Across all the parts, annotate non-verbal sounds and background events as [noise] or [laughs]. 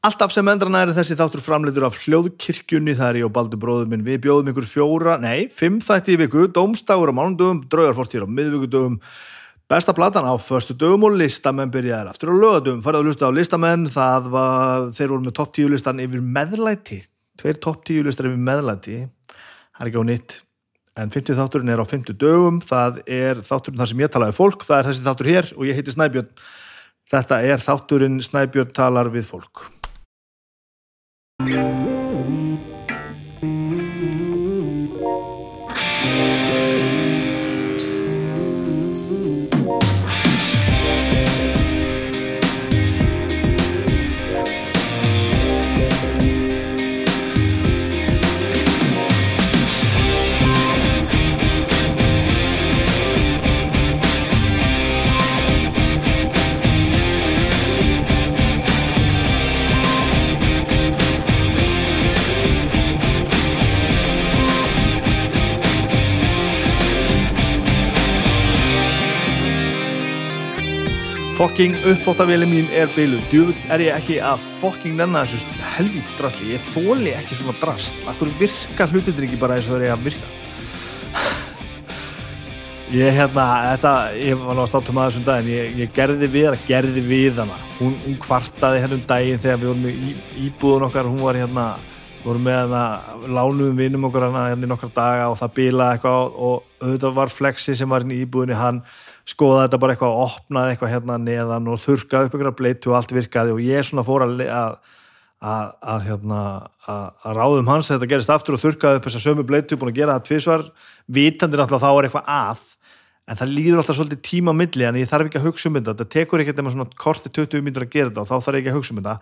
Alltaf sem endrana er þessi þáttur framleitur af hljóðkirkjunni. Þar ég og Baldur bróður minn. Við bjóðum ykkur fjóra, nei, fimm þætti í viku, dómstagur á mánundugum, draugarfortýr á miðvíkudugum, besta platan á förstu dugum og listamenn byrjaðir aftur á lögadugum. Farið að lusta á listamenn, það var, þeir voru með topp tíu listan yfir meðlæti, tveir topp tíu listar yfir meðlæti, það er ekki á nýtt, en 50 þátturinn er á 50 dögum, það er þátturinn þar sem ég talaði fólk, það er þessi þáttur hér og ég heiti Snæbjörn. Þetta er þátturinn Snæbjörn talar við fólk. Yeah. Fokking uppfóttaveli mín er beilu Djúvill er ég ekki að fokking nenna þessu helvít strasli Ég þóli ekki svona drast. Akkur virka hlutinir ekki bara eins og þeir eiga að virka? [sighs] Ég hérna, þetta, ég var náttúrulega státt um aðeins um daginn, ég, ég gerði við hana, gerði við hana, hún, hún kvartaði hérna um daginn þegar við vorum í íbúðun okkar, hún var hérna, vorum með hana, lánuðum vinnum okkar hana hérna í nokkar daga og það bílaði eitthvað og auðvitað var Flexi sem var hérna í íbúðunni, hann skoðaði þetta bara eitthvað og opnaði eitthvað hérna neðan og þurkaði upp einhverja bleitu og allt virkaði og ég svona fór að, að, hérna, að ráðum hans þetta gerist aftur og þurkaði upp þessa sömu bleitu, búin að gera það tvísvar, vitandi náttúrulega þá er eitthvað að en það líður alltaf svolítið tíma milli en ég þarf ekki að hugsa um þetta, þetta tekur ekkert nema svona korti 20 minnur að gera þetta og þá þarf ég ekki að hugsa um þetta.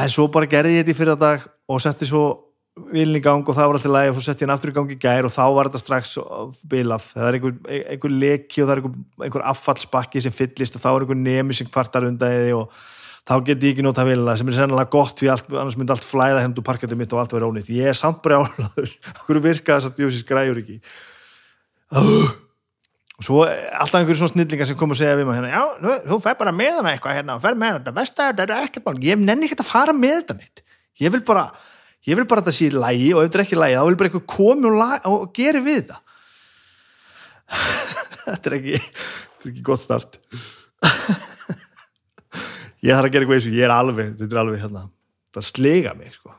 En svo bara gerði ég þetta í fyrir dag og setti svo vilin í gang og það var alltaf læg og svo setti ég hann aftur í gang í gær og þá var þetta strax bilað, það er einhver, einhver leki og það er einhver, einhver affallsbakki sem fyllist og þá er einhver nemi sem kvartar undan þið og þá get ég ekki nota vilja sem er sennilega gott því allt, annars myndi allt flæða hendur parketið mitt og allt verið ónýtt. Ég er samt brjálaður, [laughs] okkur virka þess að djóðsins græjur ekki? Og svo alltaf einhverjum svona snillingar sem kom og segja við mig hérna, já, nú, þú fer bara með hana eitthvað hérna, fer með hana, veist það, þetta er ekkert mál. Ég nenni ekki að fara með þetta mitt. Ég vil bara, ég vil bara að þetta sé lægi og ef þetta er ekki lægi, þá vil bara eitthvað komi og, og geri við það. [laughs] Þetta er ekki þetta er ekki gott start. [laughs] Ég þarf að gera eitthvað eins og ég er alveg, þetta er alveg hérna það slega mig, sko.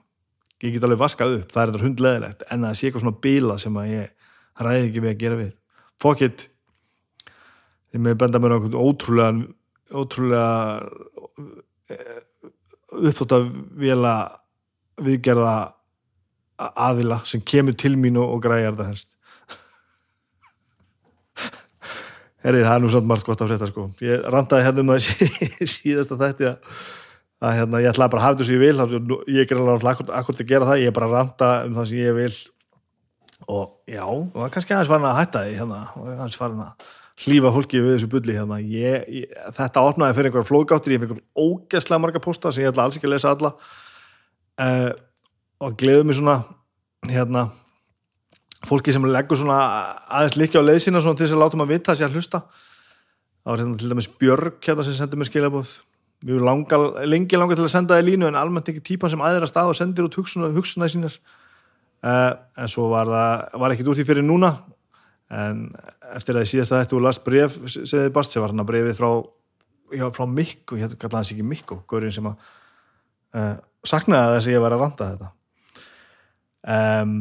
Ég get alveg vaskað upp, það er þetta hundleðilegt en það sé eitthvað svona bíla sem að ég ræði ekki við að gera við. It. Því með benda mér á einhvern ótrúlega ótrúlega uppþótt að vila viðgerða aðila sem kemur til mín og, græjar þetta helst. [laughs] Herrið, það er nú samt margt gott að frétta sko. Ég randaði hérna um það síðast að þetta [laughs] að hérna, ég ætlaði bara að hafa þetta sem ég vil ég er alveg akkur, akkur til að gera það ég er bara að randa um það sem ég vil. Og já, það er kannski aðeins farin að hætta því hérna, aðeins farin að hlýfa fólki við þessu bulli hérna. Ég, ég, þetta opnaði fyrir einhverja flóðgáttir ég fikk ógeðslega marga posta sem ég ætla alls ekki að lesa alla uh, og gleðu mig svona hérna fólki sem leggur svona aðeins líka á leiðsina svona til þess að láta maður vita að sé að hlusta. Þá er hérna til dæmis Björg hérna sem sendir mér skilabóð við erum langa, lengi langa til að senda það í línu en almennt ekki típan sem aðeira stað og sendir út hugsunaði hugsunaði sínar. Uh, en svo var það var ekkit úr því fyrir núna en eftir að ég síðast að þetta og last bref sem þið bast sem var hann að brefið frá, já, frá Mikko, ég hætti hans ekki Mikko gaurinn sem að uh, saknaði þess að ég var að randa þetta. Um,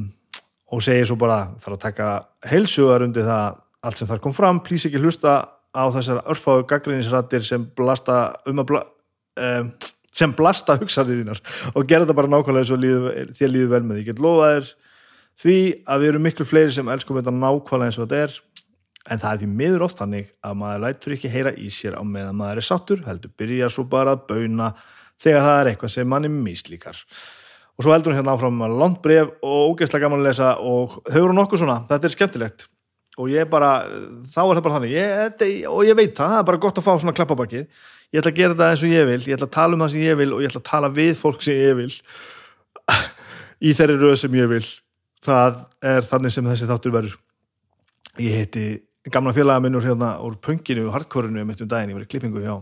og segir svo bara þarf að taka heilsugar undir það allt sem þar kom fram, plís ekki hlusta á þessar örfáðu gaggrinnisrættir sem blasta um að bla, um, sem blasta hugsaðirinnar og gera þetta bara nákvæmlega og líðu, þér líður vel með því, ég get lofa þér því að við erum miklu fleiri sem elskum þetta nákvæmlega eins og þetta er en það er því miður oft þannig að maður lætur ekki heyra í sér á meðan maður er sattur heldur byrja svo bara að bauna þegar það er eitthvað sem manni mislíkar. Og svo heldur hún hérna áfram langt bref og ógeðslega gaman að lesa og þau eru nokkuð svona, þetta er skemmtilegt. Og ég bara, þá er það bara þannig ég, og ég veit það, það er bara gott að fá svona klappabakið, ég ætla að gera þetta eins og ég vil ég ætla að tala um það sem ég vil og ég ætla að tala við fólk sem ég vil. [laughs] Í þeirri röð sem ég vil. Það er þannig sem þessi þáttur verður. Ég heiti gamla félaga minnur hérna úr pönginu og hardkorinu mitt um daginn, ég var í klippingu hjá,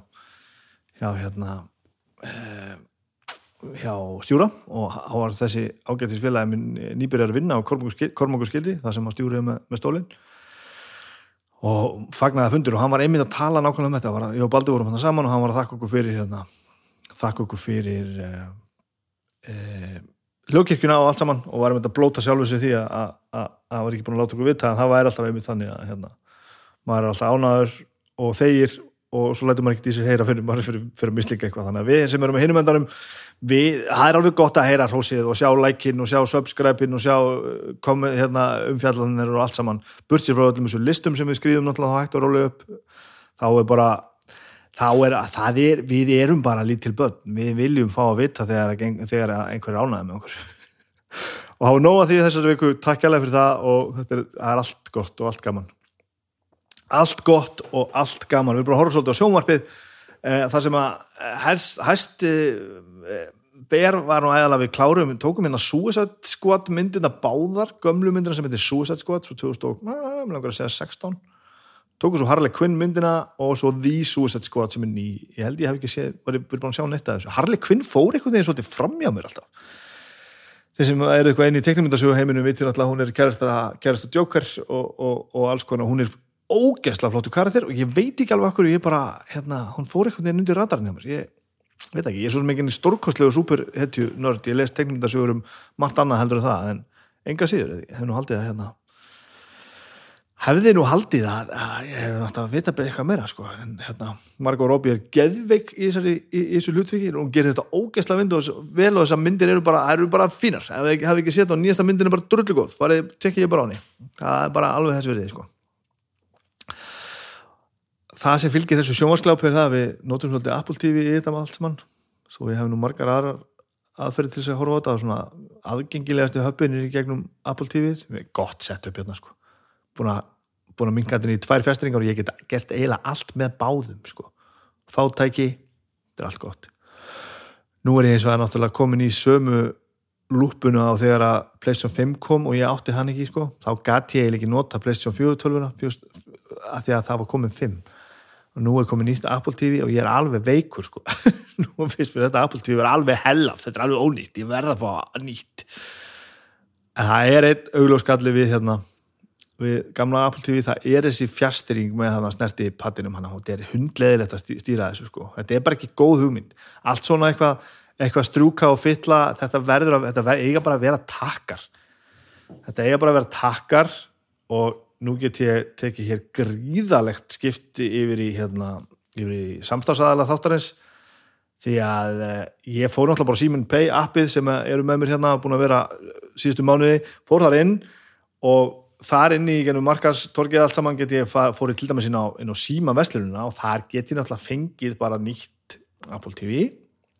hjá hérna hjá stjúra og hann var þessi ágættis félagi minn nýbyrjar að vinna á Kormungur skildi þar sem hann stjúrið með, með stólinn. Og fagnaði fundur og hann var einmitt að tala nákvæmlega um þetta. Var, ég og Baldur vorum hann saman og hann var að þakka okkur fyrir hérna, þakka okkur fyrir eh, eh, hljókirkjuna og allt saman og var einmitt að blóta sjálfu sig því að hann var ekki búin að láta okkur vita en það væri alltaf einmitt þannig að hérna, maður er alltaf ánaður og þeir og svo lætur maður ekkert í sig heyra fyrir, fyrir, fyrir mislíka eitthvað. Þannig að við sem erum með hinum endanum við, það er alveg gott að heyra hrósið og sjá lækin og sjá subscribe-in og sjá uh, hérna, umfjallanir og allt saman. Burtsir frá öllum þessu listum sem við skrýðum náttúrulega þá hægt og rólega upp. Þá er bara þá er, er, við erum bara lítil börn, við viljum fá að vita þegar, þegar einhver er ánæðið með okkur. [laughs] Og hafa nóga því þessari viku. Takk alveg fyrir það og þetta er, er allt gott og allt gaman allt gott og allt gaman. Við erum bara að horfa svolítið á sjónvarpið eh, þar sem að hæst, hæst eh, ber var nú æðalega við klárum, við tókum hérna Suicide Squad myndina báðar, gömlu myndina sem heitir Suicide Squad frá 2016 tókum svo Harley Quinn myndina og svo The Suicide Squad sem er ný, ég held ég hef ekki séð var ég búin að sjá netta þessu, Harley Quinn fór einhvern veginn svolítið framjá mér alltaf. Þeir sem eru eitthvað einn í teknimyndasögu heiminu vitir alltaf hún er kærasta Joker og, og, og alls konar, hún er ógeðsla flottu karakter og ég veit ekki alveg okkur ég bara, hérna, hún fór eitthvað undir radarinn hjá mér, ég veit ekki, ég er svo mikið stórkostlegu superhetju nörd, ég les tekníkdarsögur um margt annað heldur en það, en enga síður, ég hef nú haldið að hérna hefði nú haldið að, að ég hef náttúrulega vita beð eitthvað meira sko, en hérna, Margot Robbie er geðveik í, í, í, í þessu hlutvikið og hún gerir þetta ógeðsla vind og vel og þessar myndir eru bara, eru bara fínar, ef ég hef ekki sett á nýjasta myndin er bara drullu góð, farið, tekki ég bara á henni það er það sem fylgir þessu sjónvarsglápi er það að við notum svolítið Apple TV í þetta allt saman. Svo ég hef nú margar aðrar aðferði til þess að horfa á þetta. Og svona aðgengilegastu höppinir í gegnum Apple TV við erum gott sett upp hérna sko. Búin að, að minka þetta í tvær fjastringar og ég get gert eiginlega allt með báðum sko. Fátæki, þetta er allt gott. Nú er ég eins og að náttúrulega komin í sömu lúpuna á þegar að PlayStation 5 kom og ég átti hann ekki sko. Þá gæti ég ekki nota PlayStation 4 tölvuna að því að það var komin 5 og nú er komið nýtt Apple TV og ég er alveg veikur sko. [laughs] Nú finnst mér þetta Apple TV er alveg hellaf þetta er alveg ónýtt, ég verða að fá nýtt. En það er einn auglóskalli við hérna við gamla Apple TV, það er þessi fjärstyring með þannig að snerti pattinum hann og þetta er hundleðilegt að stýra þessu sko. Þetta er bara ekki góð hugmynd, allt svona eitthvað eitthvað strúka og fylla þetta verður að, þetta eiga bara að vera takkar. Þetta eiga bara að vera takkar og nú get ég tekið hér gríðalegt skipti yfir í, hérna, í samstafsæðala þáttarins því að eh, ég fór náttúrulega bara Siemens Pay appið sem eru með mér hérna búin að vera síðustu mánuði, fór þar inn og þar inn í genum markastorgið allt saman get ég fórið til dæmis inn á, á Sima Vestlununa og þar get ég náttúrulega fengið bara nýtt Apple TV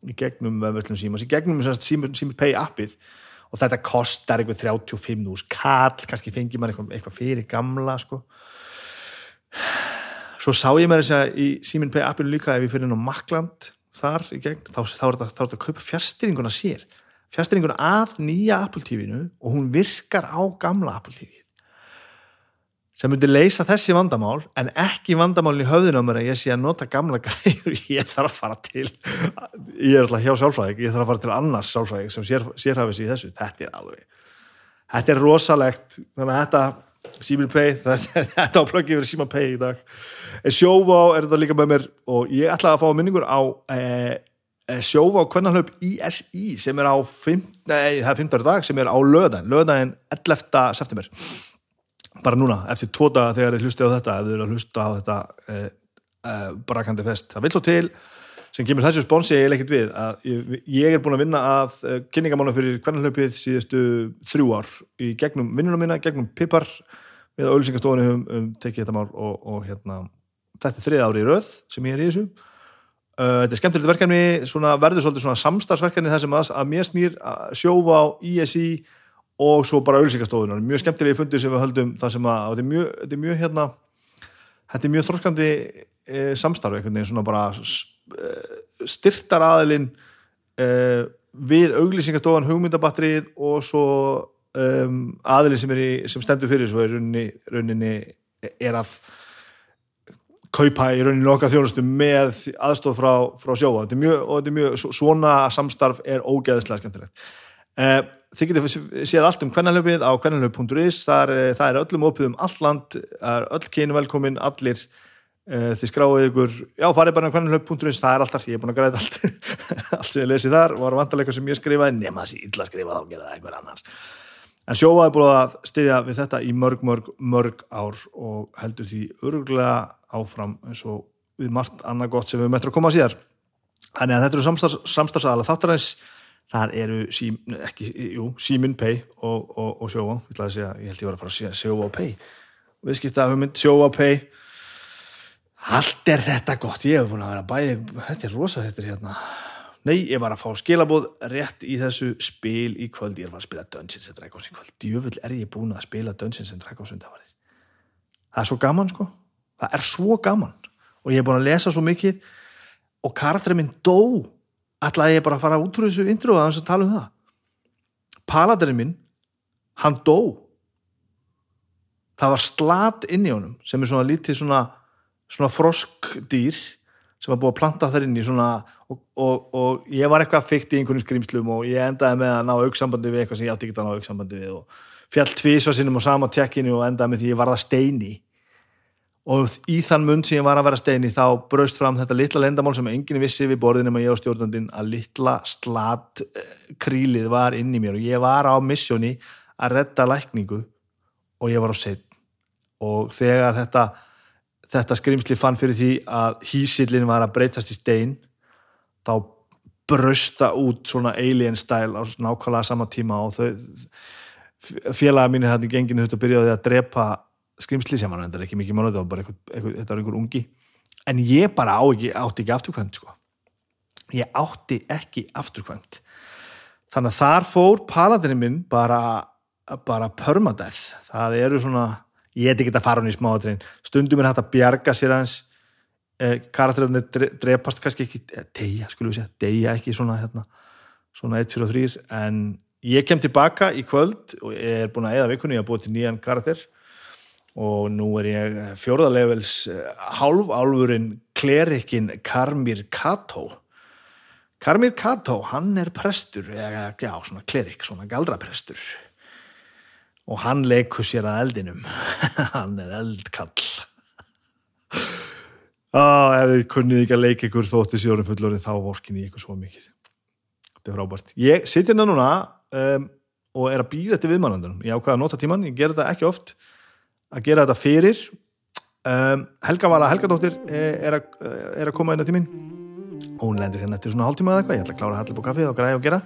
í gegnum Vestlunum Simas, í gegnum Siemens Pay appið og þetta kostar eitthvað 35 úrs kall, kannski fengir maður eitthvað, eitthvað fyrir gamla sko. Svo sá ég mér þess að í Simin Pay appinu líka ef ég fyrir inn á Makland þar í gegn, þá, þá er þetta að kaupa fjárstyringuna sér, fjárstyringuna að nýja Apple TV-nu og hún virkar á gamla Apple TV sem myndi leysa þessi vandamál en ekki vandamálin í höfðinu á mér að ég sé að nota gamla [laughs] græur ég þarf að fara til ég er alltaf hjá sálfræðing, ég þarf að fara til annars sálfræðing sem sér, sérhafis í þessu þetta er alveg, þetta er rosalegt þannig að þetta Simon Pay, [laughs] þetta, þetta áplöki verið Simon Pay í dag Sjóvá er þetta líka með mér og ég ætlaði að fá minningur á eh, Sjóvá kvennanhlaup ISI sem er á 5. Nei, það er 15. dag sem er á löðan, löðan 11. september bara núna, eftir tóta þegar þið hlustið á þetta ef þið eru að hlusta á þetta eh, eh, brakandi fest. Það vil svo til sem kemur þessu sponsi ég ekkert við ég, ég er búin að vinna að eh, kynningamána fyrir hvernarhlaupið síðustu þrjú ár í gegnum vinnunum mína, gegnum Pipar við auðvilsingastofunni höfum um, tekið þetta mál og, og hérna, þetta er þrið ári í röð sem ég er í þessu þetta er skemmtilegt verkefni svona, verður svolítið þar sem að, að mér snýr að sjófa á ISI og svo bara auðvilsingastofunar mjög skemmtilegi fundir sem við höldum það sem að þetta er mjög, þetta er mjög hérna þetta er mjög þróskandi e, samstarfi einhvern veginn svona bara e, styrtar aðilinn e, við auðvilsingastofan hugmyndabatterið og svo aðilinn sem, sem stendur fyrir svo er rauninni, rauninni er að kaupa í rauninni okkar þjónustu með aðstof frá, frá sjóa mjög, og þetta er mjög, svona samstarf er ógeðslega skemmtilegt. eh, þið getið séð allt um hvernalöfið á hvernalöf.is það, er- það er öllum opið um allt land. Öll kynu velkomin, allir. Eh, þið skráið ykkur. Já, farið bara um hvernalöf.is, það er alltaf ég er búin að græða allt. [laughs] Allt sem ég lesi þar. Var vantarleika sem ég skrifaði, nema þessi illa skrifa þá gera það einhver annar. En sjóa er búin að styðja við þetta í mörg, mörg, mörg ár og heldur því örgulega áfram eins og við margt annað gott sem við möttum að koma síðar. Þannig að þetta eru samstarfs, samstarfsaðala þáttarins, það eru sím, ekki, jú, Símin Pay og, og, og sjóa, ég, segja, ég held ég var að fara að sjóa Pay. Viðskipta hugmynd, sjóa Pay, allt er þetta gott, ég hef búin að vera bæði, þetta er rosa þetta er hérna. Nei, ég var að fá skilabóð rétt í þessu spil í kvöld, ég var að spila Dungeons and Dragons í kvöld, djöfull er ég búin að spila Dungeons and Dragons undanfarið. Það er svo gaman sko, það er svo gaman. Og ég er búin að lesa svo mikið. Og karakterinn minn dó, ætlaði ég bara að fara út úr þessu intro að hans að tala um það. Paladurinn minn, hann dó. Það var slat inn í honum sem er svona lítið svona, svona froskdýr sem var búið að planta þar inn í svona og, og, og ég var eitthvað fyrkt í einhvern skrýmslum og ég endaði með að ná auksambandi við eitthvað sem ég átti ekki að ná auksambandi við og fjall tvísa sinnum á sama tjekkinu og endaði með því ég varða steini og í þann mund sem ég var að vera steini þá braust fram þetta litla lendamál sem enginn vissi við borðinum að ég á stjórnandinn að litla slat eh, krílið var inn í mér. Og ég var á missjóni að redda lækningu og ég var á set og þegar þetta þetta skrimsli fann fyrir því að hísillin var að breytast í stein þá brösta út svona alien style á nákvæmlega sama tíma. Og þau félaga mínir þetta í genginu þetta byrjaði að drepa skrimsli sem var endar ekki mikið mánu þetta var einhver ungi. En ég bara á ekki, átti ekki afturkvæmt sko. ég átti ekki afturkvæmt. Þannig að þar fór paladinni minn bara bara permadeath. Það eru svona ég heit ekki að fara hún í smáðatrein stundum er hægt að bjarga sér aðeins. Eh, karakteröfni drepast kannski ekki, eh, deyja skulum við segja, deyja ekki svona hérna, svona 1, 4 og 3 en ég kem tilbaka í kvöld og er búin að eða vikunni, ég har búið til nýjan karakter og nú er ég fjórðalevels hálfálfurinn klerikin Karmir Kato. Karmir Kato, hann er prestur, eða, já, svona klerik, svona galdraprestur. Og hann leikur sér að eldinum. [laughs] Hann er eldkall. Ah, ef þið kunnið ekki að leika ykkur þótti sjórum fullorinn þá vorkin ég ykkur svo mikið. Þetta er frábært. Ég sitt hérna núna um, og er að býða þetta viðmannandunum ég ákvaða að nota tíman, ég ger þetta ekki oft að gera þetta fyrir. Um, Helga Vala Helgadóttir er að, er að koma inn á tímin og hún lendir hérna eftir svona hálftíma eða eitthvað. Ég ætla að klára að hella på kaffið og græða og gera.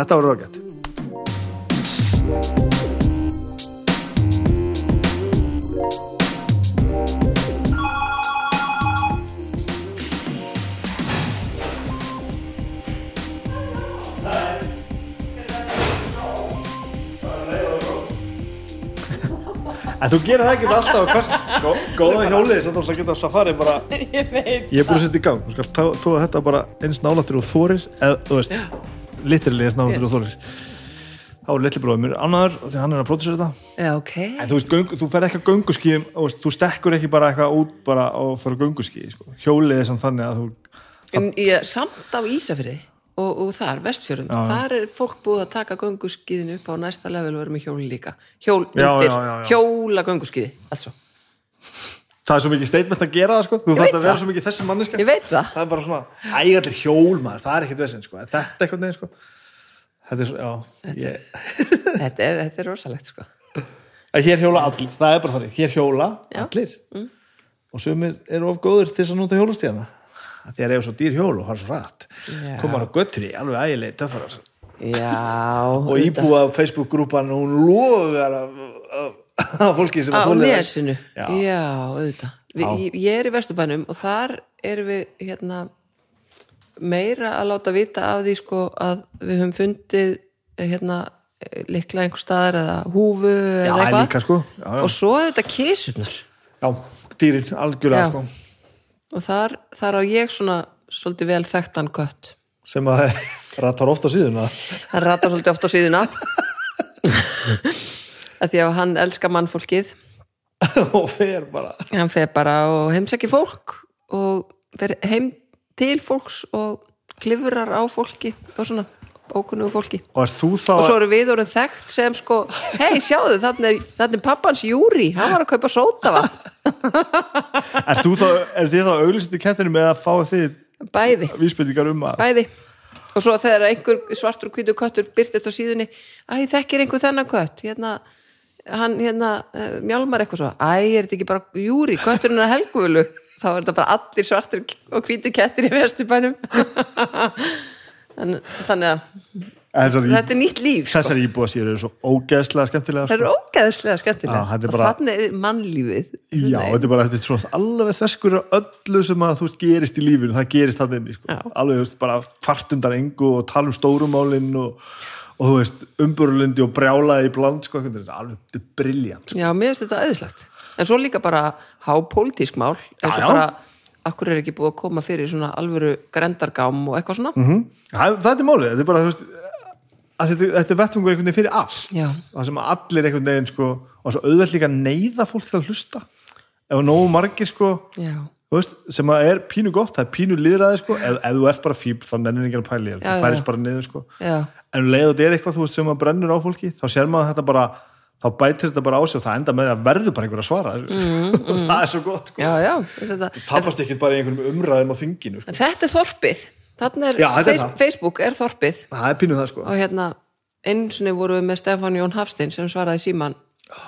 Þetta var ráðgætt En þú gerir það ekki alltaf hvers, gó, góða hjólið sem þú getur alltaf farið bara [laughs] Ég veit ég er búin að setja í gang, þú skal tó- tóa þetta bara eins nálættur og þórir eða þú veist, litrilega eins nálættur og þórir þá er litli bróðið mér annaður því hann er að pródusera þetta. Já, ok. En þú veist, þú fer ekki að gönguskíðum þú, stekkur ekki bara eitthvað út bara og fyrir gönguskíði, sko. hjólið er samt þannig að þú En ég, samt á Ísafirði og, og þar, vestfjörðum, Já, þar er fólk búið að taka gönguskiðin upp á næsta level og vera með hjóli líka. Hjól Já, undir, já, hjóla gönguskiði altså. það er svo mikið statement að gera það sko. þú þarf að vera svo mikið þessi manniska það. Það er bara svona, ægætlir hjól maður. Það er ekkert vesinn, sko. Er þetta eitthvað neginn sko. þetta er svo, já ég, [laughs] þetta er, þetta er rosalegt sko. Að hér hjóla allir, það er bara þannig. Hér hjóla allir. Og sumir eru of góður til að nota hjólastíðana því að eru svo dýr hjól og har svo rætt komar á göttri, alveg ægilegi töffarar. Já, og íbúa á Facebook-grúpan og hún af, af fólki sem á að þolir það. nesinu. Já. Já, auðvitað. Vi, ég, ég er í Vesturbænum og þar erum við hérna meira að láta vita af því sko að við höfum fundið hérna likla einhver staðar eða húfu eða eitthvað. sko. Og svo er þetta kísunar já, dýrin, algjörlega Já. sko og þar, þar á ég svona svolítið vel þekktan kött. Sem að [laughs] ratar ofta síðuna. Hann ratar svolítið oft á síðuna. Að því að hann elskar mannfólkið. [laughs] Og fer bara. Hann fer bara og heimsækir fólk og fer heim til fólks og klifrar á fólki og svona ókunnugu fólki. Og og svo eru við orðin þekkt sem sko hei sjáðu þannig er, þannig er pappans Júri hann var að kaupa sótafa [laughs] er, þú þá, er þið þá auglýsandi kettinu með að fá þið bæði, vísbendingar um að bæði. Og svo þegar einhver svartur og hvítur köttur byrtist á síðunni æ, þekkir einhver þennan kött? Hérna, hann hérna uh, mjálmar eitthvað svo, æ, er þetta ekki bara Júri, kötturinn er helgvölu [laughs] þá er þetta bara allir svartur og hvítur kettir í vesturbænum [laughs] en, þannig að þessar, þetta er nýtt líf sko. þessar íbúa sér eru svo ógeðslega skemmtilega það sko. er ógæðslega skemmtilega þetta er og bara- þannig er mannlífið já, þetta er bara þetta er svona alveg þesskur öllu sem að þú veist gerist í lífinu það gerist það inni, sko. Alveg þú veist, bara kvartundar engu og tala um stórumálin og, og þú veist umburlundi og brjálaði í bland sko, er alveg, briljant sko. Já, mér finnst þetta eðislegt. En svo líka bara hápólitísk mál, eins og bara akkur er ekki búið að koma fyrir svona alvöru grendargám og eitthvað svona. mm það, það er málið, þetta er bara veist, þetta, þetta er vettfungur einhvern veginn fyrir allt Já. það sem allir einhvern veginn sko, og svo auðvelt líka neyða fólk til að hlusta ef nógu margir sko veist, sem að er pínu gott, það er pínu líðræði sko, ef, ef þú ert bara fíbl þá nennir ekki að pæli, Já, það færist bara niður sko. en um leið og þetta er eitthvað veist, sem að brennur á fólki þá sér maður þetta bara, þá bætir þetta bara á sig og það enda með að verður bara einhver að svara mm, og [laughs] það er svo gott sko. Þetta, tapast ekki bara í einhverjum umræðum á þinginu sko. þetta er þorpið. Þannig er, Já, þetta er face, það. Facebook er þorpið. Það er pínu það sko. og hérna einsinni voru við með Stefán Jón Hafstein sem svaraði síman,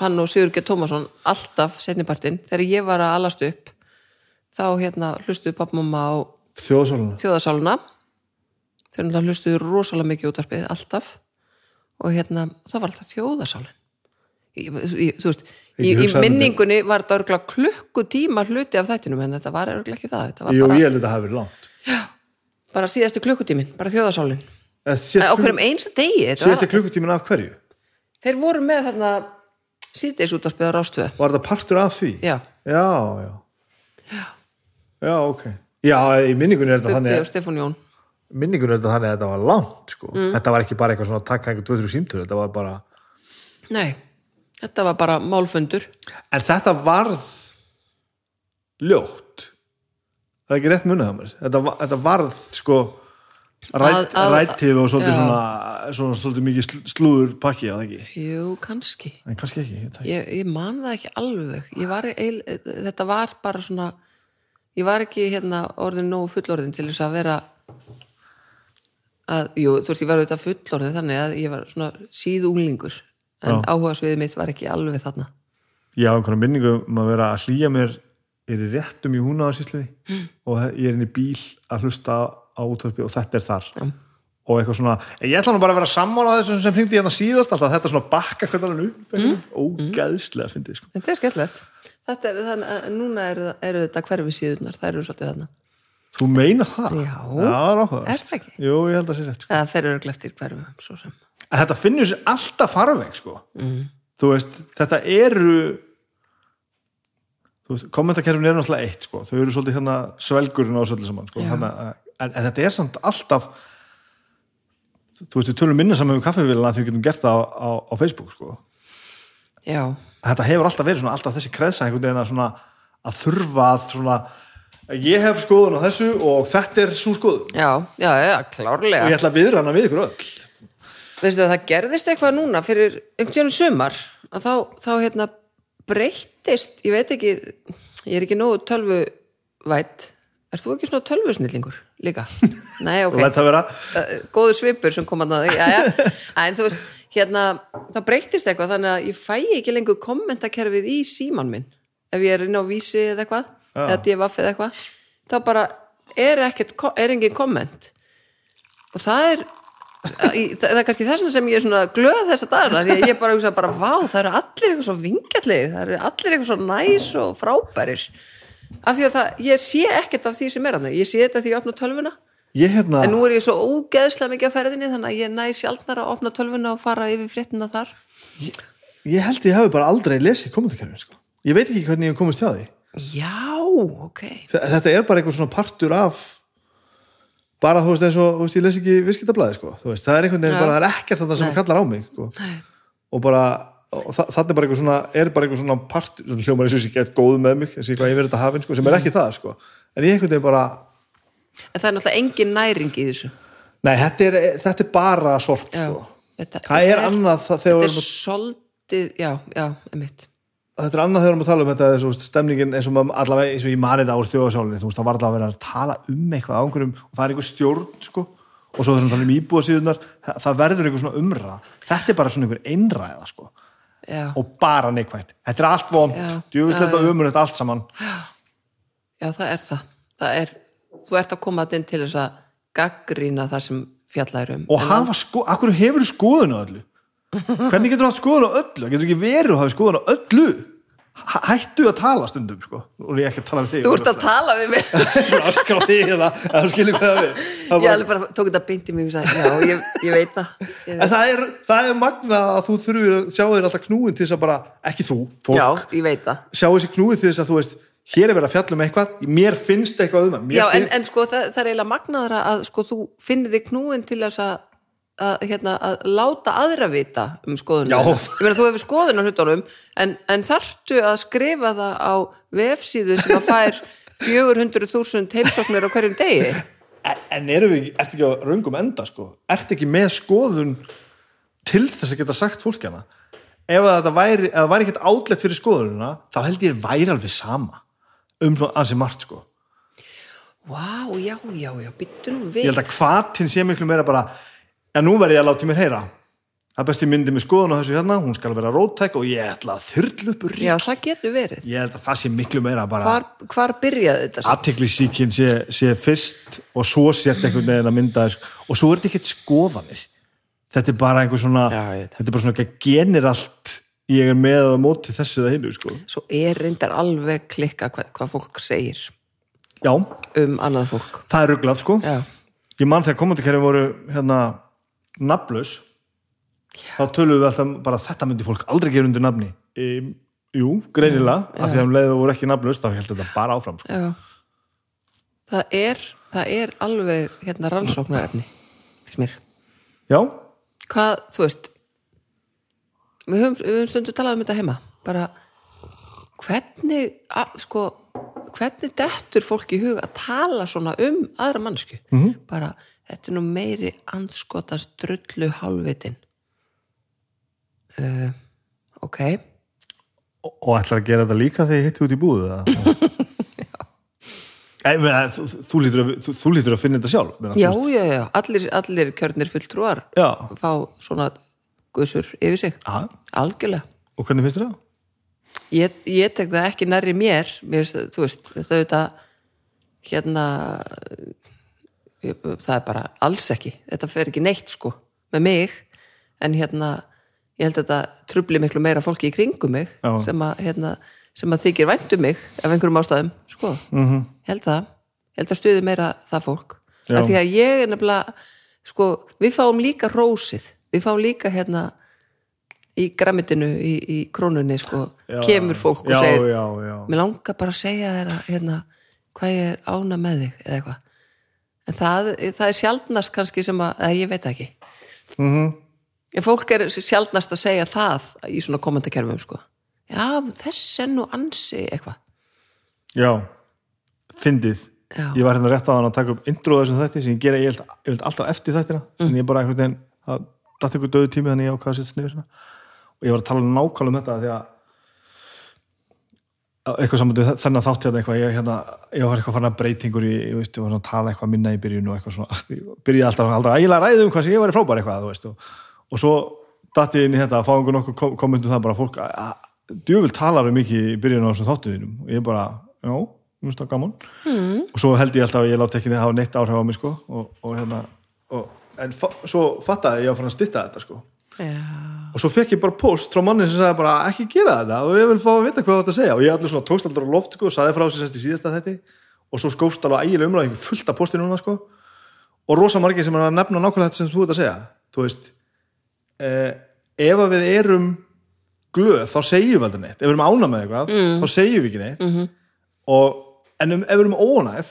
hann og Sigur G. Tómasson alltaf setnipartin, þegar ég var að alast upp þá hérna hlustuðu pappmamma á þjóðsáluna þjóðasáluna þeir náttúrulega hlustuðu rosalega mikið útvarpið alltaf. Og hérna það var alltaf þjóðasálin. Ég, ég, þú veist, Ekki í, í hugsaði um minningunni var þetta örgulega klukkutíma hluti af þættinum en þetta var örgulega ekki það þetta var Jú, bara, ég held að þetta hafi verið langt bara síðasti klukkutímin, bara þjóðasálin Eh, á síðasta hverjum einsta degi var, klukkutímin af hverju? Þeir voru með þarna síðdeis útvarpið á rástöðu var þetta partur af því? já, já, já. Já, ok. Já, í minningunni er þetta þannig minningunni er þetta þannig að þetta var langt sko. Mm. þetta var ekki bara eitthvað svona að taka einhver 2-3 símtur þetta var bara nei, þetta var bara málfundur. En þetta varð ljótt það er ekki rétt munið á mér þetta, þetta varð sko rætt, Að- að- rættið og svolítið já. svona, svona svolítið mikið sl- slúður pakki það ekki jú, kannski en kannski ekki, ég ekki. ég, ég man það ekki alveg ég var, eil, þetta var bara svona ég var ekki hérna orðin nógu fullorðin til þess að vera að, jú, þú veist, ég var auðvitað fullorðin þannig að ég var svona síðunglingur en Já. áhuga mitt var ekki alveg þarna ég á einhverja minningu um að vera að hlýja mér er í réttum í húnaðarsýslinni mm. og ég er inn í bíl að hlusta á útvarpi og þetta er þar Já. og eitthvað svona, ég ætla nú bara að vera sammála þessum sem hringdi hérna síðast alltaf, þetta svona bakka hvernig hann upp mm. ógæðslega fyndið sko. þetta er skemmtilegt er núna eru, eru þetta hverfi síðunar, það eru svolítið þarna þú meina það? Já. Já, er það ekki? Jú, ég held að sé rétt sko. eða fer eru eftir hverfum svo sem en þetta finnur sér alltaf farveg sko. mm. þú veist, þetta eru kommentakerfin eru náttúrulega eitt sko. þau eru svolítið hérna svelgurinn á svolítið saman sko. Að- en, en þetta er samt alltaf þú veist, við tölum minna saman um kaffevílina þegar við getum gert það á, á, á Facebook sko. já, þetta hefur alltaf verið svona, alltaf þessi kreðsa að, að þurfa að svona, ég hef skoðun á þessu og þetta er svo skoðun já, já, já, klárlega og ég ætla að viðra hana við ykkur öll veistu að það gerðist eitthvað núna fyrir einhvern tjónu sumar að þá, þá hérna breyttist, ég veit ekki ég er ekki nógu tölvu vætt er þú ekki svona tölvusnillingur líka? [laughs] Nei, ok, og þetta vera góður svipur sem kom að það já, já. en þú veist, hérna það breyttist eitthvað, þannig að ég fæ ekki lengur kommentakerfið í síman minn ef ég er inn á vísi eða eitthvað Já. eða divaf eða eitthvað þá bara er ekkert, er engin komment og það er það það er kannski þess vegna sem ég er svona glöð þessa dagana, því að ég bara hugsa bara vá, það eru allir eitthvað svo vingjallir það eru allir eitthvað svo næs og frábærir. Af því að það, ég sé ekkert af því sem er hann, ég sé þetta því ég opna tölvuna. Ég hérna, en nú er ég svo ógeðslega mikið á ferðinni þannig að ég næ sjaldnar að opna tölvuna og fara yfir fréttina þar. Ég held ég hafi bara aldrei lesið kommentakerfin sko. ég veit ekki hvernig ég komist hjá því. Já, ok. Þe- þetta er bara einhver svona partur af bara þú veist eins og veist, ég les ekki viðskiptablaði sko. Veist, það er einhvern veginn Já. bara, það er ekkert þetta sem Nei. kallar á mig sko. Og bara, og þa þannig er bara eitthvað svona er bara eitthvað svona part, hljómar eins og þessi gett góð með mig, þessi hvað ég verið þetta hafinn sko, sem er ekki það sko, en ég einhvern veginn bara en það er náttúrulega engin næring í þessu nei, þetta er, þetta er bara sort já, sko. þetta, það er annað það, þetta er soldið já, já, einmitt þetta er annað þegar við erum að tala um þetta þessu, stemningin eins og maður allavega eins og ég manið á þjóðasálinni, þú veist, það var allavega að vera að tala um eitthvað á einhverjum og það er einhver stjórn sko, og svo þessum tala um íbúasíðunar það, það verður einhver svona umræða. Þetta er bara svona einhver einræða sko. Já, og bara neikvægt, þetta er allt vond. Djúvill Já, þetta já. umrætt allt saman. Já, það er það. Það er, þú ert að koma inn til þess að gaggrína það sem fjallæður um. Og hafa sko, akkur hefur skoðun á öllu hvernig getur þú haft skoðun á öllu? Getur ekki verið að hafa skoðun á öllu? Hæ- hættu að tala stundum sko. Og ég er ekki að tala við þig þú ert að tala við mig. [laughs] Þig eða eða þú það við Það er ég bara- tók þetta beint í mig já, ég, ég veit það. Ég veit. það er, það er magnað að þú þurfir að sjá þér alltaf knúin til þess að bara, ekki þú, fólk, já, sjá þessi knúin til þess að þú veist, hér er verið að fjalla um eitthvað, mér finnst eitthvað um það, en, finn, en sko það, það er eiginlega magnaðara að sko þú finnir þig knúin til þess að að, hérna, að láta aðra vita um skoðunum meina þú hefur skoðun á hlutunum en, en þarftu að skrifa það á vefsíðu sem að fær [laughs] 400.000 heimsóknir á hverjum degi? En, en erum við, ertu ekki á raungum enda, sko, ertu ekki með skoðun til þess að geta sagt fólki hana, ef að þetta væri, það væri ekkert átlegt fyrir skoðununa, þá held ég væri alveg sama, um svona ansi margt, sko. Vá, já, já, já, byttu nú við Ég held að hvatin sé miklu meira bara, en nú verð ég að láta mér heyra. Það er besti myndi með skoðun á þessu hérna, hún skal vera róttæk og ég ætla að þyrlu upp úr Já, það getur verið. Ég held að það sé miklu meira bara Hvar, hvar byrjaði þetta? aðtiklisíkin sé, sé fyrst og svo sért einhvern veginn að mynda og svo er þetta ekkert skoðanir. Þetta er bara einhver svona Já, þetta er bara svona ekki genir allt ég er með að móti þessu eða hinnu sko. Svo er reyndar alveg klikka hvað, hvað fólk segir já, um annað fólk. Það er rugglað sko. Já, ég man þegar komandakerfi nafnlaus þá töluðum við alltaf bara þetta myndi fólk aldrei gera undir nafni. E, jú, greinilega, af því að um leiðu voru ekki nafnlaus þá held þetta bara áfram sko. já. Það er, það er alveg hérna rannsóknarefni finnst mér. Já, Hvað, þú veist við höfum, við höfum stundu talað um þetta heima bara hvernig að, sko, hvernig dettur fólk í hug að tala svona um aðra mannsku -hmm. bara, þetta er nú meiri andskotast drullu hálfvitin uh, ok. Og, og ætlar að gera þetta líka þegar ég hitti út í búðu [laughs] þú, þú, þú, þú lítur að finna þetta sjálf meina, já, já, já, allir, allir kjörnir fulltrúar fá svona guðsur yfir sig. Aha. algjörlega. Og hvernig finnst það? ég, ég tek það ekki nærri mér, mér þú veist, þetta hérna það er bara alls ekki þetta fer ekki neitt sko með mig, en hérna ég held að þetta trubli miklu meira fólki í kringum mig Já. sem að, hérna, sem að þykir væntum mig af einhverjum ástæðum, sko Mm -hmm. held það, held að stuði meira það fólk, Já. af því að ég er nefnilega, sko, við fáum líka rósið, við fáum líka hérna í grammitinu í, í krónunni, sko, kemur fólk og já, segir, já, já. mér langar bara að segja þér að, hérna, hvað ég er ána með þig eða eitthvað, en það, það er sjaldnast kannski sem að, eða ég veit ekki. Mm en fólk er sjaldnast að segja það í svona komendakerfum, sko. Já, þess er nú ansi eitthvað, já. fyndið. Já, ég var hérna rétt á hann að taka upp intro þessum þætti sem ég gera ég held, alltaf eftir þættina en ég bara einhvern veginn það datt einhver döðu tími þannig ég ákvaða að setja sniður hérna. og ég var að tala nákvæmlega um þetta því að að eitthvað saman þennan þátt hérna eitthvað ég, hérna, ég var eitthvað fann að breytingur í, ég, veist, ég var að tala eitthvað minna í byrjun og eitthvað svona, [laughs] ég byrjaði alltaf alltaf ægilega að ræða um hvað sem ég var frábær eitthvað þú veist, og, og svo datt ég inn í þetta að fá einhver nokkuð kom- kommentum það bara fólk að, að djöful talar um mikið í byrjun á þessum þáttuðinum og ég bara, já, ég finnst það gaman. Mm. og svo held ég alltaf að ég láti ekki hafa neitt áhrif á mig sko og, og hérna og, en svo fattaði ég að fara að stytta þetta sko. Já, og svo fekk ég bara post frá manni sem sagði bara ekki gera þetta og ég vil fá að vita hvað þú átt að segja. Og ég allir svona tókst allir á loft sko og sagði frá í síðasta þetta og svo skópst alveg ægilega umræði einhver fullt af posti núna sko. Og rosa margir sem er að nefna nákvæmlega þetta sem þú ert að segja. Þú veist eh, ef við erum glöð þá segjum við aldrei neitt. Ef við erum ána með eitthvað þá segjum við ekki neitt. Og, en um, ef við erum ónæð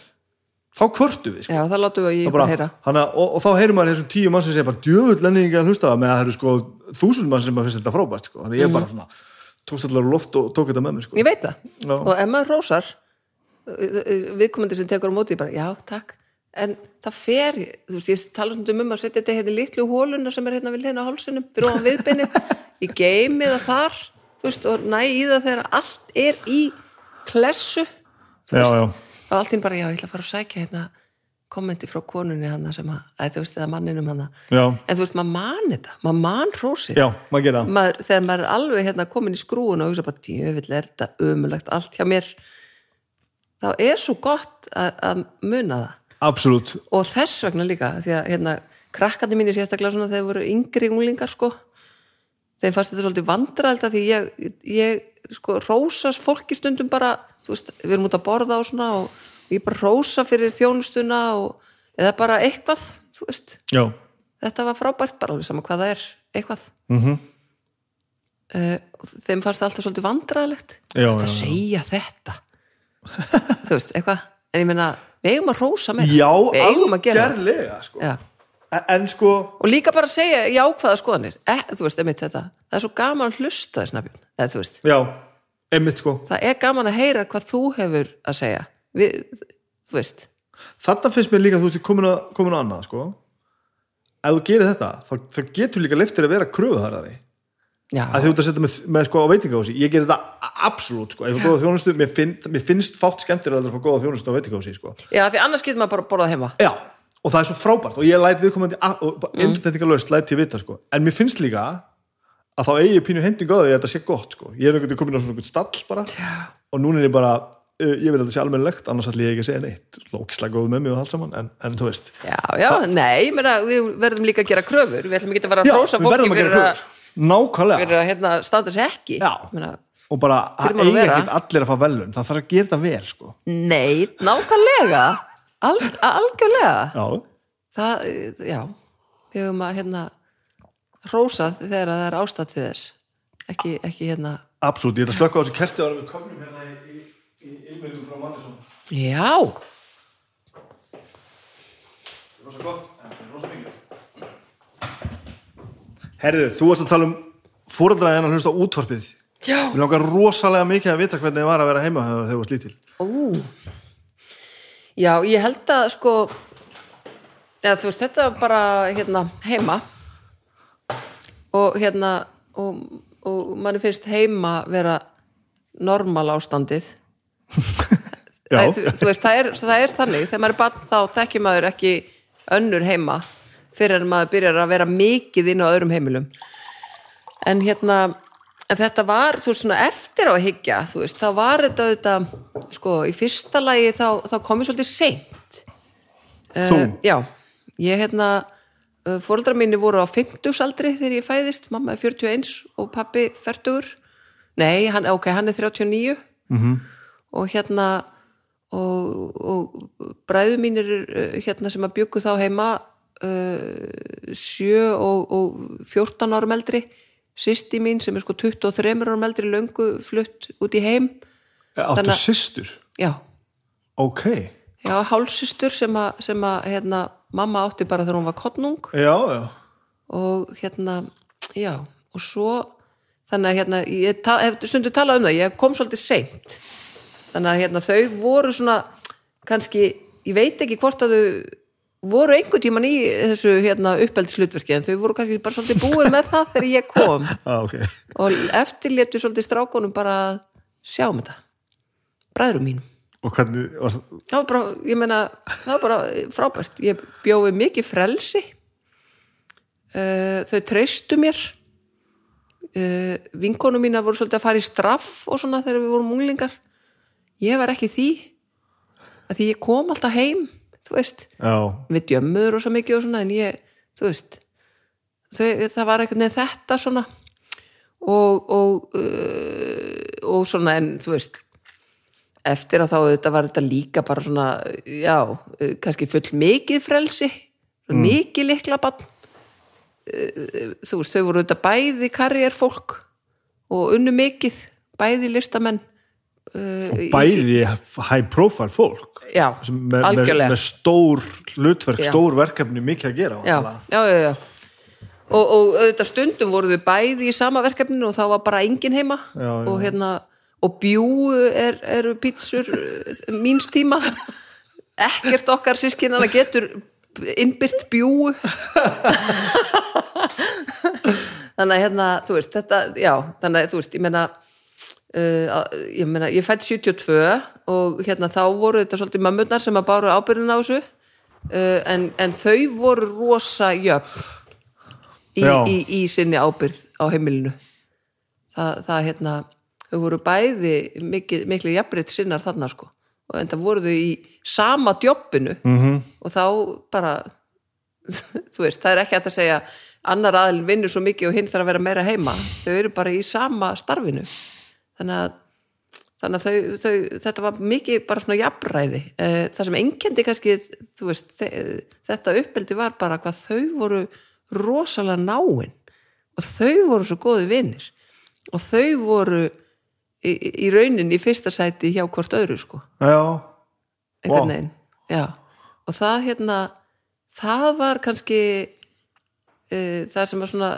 þá kvörtu við sko. já, það látum við ég bara heyra hana, og, og þá heyrir maður þessum tíu mann sem segir bara djöfull lenningi að hlusta það með að það eru sko þúsund mann sem að finnst þetta frábært sko. þannig ég er bara svona tókst allar loft og tók þetta með mér sko. ég veit það, Já. og maður rósar viðkomandi sem tekur á móti bara, já, takk en það fer, þú veist, ég tala svona um að setja þetta hérna í litlu hóluna sem er hérna við hérna á hálsinum, fyrir ofan viðbeini ég [laughs] geimi það þar þú veist, og næ í það þegar allt er í klessu þú Já, veist, já. Og allt í bara, já, ég ætla að fara að sækja hérna kommenti frá konunni hana sem að, að þú veist, eða manninum hana. Já, en þú veist, maður man þetta, maður man hrósið. Já, maður gera maður, þegar maður er alveg hérna komin í skrúun og hugsa bara, djöfill er þetta ömulegt allt hjá mér? Þá er svo gott að, muna það. Absolutt, og þess vegna líka, því að hérna krakkandi mínir sérstaklega svona þegar voru yngri unglingar sko, þeim fannst þetta svolítið vandræðalda því ég, ég sko, rósast fólki stundum bara veist, við erum út að borða og svona og ég bara rósa fyrir þjónustuna og, eða bara eitthvað þú veist, já, þetta var frábært bara alveg sama hvað það er, eitthvað. Mhm. Uh, og þeim fannst það alltaf svolítið vandræðalegt. Já, að segja þetta? Þú veist, eitthvað. En ég meina, við eigum að rósa með já, við eigum að gera það. algerlega sko. Já. en, en sko, og líka bara segja jákvæða skoðanir. Eh, þú veist, einmitt þetta, það er svo gaman að hlusta þess nafjum, eða þú veist, já, einmitt sko. Það er gaman að heyra hvað þú hefur að segja. Við, þú veist. Þarna finnst mér líka að þú veist komin að, komin að annað sko. Ef þú gerir þetta, þá, þá getur líka leiftir að vera kröfuharðari. Já, að þú ert að setja með, með sko á veitingahúsi. Ég gerir þetta absolutt sko. Þjónustu, mér, finn, mér finnst fátt skemmtir að það fá góða þjónustu á veitingahúsi sko. Já, því annars getur maður bara borðað heima. Já, og það er svo frábært. Og ég læt viðkomandi að- bara endur þetta ekki löst læt ég vita sko, en mér finnst líka að þá eigi pínu hending á því að þetta sé gott sko, ég er einhvern veginn komin á svona stall bara. Já, og núna er ég bara, uh, ég vil að þetta sé almennilegt annars ætla ég ekki að segja neitt. Lókislega góð með mig og allt saman, en, en þú veist. Já, já nei, ég meina, við verðum líka að gera kröfur. Við ætlum ekki að vera að hrósa við fólki verðum að að, fyrir að hérna, standa sér ekki. Já. Ég meina, og bara það að eigi ekkert allir að fá velun það þarf að gera þetta vel sko. Nei, nákvæmlega. Al, algjörlega. Já, það, já við höfum að hérna hrósa þegar það er ástætt við þess ekki, ekki hérna. Absolutt, ég ætla að slökka á þessu kerti ára við komum hérna í, í, í e-mailum frá Mattisson. Já, rosa gott, en rosa mikið. Herðu, þú varst að tala um fóreldra en að hlusta á útvarpið. Já, Mér langar rosalega mikið að vita hvernig þið var að vera heima þegar þið varst lítil. Ú já, ég held að sko eða þú veist, þetta var bara hérna heima og hérna og, og manni finnst heima vera normal ástandið. [laughs] Æ, þú, þú veist, það er, það er þannig. Þegar maður er bann þá tekki maður ekki önnur heima fyrir en maður byrjar að vera mikið inn á öðrum heimilum. En hérna en þetta var, þú veist, svona eftir á að hyggja þú veist, þá var þetta auðvitað sko, í fyrsta lagi þá, þá komið svolítið seint. Þú, já, ég hérna uh, fóreldrar mínu voru á 50 aldri þegar ég fæðist, mamma er 41 og pappi 40 nei, hann, ok, hann er 39 -hmm. og hérna og, og bræðu mínir uh, hérna sem að byggu þá heima uh, 7 og, og 14 árum eldri. Sýsti mín sem er sko 23 árum eldri löngu flutt út í heim. Áttu systur? Já, Ok, já, að, sem að hérna, mamma átti bara þegar hún var kottnung já, já. Og hérna, já og svo, þannig að hérna ég ta, hef stundu talað um það, ég kom svolítið seint. Þannig að hérna þau voru svona, kannski ég veit ekki hvort að þau voru einhvern tíman í þessu hérna uppeldislutverki en þau voru kannski bara svolítið búin með það þegar ég kom. [laughs] Ah, ok, og eftirlétu svolítið strákonum bara að sjá um þetta. Bræðrum mínum og hvernig var, það? Var bara, ég meina, það var bara frábært, ég bjóði mikið frelsi. Uh, þau treystu mér. Uh, vinkonu mína voru svolítið að fara í straff og svona þegar við vorum unglingar. Ég var ekki því að því ég kom alltaf heim þú veist, já, við djömmur og svo mikið og svona en ég, þú veist þau, það var einhvern veginn þetta svona. Og og, uh, og svona en þú veist eftir að þá þetta var þetta líka bara svona, já, uh, kannski full mikið frelsi mikið likla bann þú veist, þau voru þetta bæði karriérfólk og unnu mikið bæði listamenn uh, bæði high profile fólk. Já, með, algjörlega. með stór hlutverk, stór verkefni mikið að gera já, já, já. Og, og auðvitað stundum voru þau bæði í sama verkefninu og þá var bara engin heima og hérna og bjúu er, eru pítsur míns tíma. Ekkert okkar sískinana getur innbyrt bjúu þannig að hérna þú veist, þetta, já, þannig að þú veist ég meina uh, ég meina, ég fætt 72 og hérna þá voru þetta svolítið mömmurnar sem að báru ábyrðin á þessu. Uh, en, en þau voru rosa jöfn í, í, í sinni ábyrð á heimilinu. Það, það hérna þau voru bæði mikil, miklu jafnbreytt sinnar þarna sko. Og en það voru þau í sama djobbinu. -hmm. og þá bara [laughs] þú veist, það er ekki hægt að segja annar aðlinn vinnur svo mikið og hinn þarf að vera meira heima. Þau eru bara í sama starfinu. Þannig að, þannig að þau, þau, þetta var mikið bara svona jafnræði. Eh, það sem einkendi kannski veist, þe- þetta uppeldi var bara hvað þau voru rosalega náin. Og þau voru svo góði vinnir og þau voru í, í raunin í fyrsta sæti hjá hvort öðru sko. Já, veginn já. og það hérna það var kannski uh, það sem var svona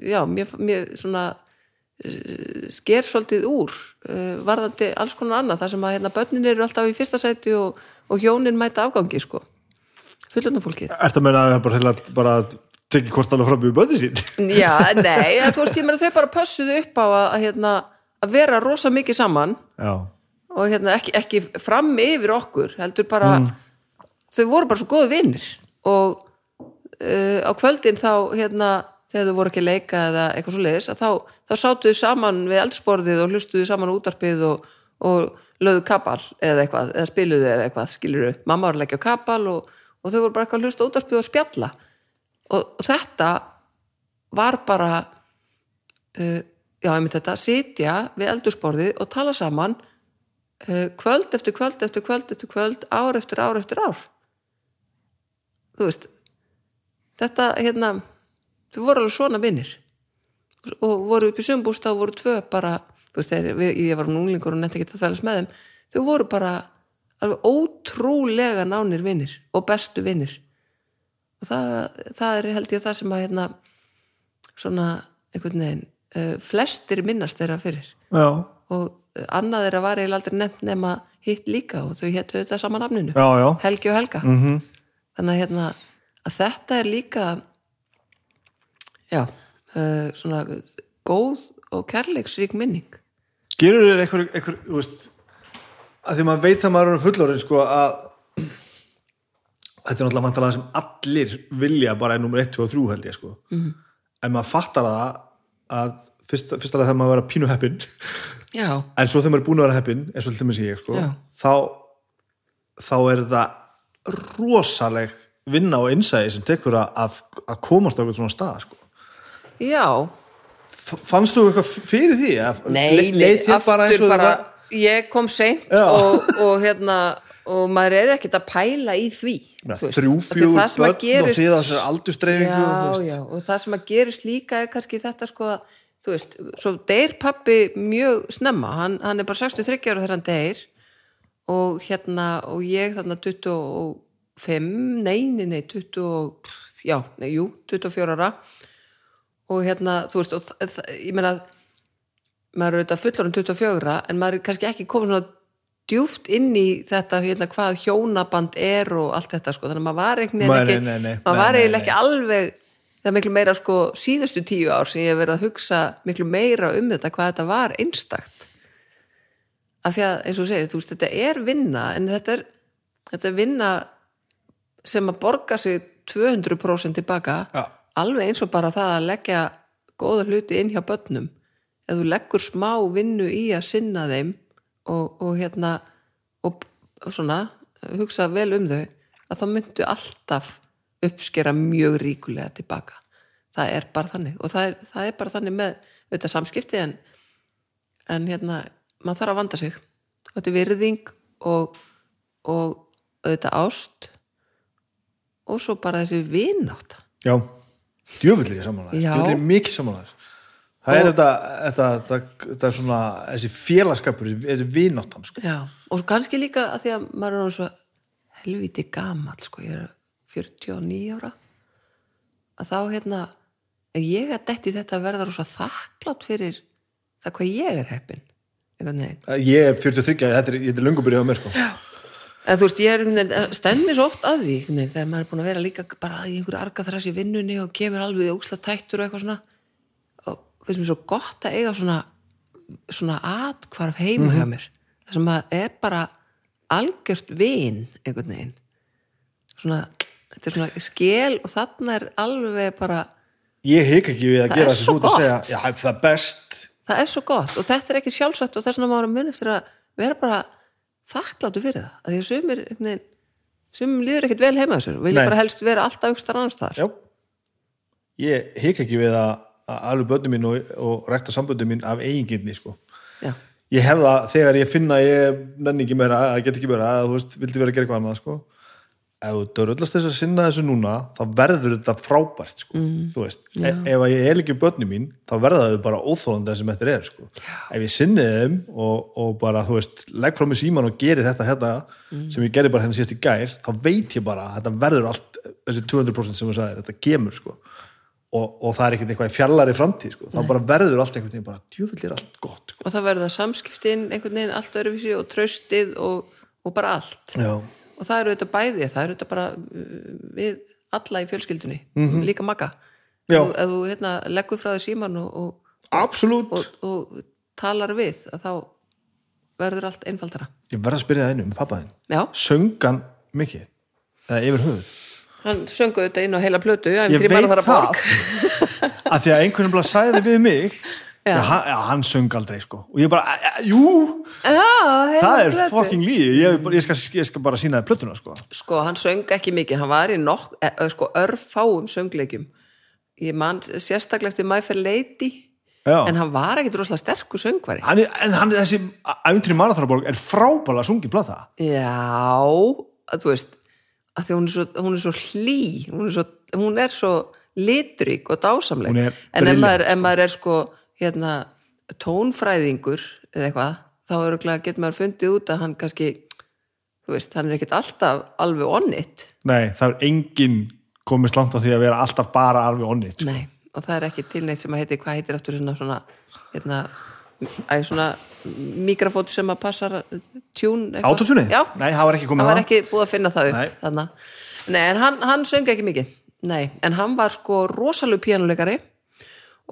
já, mér, mér svona uh, sker svolítið úr uh, varðandi alls konar annað. Það sem að hérna börnin eru alltaf í fyrsta sæti og, og hjónin mæta afgangi sko. Fullöndum fólkið Ertu að meina að það bara, bara tekið hvort alveg fram í böndi sín? Já, nei, þú veist, ég meina þau bara pössuðu upp á að, að, hérna, að vera rosa mikið saman Já, og hérna, ekki, ekki fram yfir okkur heldur bara þau voru bara svo góði vinnir og uh, á kvöldin þá hérna, þegar þau voru ekki að leika eða eitthvað svo leiðis, þá, þá sátuðu saman við eldsporðið og hlustuðu saman útarpið og, og lögðu kapal eða eitthvað, eða spiluðu eða eitthvað skiluru, mamma var að leggja kapal og, og þau voru bara eitthvað að hlusta útarpið og spjalla. Og, og þetta var bara uh, já, einmitt þetta, sitja við eldursporðið og tala saman uh, kvöld eftir kvöld eftir kvöld eftir kvöld, ár eftir ár eftir ár. Þú veist þetta, hérna þau voru alveg svona vinnir og voru upp í sumbústa og voru tvö bara, þú veist, þegar ég var núlingur og nefndi ekki að þælast með þeim. Þau voru bara alveg ótrúlega nánir vinnir og bestu vinnir og það, það er held ég það sem að hérna svona einhvern veginn flestir minnast þeirra fyrir já, og annað þeirra var eiginlega aldrei nefnt nema hitt líka og þau héttu þetta sama nafninu já, já. Helgi og Helga Mm -hmm. þannig að hérna að þetta er líka já uh, svona góð og kærleiksrík minning Gerur þér einhver, einhver, veist að því maður veit að maður er fullorinn sko að þetta er náttúrulega vantalega sem allir vilja bara í nummer 1, 2 og 3 held ég sko mm. en maður fattar það að fyrst, fyrst alveg þegar maður vera pínu heppin en svo þegar maður er búin að vera heppin eins og til dæmis ég sko þá, þá er það rosaleg vinna og innsæði sem tekur að, að, að komast á eitthvað svona stað sko. já fannst þú eitthvað fyrir því? Að, nei, le- þér bara bara, það ég kom seint og, og hérna og maður er ekkert að pæla í því þú veist, þrjú, af því fjögur það sem að börn og því það þú veist. já, og það sem að gerist líka er kannski þetta sko að, þú veist, svo deyr pappi mjög snemma, hann, hann er bara 63 ára þegar hann deyr. Og hérna, og ég þarna 25, nei, nei, nei 20, og- já, nei, jú 24 ára. Og hérna, þú veist, og ég meina maður er auðvitað fullorinn 24 en maður er kannski ekki komið svona djúft inn í þetta hérna, hvað hjónaband er og allt þetta sko. þannig að maður var eiginlega ekki alveg það er miklu meira sko síðustu tíu ár sem ég hef verið að hugsa miklu meira um þetta hvað þetta var einstakt af því að eins og segir, þú veist, þetta er vinna en þetta er, þetta er vinna sem að borga sig 200% tilbaka Já. alveg eins og bara það að leggja góða hluti inn hjá börnum ef þú leggur smá vinnu í að sinna þeim og, og hérna og, svona hugsa vel um þau að þá myndu alltaf uppskera mjög ríkulega tilbaka. Það er bara þannig. Og það er, það er bara þannig með auðvitað samskipti en, en hérna maður þarf að vanda sig. Þetta er virðing og, og auðvitað ást og svo bara þessi vinátt já, djöfull er ég samanlega Já. djöfull er ég mikið samanlega það er þetta, þetta, þetta, þetta er svona þessi félagskapur, þessi vináttan sko. Já, og kannski líka að því að maður er nú svo helviti gamall sko, ég er 49 ára. Að þá hérna er ég að detti þetta að verða rosa þakklátt fyrir það hvað ég er heppin ég er 43, þetta er, er löngubyrja á mér sko. en þú veist, ég er mér svo oft að því þegar maður er búin að vera líka bara í einhverju argaþras í vinnunni og kemur alveg óksla tættur og eitthvað svona finnst mér svo gott að eiga svona svona atkvarf heima hjá mér. Það sem að er bara algjört vin einhvern veginn. Svona, þetta er svona skel og þarna er alveg bara ég hik ekki við að Það gera er svo út að segja, já, það er best. Það er svo gott og þetta er ekki sjálfsagt og þess vegna að mun eftir að vera bara þakkláttu fyrir það. Að því að sumir veginn, sumum líður ekkert vel heima þessu vilja bara helst vera alltaf þar já. Ég hik ekki við að alveg börnum mín og, og rekta samböndum mín af eigingirni sko. Já. ég hef það þegar ég finna ég nenni ekki meira, að get ekki meira að þú veist, vildi vera að gera eitthvað annað sko. ef þú dörrullast þess að sinna þessu núna þá verður þetta frábært sko. mm. veist, e ef ég er ekki börnum mín þá verða þau bara óþólandi sem þetta er sko. ef ég sinni þeim og, og bara, þú veist, legg frá mig síman og geri þetta, þetta sem ég gerði bara henni síðast í gær þá veit ég bara þetta verður allt þessi 200% sem þú sagðir, þetta kemur sko. Og, og það er ekkert eitthvað fjallari framtíð sko. þá bara verður allt einhvern veginn bara djúvill er allt gott sko. og það verða samskiptin einhvern veginn allt öruvísi og traustið og, og bara allt Já. og það eru þetta bæði, það eru þetta bara uh, við alla í fjölskyldunni líka magga Mhm. Já. ef, þú- ef þú hérna, leggur frá þér síman og, og, og, og talar við þá verður allt einfaldara ég verð að spyrja það einu með pappa þinn já, söngan mikið eða yfir höfuð hann söngu þetta inn á heila plötu ég veit það það. Að því að einhvern veginn sagði við mig Já. já. hann, já, hann söng aldrei sko. Og ég bara, "Eh, eh, jú, já, það er fucking líði ég, ég, ég skal bara sína þið plötuna sko. Sko, hann söng ekki mikið, hann var í nokk, e, e, sko, örfáum söngleikjum. Ég man sérstaklega eftir My Fair Lady já. en hann var ekkit rosalega sterkur söngvari. Hann er, en hann þessi æfintri Marathonborg er frábæla sungin plata. Já, að þú veist að því hún er svo, hún er svo hlý hún er svo, hún er svo litrík og dásamleg. En ef maður, ef maður er sko hérna, tónfræðingur eða eitthvað, þá getur maður fundið út að hann kannski þú veist, hann er ekkit alltaf alveg onnit nei, það er engin komist langt á því að vera alltaf bara alveg onnit sko. Nei, og það er ekki til neitt sem að heiti, hvað heitir aftur svona, svona, hérna, æ, svona mikrafót sem að passar tjún? Autotune? Já, Nei, það var ekki komið það var ekki búið að finna það upp Nei. Nei, en hann, hann söng ekki mikið. Nei, en hann var sko rosalug píanuleikari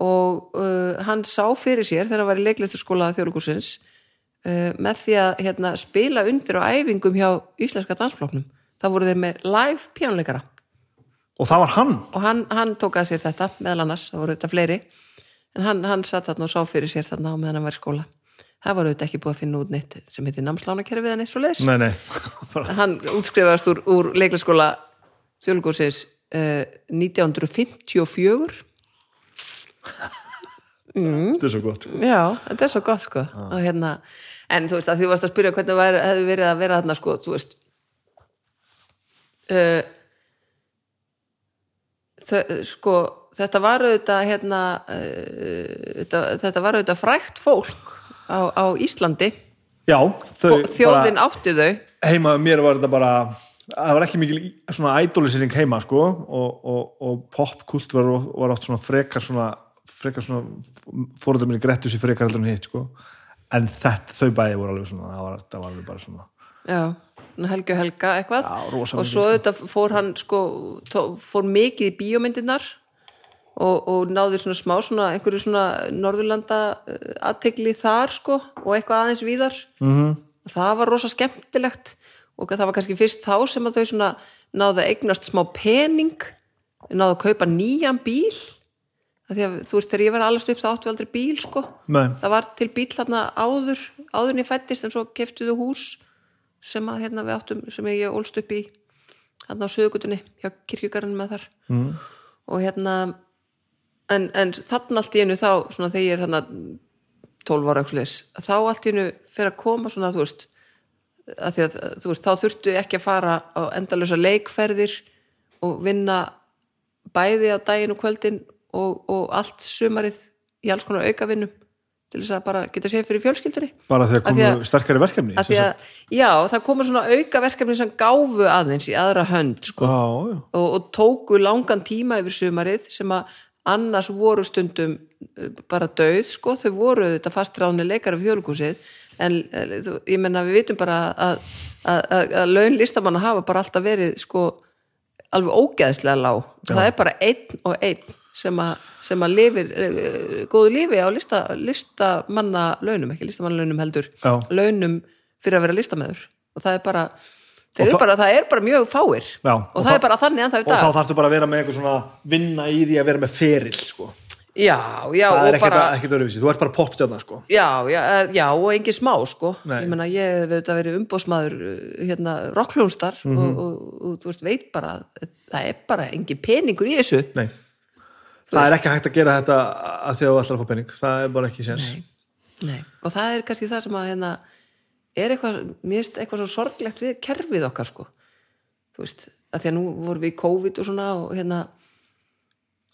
og uh, hann sá fyrir sér þegar hann var í leiklistarskóla þjóðlíkursins uh, með því að hérna, spila undir á æfingum hjá íslenska dansfloknum það voru þeir með live píanuleikara og það var hann? Og hann, hann tók að sér þetta meðal annars, það voru þetta fleiri en hann, hann satt þarna og sá fyrir sér þarna á meðan hann var í skóla. Það var auðvitað ekki búið að finna út neitt sem heitir námslánakerfið en eitt svo leiðis nei, nei. [laughs] Hann útskrifaðist úr, úr leiklaskóla þjóðlugúrsins uh, 1954 þetta er svo gott. Já, þetta er svo gott sko. Og hérna, en þú veist að því þú varst að spyrja hvernig væri, hefði verið að vera þarna sko, þú veist uh, þau, sko þetta var auðvitað hérna, uh, þetta, þetta var auðvitað frækt fólk á, á Íslandi. Já, þjóðin átti þau. Heima mér var þetta bara það var ekki mikil svona idolisering heima sko og, og, og popkult var, var oft svona frekar svona frekar svona fóröldar minni grettu sér frekar heldur en hitt sko. En þetta, þau bæði voru alveg svona það var, það var alveg bara svona. Já, Helgi og Helga eitthvað. Já, og svo þetta fór hann sko, tó, fór mikið í bíómyndirnar og, og náði svona smá svona einhverju svona Norðurlanda aðtegli þar sko og eitthvað aðeins víðar -hmm. það var rosa skemmtilegt og það var kannski fyrst þá sem að þau svona náðu að eignast smá pening náðu að kaupa nýjan bíl að að þú veist þegar ég var allast upp þá áttu við aldrei bíl sko Nei. það var til bíl þarna áður áður en ég fættist en svo keftuðu hús sem að hérna við áttum sem ég ólst upp í hérna á sögutunni hjá kirkjugarinn með þar mm. og hérna en, en þarna allt í einu þá svona þegar ég er hérna 12 ára þá allt í einu fyrir að koma svona þú veist að að þú veist þá þurftu ekki að fara á endalösa leikferðir og vinna bæði á daginn og kvöldin og, og allt sumarið í alls konar aukavinnum til þess að bara geta séð fyrir fjölskyldunni. Bara þegar komu að- sterkari verkefni að að, já, það komur svona aukaverkefni sem gáfu aðeins í aðra hönd sko, já, já, og, og tóku langan tíma yfir sumarið sem að annars voru stundum uh, bara döið, sko, þau voru þetta fastráðni leikari við þjóðlíkusið en eh, ég menna við vitum bara að, að, að, að laun listamanna hafa bara alltaf verið sko alveg ógeðslega lág. Það er bara einn og einn sem að, sem að lifir uh, góðu lífi á lista, listamanna launum, ekki listamanna launum heldur. Já. launum fyrir að vera listamæður og það er bara, eru það- bara það er bara mjög fáir Já, og, og það það- er bara þannig ennþá í og þá dag þarftu bara að vera með eitthvað svona vinna í því að vera með feril sko. já, já, það er ekkert, bara öruvísi, þú ert bara pottstjarnar sko. já, já, eh, já, og engin smá sko. Ég meina, ég hef auðvitað verið umbóðsmaður uh, hérna, rockljónstar Mhm. og, og, og, þú veist, veit bara að það er bara engin peningur í þessu Nei. það er ekki hægt að gera þetta að því að þú ætlar að fá pening það er bara ekki séns og það er kannski það sem að hérna, er eitthvað, mér finnst eitthvað svo sorglegt við kerfið okkar sko. Þú veist, að því að nú vorum við í COVID og svona og hérna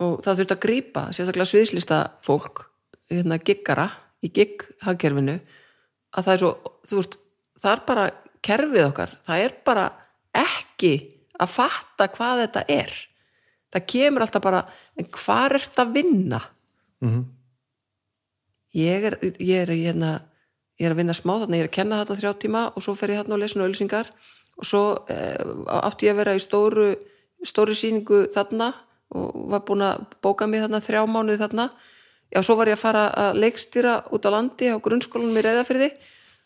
og það þurfti að grípa, sérstaklega sviðslista fólk, hérna giggara í gigghagkerfinu að það er svo, þú veist það er bara kerfið okkar. Það er bara ekki að fatta hvað þetta er. Það kemur alltaf bara en hvað er þetta að vinna? Ég er, ég er hérna ég er að vinna smá þarna, ég er að kenna þarna þrjá tíma og svo fer ég þarna og lesa auðlýsingar og svo eh, átti ég að vera í stóru stóru sýningu þarna og var búin að bóka mig þarna þrjá mánuði þarna. Já, svo var ég að fara að leikstýra út á landi á grunnskólanum í reyðafyrði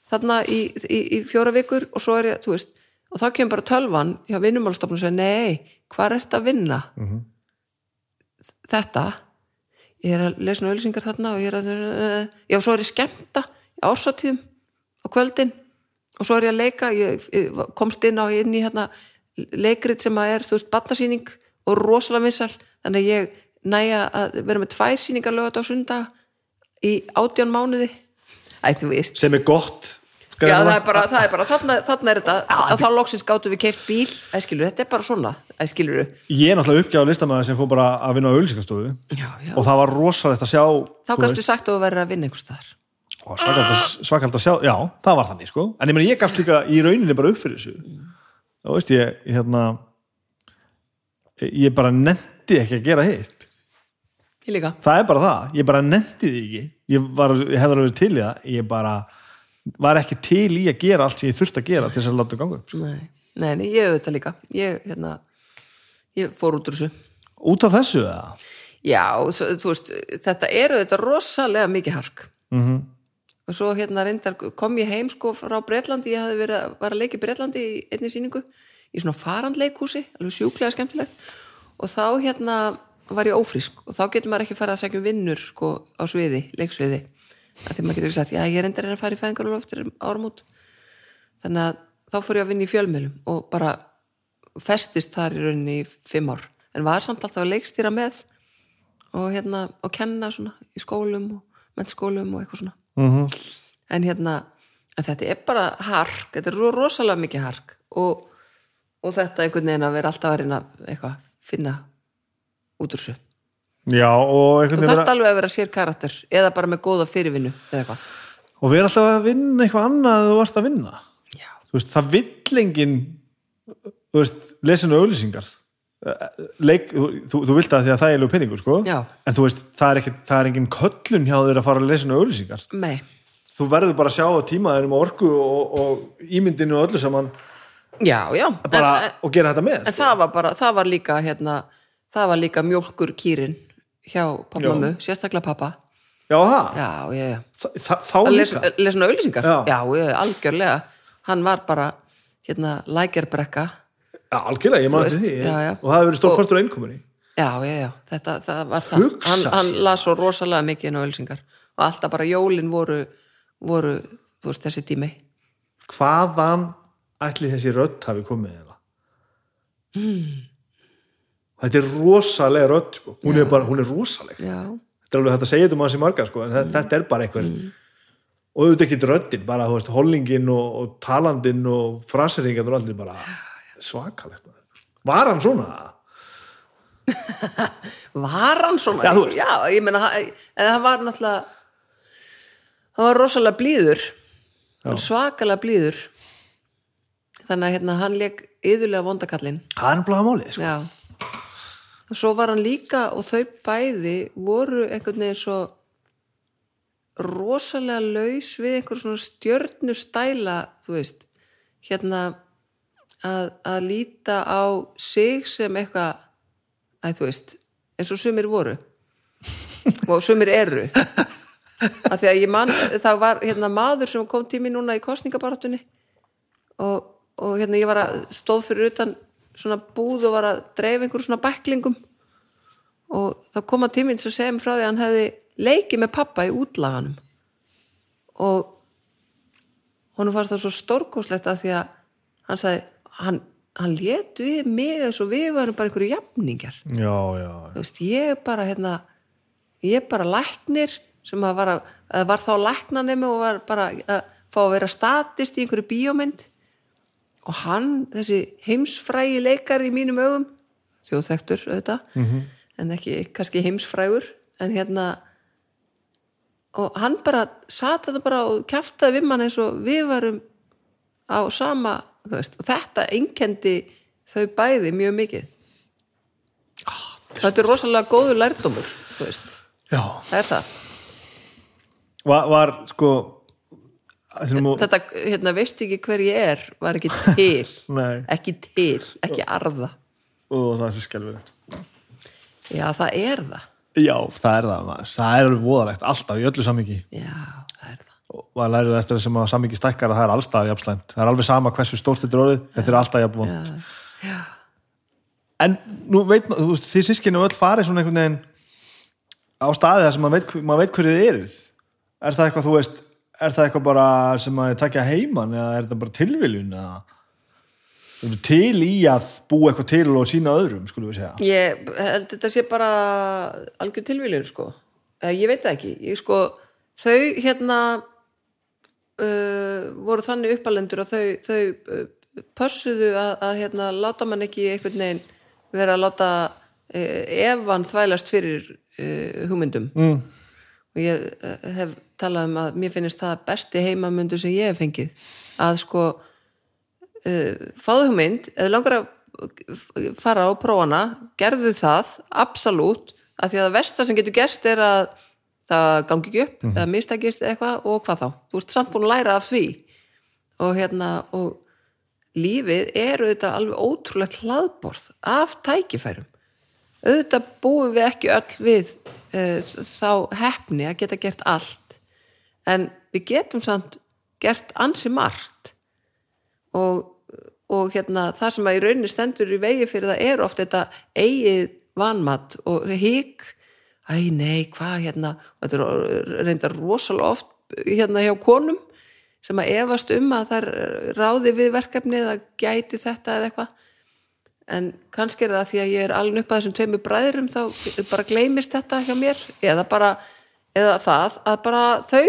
þarna í, í, í fjóra vikur og svo er ég, þú veist og þá kemur bara tölvan hjá vinnumálstofnum og segir, nei, hvað er þetta að vinna? Þetta ég er að lesa auðlýsingar þarna og ég er að, já, svo er ég skemmta ársatíðum á kvöldin og svo er ég að leika ég, ég komst inn á inn í hérna leikrit sem að er, þú veist, batnasýning og rosalega vissal, þannig að ég næja að vera með tvær sýningar lögat á sunda í átján mánuði. Æ, þú veist. Sem er gott Já, það er bara, það? er bara, þarna, þarna er þetta. Að þá loksins gáttu við keift bíl. Æskilur, þetta er bara svona, æskilur ég er náttúrulega uppgjáð listamæður sem fór bara að vinna á já, og það var rosalegt að sjá þá þú gæstu veist, sagt að þú verður að vinna einhvers staðar svakalt að, að sjá já, það var þannig sko. En ég meina ég gafst líka í rauninni bara upp fyrir þessu. Þá veist ég, hérna ég bara nendi ekki að gera hitt. Ég líka. Það er bara það, ég bara nendi því ekki. Ég, var, ég hefði alveg til í það. Ég bara var ekki til í að gera allt sem ég þurfti að gera til þess að láta ganga upp sko. Nei, nei, ég auðvitað líka. Ég, hérna, ég fór út úr þessu. Út af þessu eða? Já, þú veist, þetta er auðvitað rosalega mikið hark. Mm og svo hérna reyndar kom ég heim sko frá Bretlandi, ég verið var að leika í Bretlandi í einni sýningu í svona farandleikhúsi, alveg sjúklega skemmtilegt. Og þá hérna var ég ófrísk. Og þá getur maður ekki farið að segja um vinnur sko á sviði, leiksviði. Að því maður getur sagt, já ég er reyndar að fara í fæðingar og eftir áramót þannig að þá fór ég að vinna í fjölmjölum og bara festist þar í rauninni í fimm ár. En var samt alltaf að leikstýra með og hérna, og kenna svona í skólum og mennskólum og eitthvað svona -hmm. en hérna en þetta er bara hark, þetta er ro- rosalega mikið hark og, og þetta einhvern veginn að vera alltaf að reyna eitthvað, finna út úr þessu. Já og og einhvern þarf veginn alveg að vera sér karakter eða bara með góða fyrirvinnu og við erum alltaf að vinna eitthvað annað að þú varst að vinna. Þú veist, það vill engin þú lesinu auðlýsingar leik, þú, þú, vilt það því að það er lög peningur, sko. Já. en þú veist, það er, ekki, það er engin köllun hjá þér að fara að lesinu auðlýsingar nei, þú verður bara að sjá að tímaðinum og orku og, og ímyndinu og öllu saman. Já, já. Bara, en, og gera þetta með. en það var bara, það var líka hérna, það var líka mjólkur kýrin hjá pappamömmu, sérstaklega pappa já, það, já, já, já. Þa, þá að lesa, líka lesa auðlýsingar Já. já, já, algjörlega. Hann var bara hérna lækjarbrekka já, algjörlega, ég maður til því. já, já. og það hefur verið stór Og- partur á einkominni já, já, já, þetta var það. Hugsa hann, hann las svo rosalega mikið inn á auðlýsingar og alltaf bara jólin voru voru, þú veist, þessi tími. Hvaðan ætli þessi rödd hafi komið þeirra Hmm. þetta er rosalega rödd sko. hún, er bara, hún er rosaleg. Já, þetta er alveg hægt að segja þetta um hans í marga sko, en þetta, þetta er bara einhver Hmm. og auðvitað ekki röddin, bara veist, hollingin og, og talandin og fraseringan og allir bara svakalegt var hann svona? [laughs] var hann svona? Já, já ég hann- en hann var náttúrulega hann var rosalega blíður. Hann svakalega blíður. Þannig að hérna, hann leik yðurlega vondakallinn. Það er náttúrulega málið sko. og svo var hann líka og þau bæði voru einhvern veginn svo rosalega laus við einhver svona stjörnustæla þú veist. Hérna að, að líta á sig sem eitthvað að þú veist, eins og sumir voru. [laughs] Og sumir eru. Að því að ég man það var hérna maður sem kom tími núna í kostningabaráttunni og, og hérna ég var að stóð fyrir utan svona búð og var að dreif einhver svona bæklingum. Og þá kom að tíminn sem segja mig frá því að hann hefði leikið með pappa í útlaganum. Og honum fannst það svo stórkoslegt að því að hann sagði hann, hann lét við mig eins og við varum bara einhverju jafningjar. Já, já, þú veist, ég bara hérna, ég bara læknir sem að var, að, að var þá læknanemi og var bara að fá að vera statist í einhverju bíómynd. Og hann, þessi heimsfrægi leikar í mínum augum þjóðþektur auðvitað -hmm. en ekki kannski heimsfrægur en hérna og hann bara sat þetta bara og kjaftaði við mann eins og við varum á sama veist, og þetta einkendi þau bæði mjög mikið. Þetta er rosalega veist, já. það er það. Var, var sko þessum, þetta, hérna, veist ekki hver ég er var ekki [laughs] til. Ekki til, ekki arða. Og það er svo skelfilegt. Já, það er það. Já, það er það, það er alveg voðalegt alltaf í öllu sammingi já, það það og maður lærir eftir þessum að sammingi stækkar að það er allstað jafnslæmt, það er alveg sama hversu stórt þetta er orðið, þetta er alltaf jafn vond já, já, en nú veit maður, þú veist, þið sískinu öll farið svona einhvern veginn á staði þar sem maður veit, maður veit hverju þið eruð. Er það eitthvað, þú veist er það eitthvað bara sem maður takja heiman eða er þetta bara tilviljun eða? Til í að búa eitthvað til og sína öðrum, skulum við segja. Ég held þetta sé bara algjör tilvíljur sko. Ég veit það ekki, ég sko þau hérna uh, voru þannig uppalendur að þau, þau uh, pössuðu að, að hérna láta mann ekki einhvern veginn vera að láta uh, efan þvælast fyrir uh, hugmyndum mm. og ég uh, hef talað um að mér finnst það besti heimamundu sem ég hef fengið að sko fáðu hugmynd eða langar að fara á prófana gerðu það, absolutt að því að það versta sem getur gerst er að það gangi ekki upp eða mistakist eða eitthvað og hvað þá? Þú ert samt búin að læra af því. Og hérna og lífið er auðvitað alveg ótrúlegt hlaðborð af tækifærum. Auðvitað búum við ekki öll við uh, þá hefni að geta gert allt. En við getum samt gert ansi margt. Og, og hérna það sem að í rauninni stendur í vegi fyrir það er oft þetta eigið vanmat og hík æ nei, hvað hérna og þetta er reyndar rosalega oft hérna hjá konum sem að efast um að þær ráði við verkefni eða gæti þetta eða eitthvað. En kannski er það því að ég er alveg upp að þessum tveimur bræðurum þá bara gleymist þetta hjá mér. Eða bara, eða það að bara þau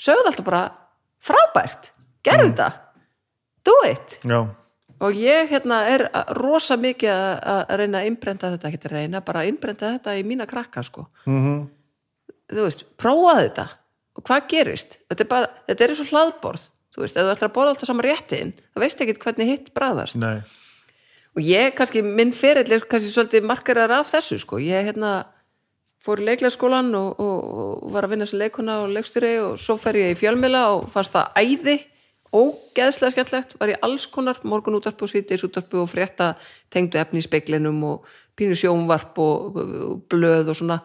sögðu alltaf bara frábært, gerðu þetta. Do it. Já, og ég hérna er rosa mikið að reyna að innbrenda þetta ekki að reyna, bara að innbrenda þetta í mína krakka sko. Mm þú veist, prófa þetta. Og hvað gerist, þetta er bara þetta er eins og hlaðborð, þú veist, ef þú ætlar að borða alltaf saman réttin, þá veist ekki hvernig hitt bræðast nei. Og ég kannski, minn ferill er kannski svolítið markarar af þessu sko, ég hérna fór í leiklegaskólan og, og, og var að vinna sem leikuna og leikstjóri og svo fer ég í fjölmiðla og fannst það æði ógeðslega skemmtlegt, var ég alls konar morgun útarpu og sítiðis útarpu og frétta tengdu efni í speiklinum og pínu sjónvarp og, og blöð og svona.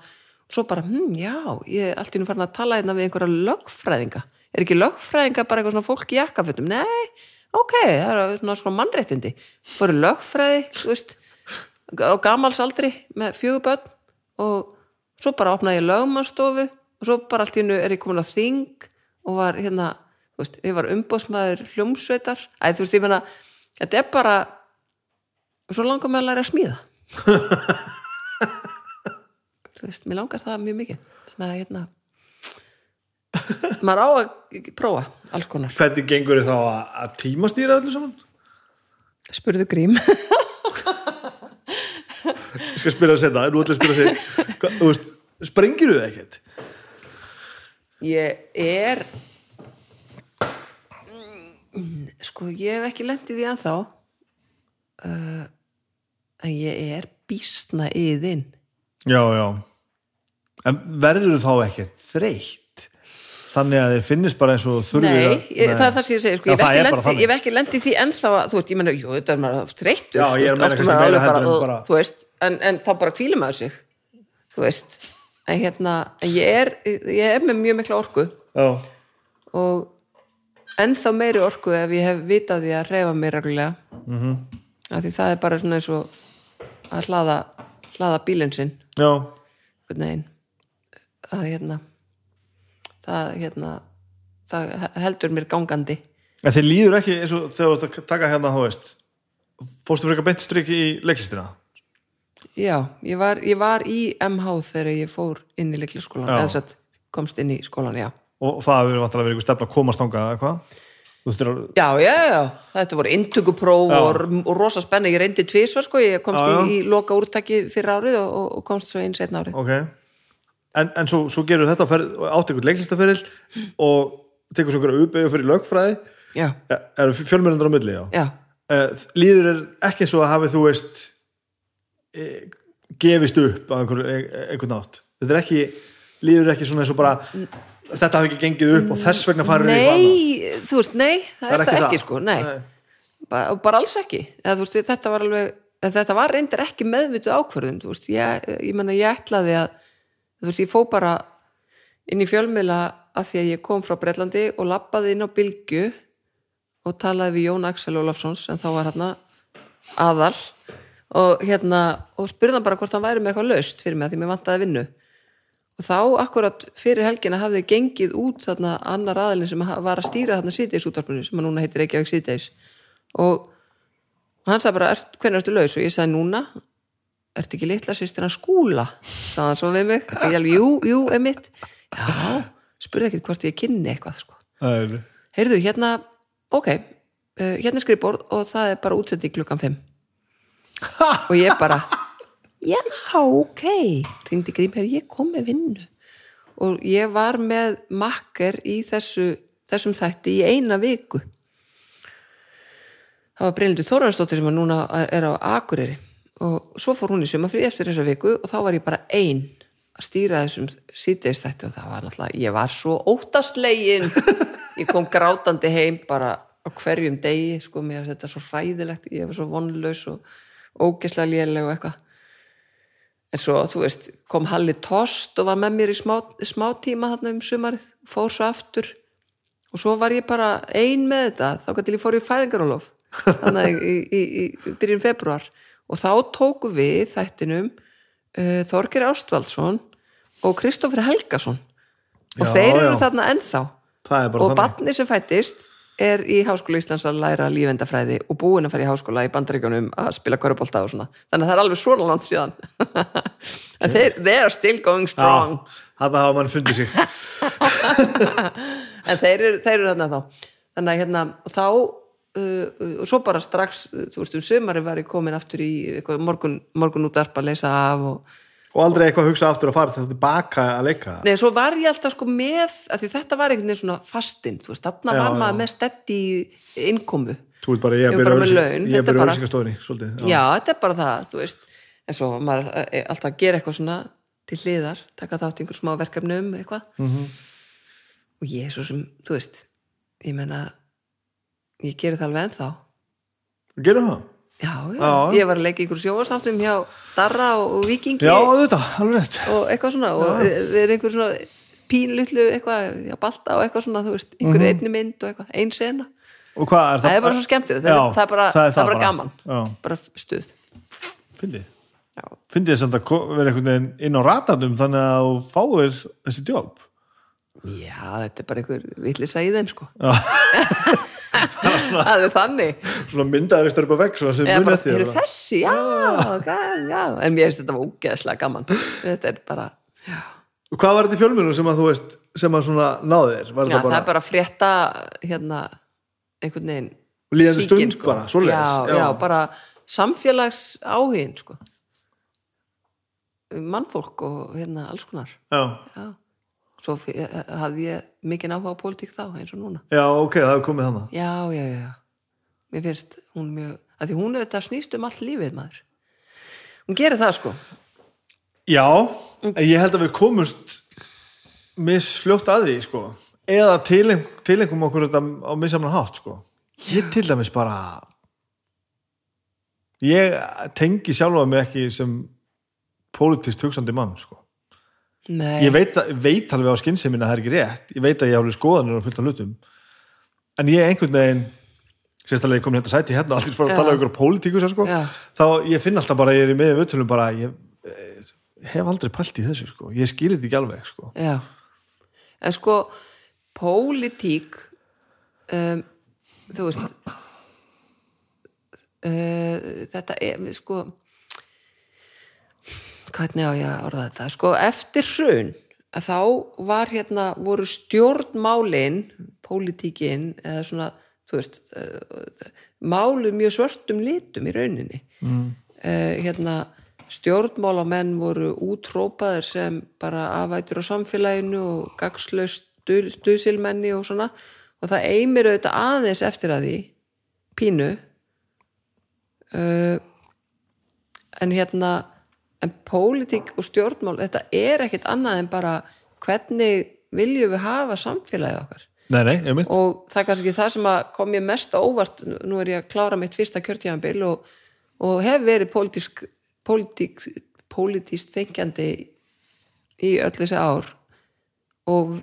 Svo bara, hm, já, ég er allt í nú farin að tala hérna við einhverja lögfræðinga. Er ekki lögfræðinga bara eitthvað svona fólk í jakkafötum? Nei, ok, það er svona, svona mannréttindi. Fóru lögfræði, þú veist á gamalsaldri með fjöguböld og svo bara opnaði ég lögmannstofu og svo bara allt í hennu er ég komin á þing og var hérna, veist, ég var umbóðsmaður hljómsveitar, æ, þú veist, ég meina þetta er bara og svo langar mig að læra að smíða. [laughs] Þú veist, mér langar það mjög mikið. Þannig að hérna maður á að prófa alls konar. Hvernig gengur þið þá að, að tímastýra öllu saman? spurðu grím. Skal spyrja það setna, nú ætla ég að spyrja þig. Hva- þú veist, sprengir þú ekkert? ég er sko ég hef ekki lendið því ennþá. Uh, en ég er býstna yðin Já, já. En verður þú þá ekkert þreytt? Þannig að þið finnist bara eins og þurfið Nei, að- ég, það er það sem ég segi sko, Já, ég, hef ekki ekki lendið því ennþá að, þú veist, ég menna, jú, þetta er maður að en bara, þú veist, en, en þá bara kvílum maður sig þú veist. En hérna, en ég er ég er með mjög mikla orku. Já, og ennþá meiri orku ef ég hef vitað því að reyfa mig reglulega mm. -hmm. því það er bara svona eins og að hlaða, hlaða bílinn sinn já, einhvern veginn að hérna það hérna það heldur mér gangandi en þið líður ekki eins og þegar þú taka hérna, þú veist Fórstu frekar beint strikki í leiklistina? já, ég var, ég var í MH þegar ég fór inn í leikliskólan eða satt komst inn í skólan, já Og það hefur vantilega verið einhver stefna að komast þangað eða hvað? Já, já, já, þetta voru inntökupróf Já. og, og rosa spenna, ég reyndi tvisvar sko, ég komst Já. Í, í loka úrtaki fyrir árið og, og, komst svo inn setna árið. Ok. En, en svo, svo gerur þetta átt einhvern leiklistaferil og tekur svo einhverja uppeyju fyrir lögfræði. Já, ja, eru fjölmjörnundar á milli, já? Já, Eh, líður er ekki svo að hafi þú veist e, gefist upp á einhver, e, einhvern nátt þetta er ekki, líður ekki svona eins og bara þetta hafi ekki gengið upp og þess vegna farið í eitthvað annað. Nei, þú veist, nei, það er það ekki sko, nei, Nei. Ba bara alls ekki. Eða, veist, þetta var alveg en þetta var reyndar ekki meðvituð ákvörðun þú veist, ég, ég menna ég ætlaði að veist, ég fó bara inn í fjölmiðla af því að ég kom frá Bretlandi og labbaði inn á bylgju og talaði við Jón Axel Ólafsson sem þá var hérna aðal og hérna og spurði hann bara hvort hann væri með eitthvað laust fyrir mig að því mér vantaði vinnu og þá akkurat fyrir helgina hafði gengið út þarna annar aðalinn sem var að stýra þarna síðdeis útvarpinu sem að núna heitir Reykjavík síðdeis og, hann sagði bara, er, hvernig ertu laus? og ég sagði núna, ertu ekki litla sýstina skúla? sagði hann svo við mig og ég alveg, jú, jú, emitt já, spurði ekkert hvort ég kynni eitthvað sko. Heyrðu, hérna, ok uh, hérna skrifborð og það er bara útsendi klukkan 5 [laughs] og ég bara já, ok. Ringdi Grímherr, ég kom með vinnu. Og ég var með makker í þessu, þessum þætti í eina viku. Það var Brynildur Þóransdóttir sem núna er á Akureyri. Og svo fór hún í sumafrí eftir þessa viku og þá var ég bara ein að stýra þessum síðdeis þætti og það var náttúrulega, ég var svo óttastlegin [laughs] ég kom grátandi heim bara á hverjum degi sko, mér er þetta svo hræðilegt ég var svo vonlaus og ógeslega léleg og eitthvað en svo, þú veist, kom Halli Tost og var með mér í smá, smá tíma þarna um sumarið, fór svo aftur. Og svo var ég bara ein með þetta, þá gæti ég fór í fæðingarólof þannig í, í, í, í byrjun februar og þá tóku við þættinum uh, Þorgir Ástvaldsson og Kristoffer Helgason. Og Já, þeir eru já. þarna ennþá. Er og þannig. barni sem fættist er í Háskóla Íslands að læra lífendafræði og búin að fara í háskóla í bandaríkjunum að spila körubólta og svona. Þannig að það er alveg svona langt síðan. [laughs] En þeir, they are still going strong. Það hafa mann fundið sig. [laughs] En þeir eru, þeir eru þarna þá. Þannig að hérna þá uh, uh, og svo bara strax, uh, þú veist um sömari var ég komin aftur í morgun, morgun út að leysa af og og aldrei eitthvað að hugsa aftur að fara þetta tilbaka að leika Nei, svo var ég alltaf sko með því þetta var einhvern veginn svona fastinn þarna Já, var maður já. með steddi innkomu þú veit bara, ég Ég bara byrja með laun, ég byrja bara- auðvisingastofinni svolítið, já. þetta er bara það, þú veist en svo maður er alltaf að gera eitthvað svona til hliðar, taka þátt einhver smá verkefnum eitthvað Mhm. -hmm. og ég er svo sem, þú veist ég menna ég geri það alveg ennþá gerum það já, já, Já. ég var að í einhver sjóastáttum hjá Darra og, Vikingi já, þetta, alveg rétt. Og eitthvað svona og við erum einhver svona pínlutlu eitthvað, já, balta og eitthvað svona, þú veist, einhver Mhm. einni mynd og eitthvað, ein sena. Og hvað er það? það er bara svo skemmtilegt, það, er- það er bara, það er bara gaman. Já, bara stuð. Fyndið. Já. fyndið þess að það vera einhvern veginn inn á ratanum þannig að þú fáir þessi jobb Já, þetta er bara einhver vitlisa í þeim sko. [laughs] Það er þannig. Svona myndaður bara, eftir eru þér bara. þessi, já, já, já. En mér finnst þetta ógeðslega gaman. Þetta er bara, já, hvað var þetta í fjölmjölum sem að þú veist sem að svona náði þér? Já þetta það bara, er bara að frétta hérna, einhvern veginn Líðandi stund bara, svoleiðis, já. já, bara samfélags áhugin sko. Mannfólk og hérna alls konar. Já, já. Svo fi- eh, hafði ég mikið áhuga á pólitík þá eins og núna já, ok, það er komið þannig já, já, já, já. mér finnst hún mjög, að því hún auðvitað snýst um allt lífið maður hún gerir það sko Já, en ég held að við komumst misfljótt að því sko. eða tileng, tilengum okkur þetta á missamna hátt sko. ég til dæmis bara ég tengi sjálfa mig ekki sem politist hugsandi mann sko. Nei, ég veit, veit alveg á skynnsemin að það er ekki rétt ég veit að ég hafði skoðanir og fullt af hlutum en ég einhvern veginn sérstaklega ég komin hérna sæti hérna og allir fór að Já. tala um ykkur pólitíkus sko. Já. þá ég finn alltaf bara, ég er í meðum vötulum bara, ég eh, hef aldrei pælt í þessu sko. ég skilir þetta ekki alveg sko. já en sko, pólitík um, þú veist uh, þetta er sko hvernig á ég að orða þetta? Sko eftir hrun þá var hérna voru stjórnmálin pólitíkin eða svona þú veist uh, málu mjög svörtum litum í rauninni. Mm. hérna stjórnmálamenn voru útrópaðir sem bara afætur á samfélaginu og gagslaust stuðsilmenni og svona. Og það eimir auðvitað aðeins eftir að því pínu. Uh, en hérna en pólitík og stjórnmál þetta er ekkit annað en bara hvernig viljum við hafa samfélagið okkar? Nei, nei, og það er kannski það sem kom mér mest óvart nú er ég að klára mitt fyrsta kjörtjáðanbil og, og hef verið pólitísk pólitík, pólitíst þengjandi í öll þessi ár. Og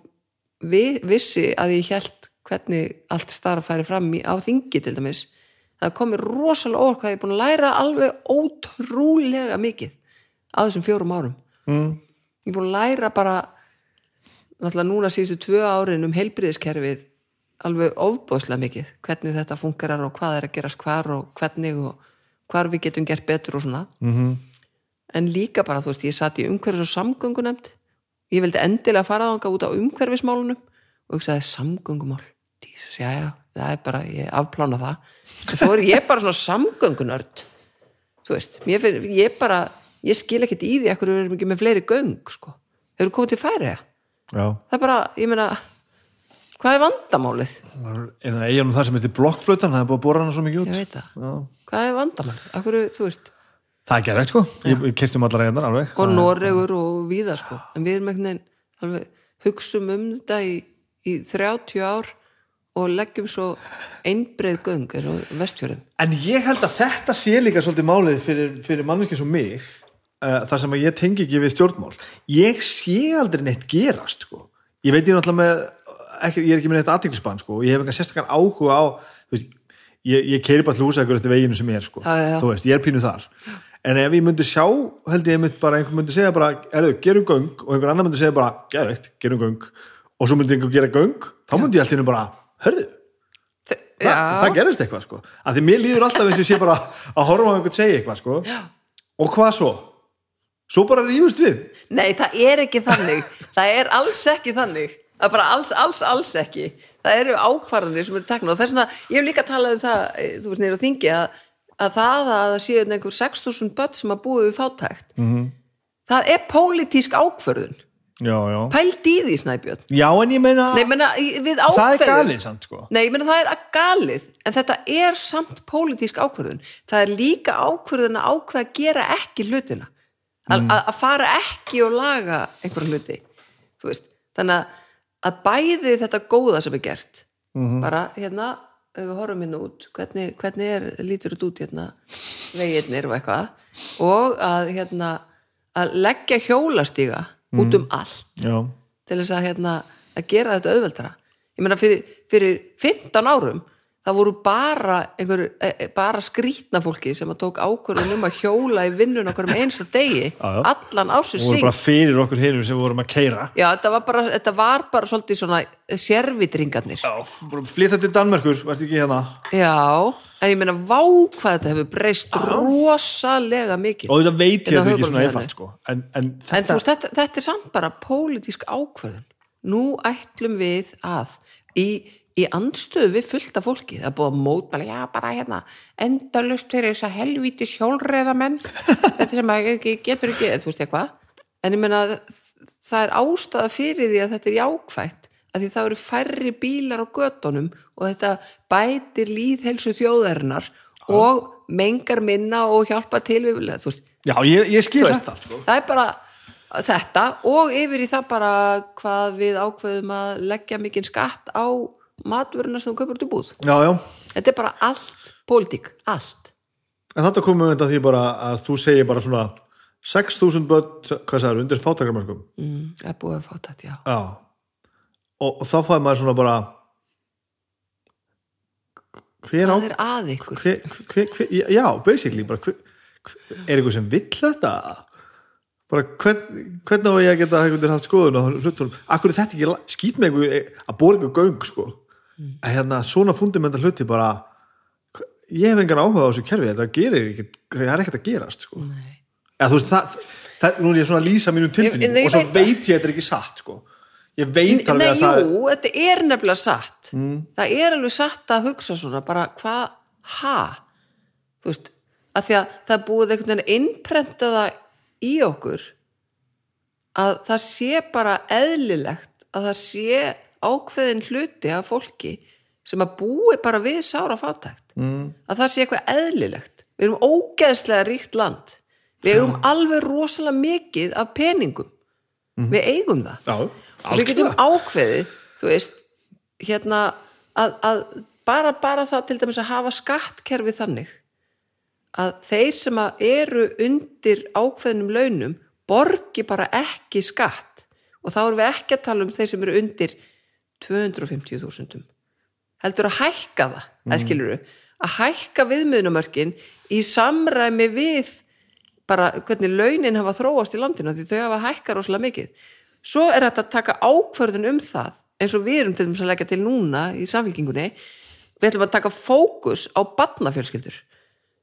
vi, vissi að ég held hvernig allt starf færi fram í, á þingi til dæmis. Það kom mér rosalega óvart hvað ég er búin að læra alveg ótrúlega mikið á þessum fjórum árum. Mm. ég er búin að læra bara náttúrulega núna síðustu tvö árin um heilbriðiskerfið alveg ofbóðslega mikið. Hvernig þetta fungerar og hvað er að gerast hvar og hvernig og hvar við getum gert betur og svona. Mm en líka bara, þú veist, ég satt í umhverfis og samgöngunemnd ég vildi endilega fara þanga út á umhverfismálunum og hugsaði samgöngumál? Jesus, já, já, það er bara, ég afplána það. En svo er ég bara svona samgöngunörd þú veist, ég, ég bara ég skil ekkert í því ekkur við erum ekki með fleiri göng, sko, þeir eru komið til færi já, það er bara, ég meina hvað er vandamálið? en það er nú það sem heitir blokkflötan það er að bóra hana svo mikið út. Hvað er vandamálið? Akkur, það er gerðið sko, ég, kyrstum allar einar alveg. Og Noregur og víða sko. En við erum einhvern veginn hugsum um þetta í, í 30 ár og leggjum svo einbreið göng eins og vestfjörðum. En ég held að þetta sé líka svolítið málið fyrir, fyrir manneski svo mig uh, þar sem ég tengi ekki við stjórnmál ég sé aldrei neitt gerast sko. ég veit ég náttúrulega með ekki, ég er ekki með neitt aðtiklisbann sko. ég hef engan sérstakann áhuga á veist, ég, ég keiri bara til húsækur eftir veginu sem ég er sko. Já, já, veist, ég er pínu þar en ef ég myndi sjá, held ég einmitt bara einhver myndi segja bara, erðu, gerum göng og einhver annar myndi segja bara, geðveikt, gerum göng og svo myndi einhver gera göng þá myndi ég alltaf bara, hörðu Þa, það gerist eitthvað sko að því mér líður alltaf eins og ég sé bara að horfa á einhvern segja eitthvað sko Já. og hvað svo? Svo bara rífust við. Nei, það er ekki þannig. [laughs] Það er alls ekki þannig. Það er bara alls, alls, alls ekki. Það eru ákvarðanir sem eru tekna og þess vegna, ég hef líka talað um það eh, þú veist nýra á þingi að, að það að það séu einhver 6.000 börn sem að búið við fátækt Mhm. -hmm. það er pólitísk ákvörðun. Já, já. Pælt í því snæbjörn. Já, en ég meina, Nei, menna, við það er galið samt sko. Nei, ég meina það er galið en þetta er samt pólitísk ákvörðun. Það er líka ákvörðun að ákveða að gera ekki hlutina að, að, að fara ekki og laga einhverja hluti þannig að, bæði þetta góða sem er gert bara hérna ef við horfum hérna út, hvernig, hvernig er, lítur þetta út hérna, veginnir og eitthvað og að hérna að leggja hjólastíga út um allt Já, til þess að, hérna, að gera þetta auðveldara. Ég meina fyrir, fyrir 15 árum það voru bara einhver, e, e, bara skrýtna fólki sem að tók ákvörðun um að hjóla í vinnun okkur um einsta degi Já, já. allan ásins og voru bara fyrir okkur hinum sem vorum að keira já, þetta var bara, þetta var bara svolítið svona servitringarnir Já, flýta til Danmerkur, verður ekki hérna? Já, en ég meina vá hvað þetta hefur breyst rosalega mikið og þetta veit ég að þetta ekki svona einfalt sko. En, en En þetta, veist, þetta, þetta er samt bara pólitísk ákvörðun. Nú ætlum við að í, í andstöðu við fullta fólki, það búið að mótmæla, já bara hérna, endalust fyrir þess að helvíti sjálfreða menn, [laughs] þetta sem ekki, getur ekki, þú veist eitthvað, en ég meina það er ástæða fyrir því að þetta er jákvætt að því það eru færri bílar á göttunum og þetta bætir líðhelsu þjóðarinnar og mengar minna og hjálpa til við, þú veist, já, ég, ég skil þetta allt, sko. það er bara þetta og yfir í það bara hvað við ákveðum að leggja mikinn skatt á matvöruna sem þú kaupir út í búð. Já, já, þetta er bara allt pólitík, allt. En þetta komum við þetta því bara að þú segir bara svona 6.000 börn, hvað sagður, undir fátakarmarkum mm, það er búið að fá þetta, já. Já. Og, og þá fæði maður svona bara hver á það er að ykkur. Hver, hver, hver, já, basically bara er einhver sem vill þetta? Bara hvern, hvernig á ég að geta einhvern veginn haft skoðun á hlutunum, akkur er þetta ekki skýt með einhver að bóra einhver göng sko að hérna svona fundamental hluti bara ég hef engan áhuga á þessu kerfi þetta gerir ekki, það er ekkert að gerast sko. Eða þú veist það, það, nú er ég svona að lýsa mínum tilfinningum og svo veit ég að þetta er ekki satt sko. ég veit alveg að það jú, þetta er nefnilega satt það er alveg satt að hugsa svona bara hvað, ha þú veist, að því að það búið einhvern veginn innprentaða í okkur að það sé bara eðlilegt að það sé ákveðin hluti af fólki sem að búi bara við sára fátækt. Mm. að það sé eitthvað eðlilegt. Við erum ógeðslega ríkt land. Við eigum alveg rosalega mikið af peningum. Við eigum það. Já, við getum ákveðið þú veist, hérna að, að bara, bara það til dæmis að hafa skattkerfi þannig að þeir sem að eru undir ákveðnum launum borgi bara ekki skatt. Og þá erum við ekki að tala um þeir sem eru undir 250.000 heldur að hækka það mm. að skilur að hækka viðmiðnumörkin í samræmi við bara hvernig launin hafa þróast í landinu því þau hafa hækkað rosalega mikið. Svo er þetta að taka ákvörðun um það eins og við erum til dæmis að leggja til núna í samfélkingunni við ætlum að taka fókus á barnafjölskyldur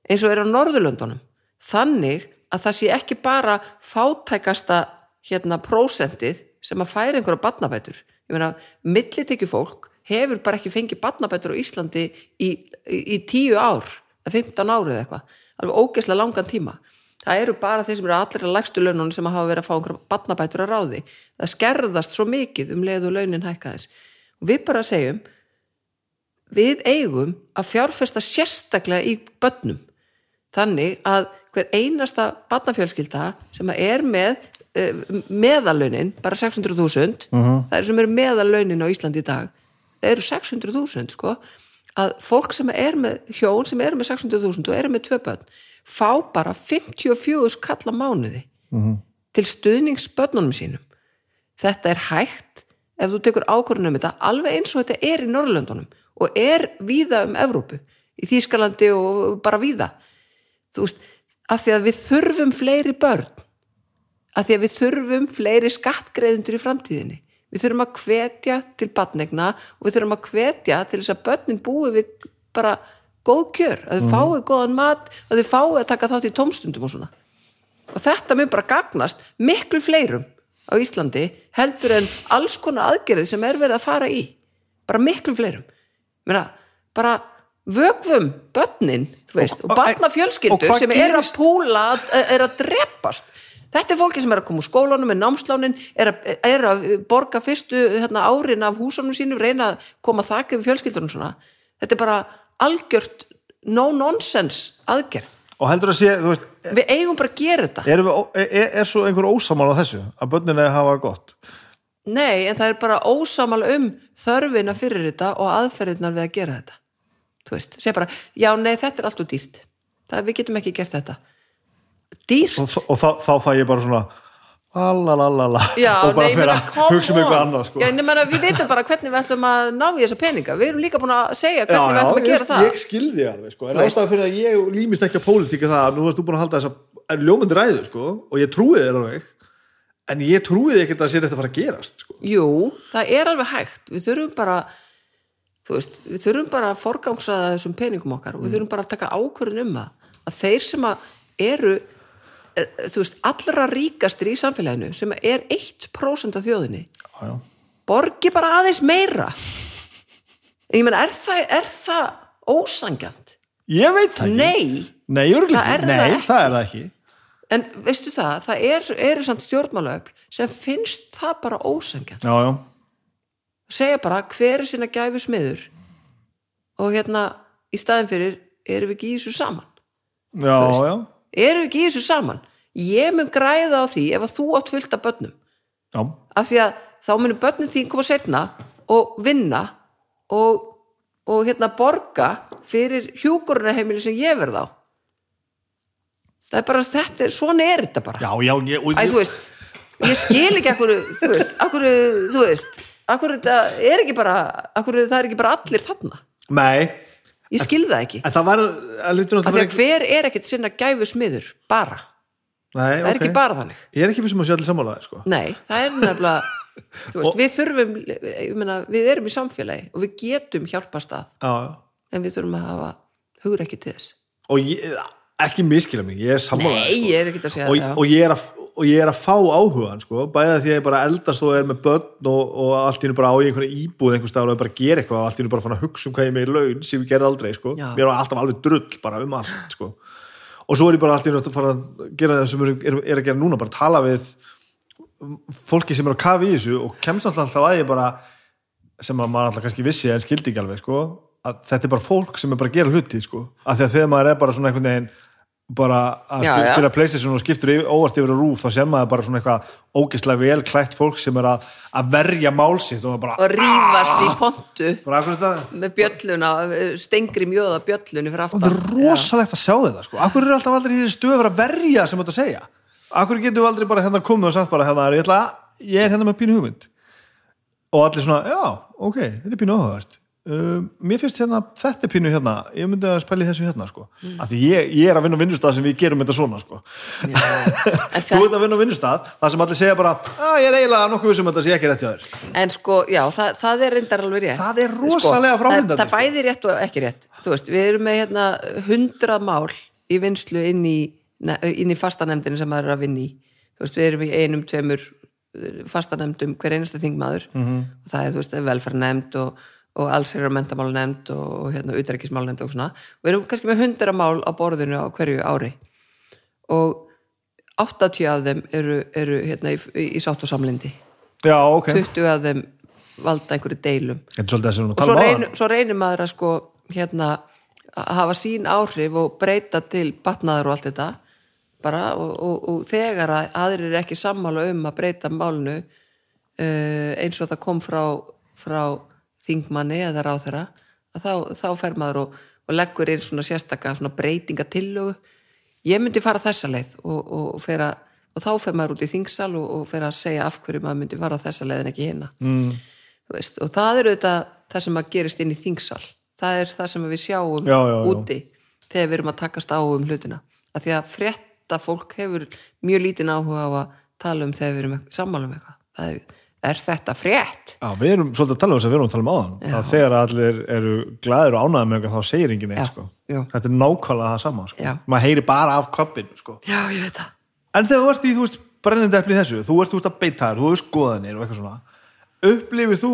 eins og er á Norðurlöndunum. Þannig að það sé ekki bara fátækasta hérna prósentið sem að færa einhverja barnabætur ég meina, millitekju fólk hefur bara ekki fengið barnabætur á Íslandi í, í, í tíu ár eða 15 árið eða eitthvað. Alveg ógeðslega langan tíma. Það eru bara þeir sem eru allir að lægstu laununum sem hafa verið að fá einhverja barnabætur að ráði. Það skerðast svo mikið um leið og launin hækkaðis og við bara segjum við eigum að fjárfesta sérstaklega í börnum. Þannig að hver einasta barnafjölskylda sem er með uh, meðalaunin, bara 600.000 það er sem eru meðalaunin á Íslandi í dag, það eru 600.000 sko, að fólk sem er með hjón sem eru með 600.000 og eru með tvö börn, fá bara 54 kalla mánuði til stuðnings börnunum sínum. Þetta er hægt ef þú tekur ákvörðunum þetta alveg eins og þetta er í Norrlöndunum og er víða um Evrópu í Þýskalandi og bara víða. Þú veist, af því að við þurfum fleiri börn af því að við þurfum fleiri skattgreðundur í framtíðinni. Við þurfum að hvetja til batnegna og við þurfum að hvetja til þess að börnin búi við bara góð kjör, að þau fái góðan mat að þau fái að taka þátt í tómstundum og svona. Og þetta mun bara gagnast miklu fleirum á Íslandi heldur en alls konar aðgerði sem er verið að fara í. Bara miklu fleirum. Meina, bara vögvum börnin þú veist, og, Og- og- barna og fjölskyldur hvað sem er að púla er að drepast þetta er fólki sem er að koma úr skólanum með námslánin, er að, er að borga fyrstu hérna, árin af húsunum sínum reyna að koma þakka við fjölskyldunum svona þetta er bara algjört no-nonsense aðgerð og heldur að sé, þú veist, við eigum bara að gera þetta er, við, ó- er, er svo einhver ósamal á þessu að börnin er að hafa gott Nei, en það er bara ósamal um þörfina fyrir þetta og aðferðirnar við að gera þetta. Þú veist, segja bara, já, nei, þetta er allt og dýrt. Það, við getum ekki gert þetta. Dýrt? og, og þá, þá fæ ég bara svona lalalala Já, [laughs] og bara fyrir að hugsa um eitthvað annað sko. Já, nema, við veitum bara hvernig við ætlum að ná í þessa peninga. Við erum líka búin að segja hvernig við ætlum að gera ég, það. ég skilði alveg sko. en Þú veist. ástæða fyrir að ég límist ekki að pólitíka það að nú varst þú búin að halda þess að ljómandi ræðu sko, og ég trúi þér alveg en ég trúi þér ekkert að sér þetta fara að gerast sko. Jú, það er alveg hægt. Við þurfum bara, veist, við þurfum bara að forgangsa þessum peningum okkar og við þurfum bara að taka ákvörðin um það. Að þeir sem að eru, er, þú veist, allra ríkastir í samfélaginu sem er 1% af þjóðinni, já, já. borgi bara aðeins meira. Ég meina, er það, er það ósangjant? ég veit það ekki Nei, Nei, Það er ekki. það Nei, ekki. það er það ekki en veistu það, það er, eru samt stjórnmálaöfl sem finnst það bara ósengjan já, já, segja bara hver er sinna gæfu smiður og hérna í staðin fyrir erum við ekki í þessu saman já, Þú veist. já, erum við ekki í þessu saman ég mun græða á því ef að þú átt fullt af börnum. Já, af því að þá munum börnin þín koma setna og vinna og, og hérna borga fyrir hjúkurunarheimili sem ég verð á. Það er bara þetta, svona er þetta bara. Já, já, ég, Æ, þú veist, ég skil ekki akkur, þú veist, akkur, þú veist akkur þetta er ekki bara akkur það er ekki bara allir þarna. Nei, ég skil það ekki. Það var að lítur af því að hver er ekkit sinna gæfu smiður bara, nei, það er ekki bara þannig. Ég er ekki fyrir sem að sé allir sammálaði, sko. Nei, það er nefnilega [laughs] veist, við þurfum ég meina, við erum í samfélagi og við getum hjálpast að já, en við þurfum að hafa hugur ekki til þess. Og ég, ekki miskila mig, ég er sammálaði Nei, sko. ég er að og, og, ég er að, og ég er að fá áhugan sko, bæða því að ég bara eldast og er með börn og, og allt í hennu bara á í einhverja íbúð einhvers staðar og bara að gera eitthvað og allt í hennu bara fann að hugsa um hvað ég með í laun sem ég gerði aldrei sko. Mér var alltaf alveg drull bara um allt sko. Og svo er ég bara allt í hennu að fara að gera það sem er, er, að gera núna bara tala við fólki sem er að kafa í þessu og kemst alltaf að ég bara sem að maður alltaf kannski vissi en skildi ekki alveg sko, að þetta er bara fólk sem er bara að gera hluti sko, að því að þegar maður er bara svona einhvern veginn bara að Já, spila, spila Playstation og skiptur óvart yfir að rúf þá sem maður bara svona eitthvað ógeðslega vel klætt fólk sem er að, að verja málsitt og bara, og rífast í pontu. Bara með bjölluna, stengri mjóða bjöllunni fyrir aftan. Það er rosalegt að sjá þetta sko. akkur er alltaf aldrei hér stöður að verja sem þetta segja? Akkur getur við aldrei bara hérna komið og sagt bara hérna, ég, ætla, að- ég er hérna með pínu hugmynd? Og allir svona, já, ok þetta er pínu áhugavert um, mér finnst hérna, þetta er pínu hérna ég myndi að spæli þessu hérna sko. mm. af því ég, ég er að vinna á vinnustaf sem við gerum þetta svona sko. [laughs] Þú ert að vinna á vinnustaf þar sem allir segja bara, að ég er eiginlega nokkuð vissum þetta sé ekki rétt hjá þér En sko, já, það, það er reyndar alveg rétt Það er rosalega sko, fráhrindandi, það, það sko. bæði rétt og ekki rétt Þú veist, við erum með hérna hundrað mál í vinslu inn í, inn í fastanemdini sem maður er að vinna í Þú veist, við erum í einum, tveimur fastanemdum hver einasta þingmaður Mhm. -hmm. og það er, þú veist, velferðnemd og, og allsherjar mentamálnemd og, og hérna utrækismálnemd og svona. Og erum kannski með hundrað mál á borðinu á hverju ári. Og 80 af þeim eru, eru hérna í, í, sátt og samlindi já, ok, 20 af þeim valda einhverju deilum. Að og svo um áðan svo reynir maður að sko hérna að hafa sín áhrif og breyta til batnaður og allt þetta. Bara og, og, og þegar að aðrir er ekki sammála um að breyta málnu uh, eins og það kom frá, frá þingmanni eða ráþera að þá, þá fer maður og, og leggur inn svona sérstaka svona breytingatillögu. Ég myndi fara þessa leið og, og, að, og þá fer maður út í þingsal og, og fer að segja af hverju maður myndi fara þessa leið en ekki hinna mm. veist, og það er auðvitað það sem að gerist inn í þingsal. Það er það sem við sjáum Já, já, já. úti þegar við erum að takast á um hlutina. Að því að frétta fólk hefur mjög lítinn áhuga á að tala um þegar við erum sammála um eitthvað. Það er, er þetta frétt Já, við erum svolítið að tala um þess að við erum að tala um áðan að þegar allir eru glæður og ánæður með eitthvað þá segir enginn Já, eitt sko. já. þetta er nákvæmlega það sama sko. Já. maður heyri bara af koppinu sko. já, ég veit það en þegar þú ert í, þú veist, í þessu þú ert, ert að beita þær, þú hefur skoðanir og eitthvað svona upplifir þú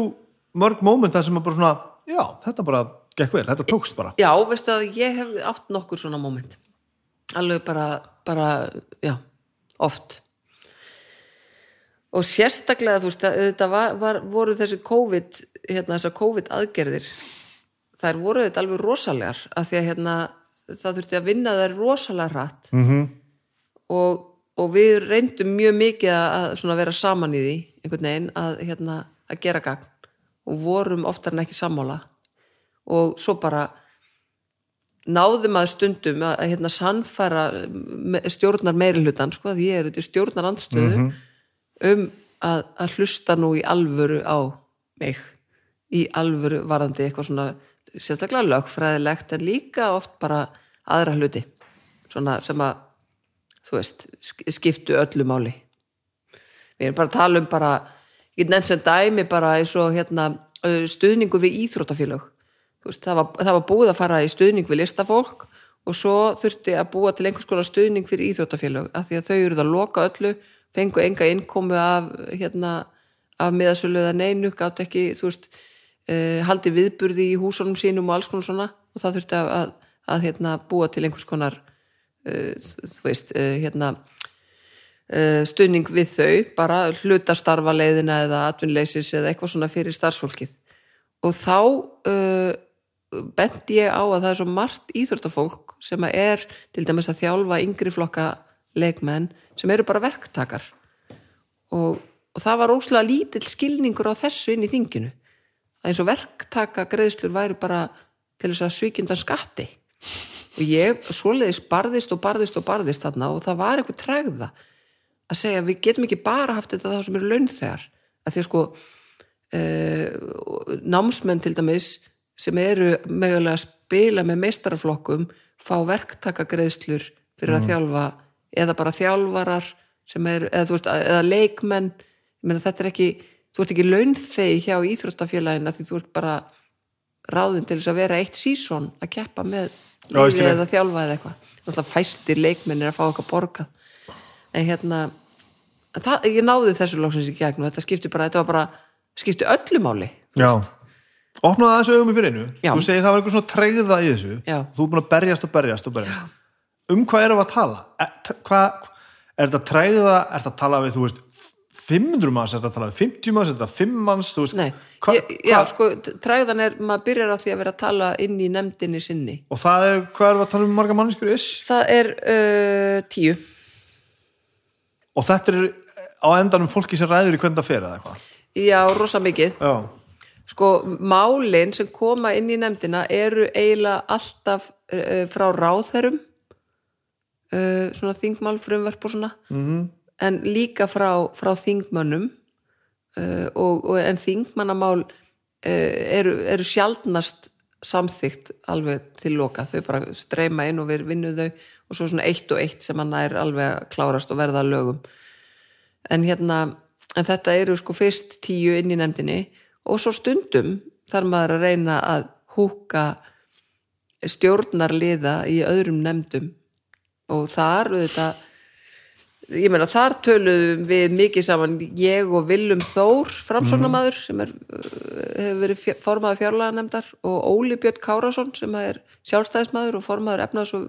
mörg móment þar sem að bara svona, já, þetta bara gekk vel, þetta tókst bara já, veistu að ég hef átt nokkur svona moment alveg bara, bara já, oft og sérstaklega þú veist, þetta var, var, voru þessi COVID hérna þessar COVID aðgerðir þær voru þetta alveg rosalegar af því að hérna það þurfti að vinna þær rosalega hratt. Mm -hmm. og, og við reyndum mjög mikið að vera saman í því einhvern veginn að, hérna, að gera gagn. Og vorum oftar en ekki sammála. Og svo bara náðum að stundum að, að hérna, sannfæra stjórnar meiri hlutan sko, því ég er út í stjórnar andstöðu um að, að hlusta nú í alvöru á mig í alvöru varandi eitthvað svona sérstaklega lögfræðilegt en líka oft bara aðra hluti svona sem að þú veist, sk- skiptu öllu máli. Við erum bara að tala um bara ég get nefnt sem dæmi bara eins og hérna ö, stuðningur við íþróttafélög. Þú veist, það, var, það var búið að fara í stuðning við listafólk og svo þurfti að búa til einhvers konar stuðning fyrir íþróttafélög af því að þau eru að loka öllu fengu enga innkomu af hérna, af miðasölu eða neinu gátt ekki, þú veist uh, haldi viðburði í húsunum sínum og alls konar svona. Og það þurfti að, að, að hérna, búa til einhvers konar uh, þú veist, uh, hérna stuðning við þau bara hlutastarfa leiðina eða atvinnleysis eða eitthvað svona fyrir starfsfólkið. Og þá benti ég á að það er svo margt íþróttafólk sem er til dæmis að þjálfa yngri flokka leikmenn sem eru bara verktakar. Og, og það var óslega lítill skilningur á þessu inn í þinginu. Það eins og verktaka greiðslur væri bara til þess að svíkjöndan skatti. Og ég svoleiðis barðist og barðist og barðist þarna og það var eitthvað tregða að segja við getum ekki bara haft þetta þá sem eru launþegar. Að því að sko uh, námsmenn til dæmis sem eru mögulega að spila með meistaraflokkum fá verktakagreiðslur fyrir að þjálfa eða bara þjálfarar er, eða, veist, eða leikmenn ég meina þetta er ekki, þú ert ekki launþegi hjá íþróttafélagina því þú ert bara ráðin til þess að vera eitt sísón að keppa með Já, ég. eða þjálfa eða eitthvað Náttúrulega fæstir leikmenn er að fá eitthvað borgað en hérna það, ég náði þessu loksins í gegn og þetta skipti bara, þetta var bara skipti öllu máli Já. Opnaði aðeins augum í fyrir einu. Já. Þú segir það var eitthvað svona tregða í þessu. Já. Þú er búin að berjast og berjast og berjast. Um hvað erum við að tala? Er, hvað, er þetta tregða, er þetta að tala við, þú veist, 500 manns, er þetta að tala við 50 manns, er þetta 5 manns, þú veist, Nei, hva, ég, já, sko, træðan er, maður byrjar á því að vera að tala inn í nefndinni sinni. og það er, hvað erum við að tala um marga mannskur is? Það er uh, tíu. Og þetta er á endanum fólki sem ræður í hvernig það fer eða eitthvað. Já, rosa mikið. Já. Sko, málin sem koma inn í nefndina eru eiginlega alltaf uh, frá ráðherrum, uh, svona þingmál, frumverp og svona, -hmm. en líka frá, frá þingmönnum uh, og, og en þingmannamál uh, eru, eru sjaldnast samþygt alveg til loka, þau bara streyma inn og við vinnum þau og svo svona eitt og eitt sem hann er alveg að klárast og verða að lögum. En hérna en þetta eru sko fyrst tíu inn í nefndinni og svo stundum þarf maður að reyna að húka stjórnarliða í öðrum nefndum og þar auðvitað ég meina þar töluðum við mikið saman ég og Willum Þór framsóknarmaður sem er, uh, hefur verið formaður fjárlaganemndar og Óli Björn Kárásson sem er sjálfstæðismadur og formaður efnaðs og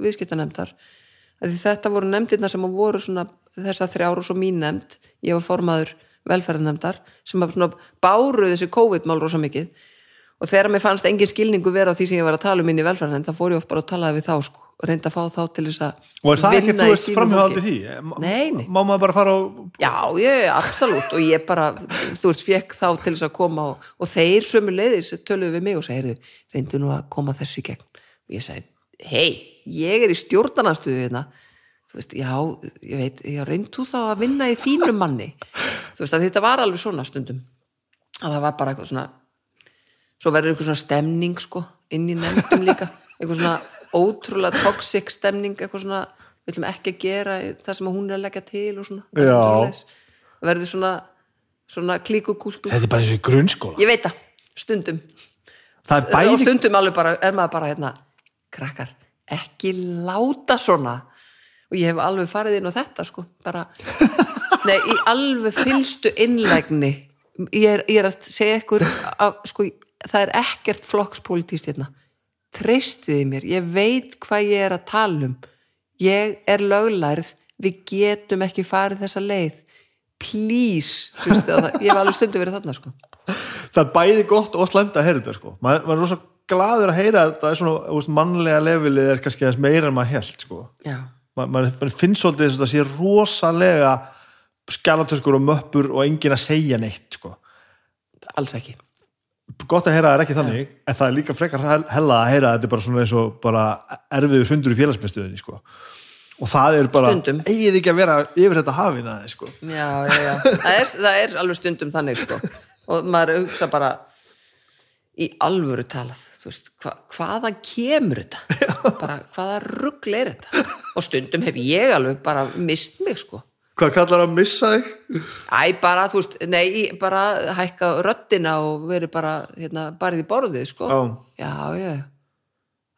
því þetta voru nefndirna sem voru svona þessar þrjár og svo mín nefnd. Ég var formaður velferðarnemndar sem báru þessi COVID-mál rosa mikið og þegar mér fannst engin skilningu vera á því sem ég var að tala um inn í velferðarnemnd þá fór ég oft bara að talaði við þá sko og reynda að fá þá til þess að Og er það ekki, þú veist, framhjóðaldi því? Nei, nei. Má maður bara fara og... Já, ég, absolutt og ég bara, þú veist, fekk þá til þess að koma og, og þeir sömu leiðis töluðu við mig og segir reyndu nú að koma þessu í gegn og ég segi, hei, ég er í stjórnanastuðu hérna þú veist, já, ég veit, já, reyndu þá að vinna í þínum manni þú veist, að þetta var alveg svona stundum að það var bara eitthvað svona svo verður eitthvað svona stemning sko inn í nefndum líka eitthvað svona ótrúlega toxic stemning eitthvað svona, við ætlum ekki að gera það sem hún er að leggja til og svona Já. Svoleiðis. verður svona svona klíkukúltúr Þetta er bara eins og í grunnskóla. ég veit það, stundum Það er og bæði... stundum alveg bara, er maður bara hérna krakkar, ekki láta svona og ég hef alveg farið inn á þetta sko, bara nei, í alveg fylstu innlægni ég er, ég er að segja ykkur að, sko, það er ekkert flokkspolítist hérna treystiði mér, ég veit hvað ég er að tala um ég er löglærð, við getum ekki farið þessa leið please, það, ég hef alveg stundu verið þarna sko það er bæði gott og slæmt að heyra þetta sko. maður er rosa gladur að heyra þetta er svona, mannlega levelið er kannski aðeins meira en maður held sko. Ma, maður, finnst svolítið þess að það sé rosalega skjalatöskur og möppur og enginn að segja neitt sko. alls ekki gott að heyra það er ekki þannig en það er líka frekar hel- hella að heyra að þetta er bara svona eins og bara erfiður fundur í félagsmyndstöðinni sko. og það er bara Stundum. eigið ekki að vera yfir þetta hafina sko. já, já, já, það er, það er alveg stundum þannig sko. Og maður hugsa bara í alvöru talað veist, hva, hvaðan kemur þetta? Bara hvaða rugl er þetta? Og stundum hef ég alveg bara mist mig sko hvað kallar að missa þig? Æ, bara, þú veist, nei, bara hækka röddina og veri bara hérna, barið í borðið, sko Já. já, já,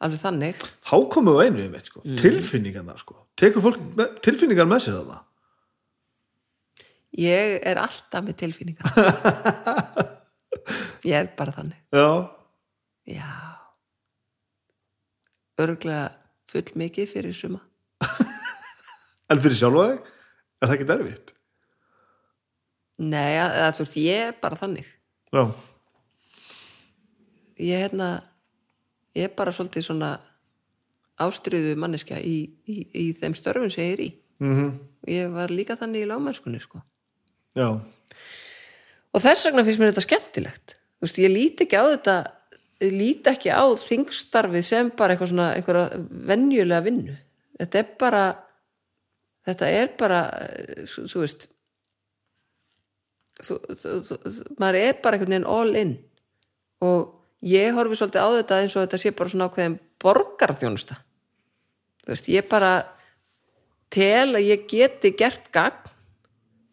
alveg þannig þá komum við á einu einmitt sko. mm. tilfinningarnar sko. tekur fólk með, tilfinningar með sér þarna ég er alltaf með tilfinningar [laughs] ég er bara þannig já, Já Örglega full mikið fyrir suma en fyrir sjálfa þig er það ekki derfitt? nei, að, þú veist, ég er bara þannig. Já, ég hérna ég er bara svolítið svona ástriðu manneskja í, í, í þeim störfun sem ég er í. Mm ég var líka þannig í lágmennskunni sko. já, og þess vegna finnst mér þetta skemmtilegt. Þú veist, ég líti ekki á þetta ég líti ekki á þingstarfið sem bara eitthvað svona einhverja venjulega vinnu. Þetta er bara þetta er bara eh, þú veist þú, þú, þú, maður er bara einhvern veginn all in. Og ég horfi svolítið á þetta eins og þetta sé bara svona ákveðin borgarþjónusta. Þú veist, ég bara tel að ég geti gert gagn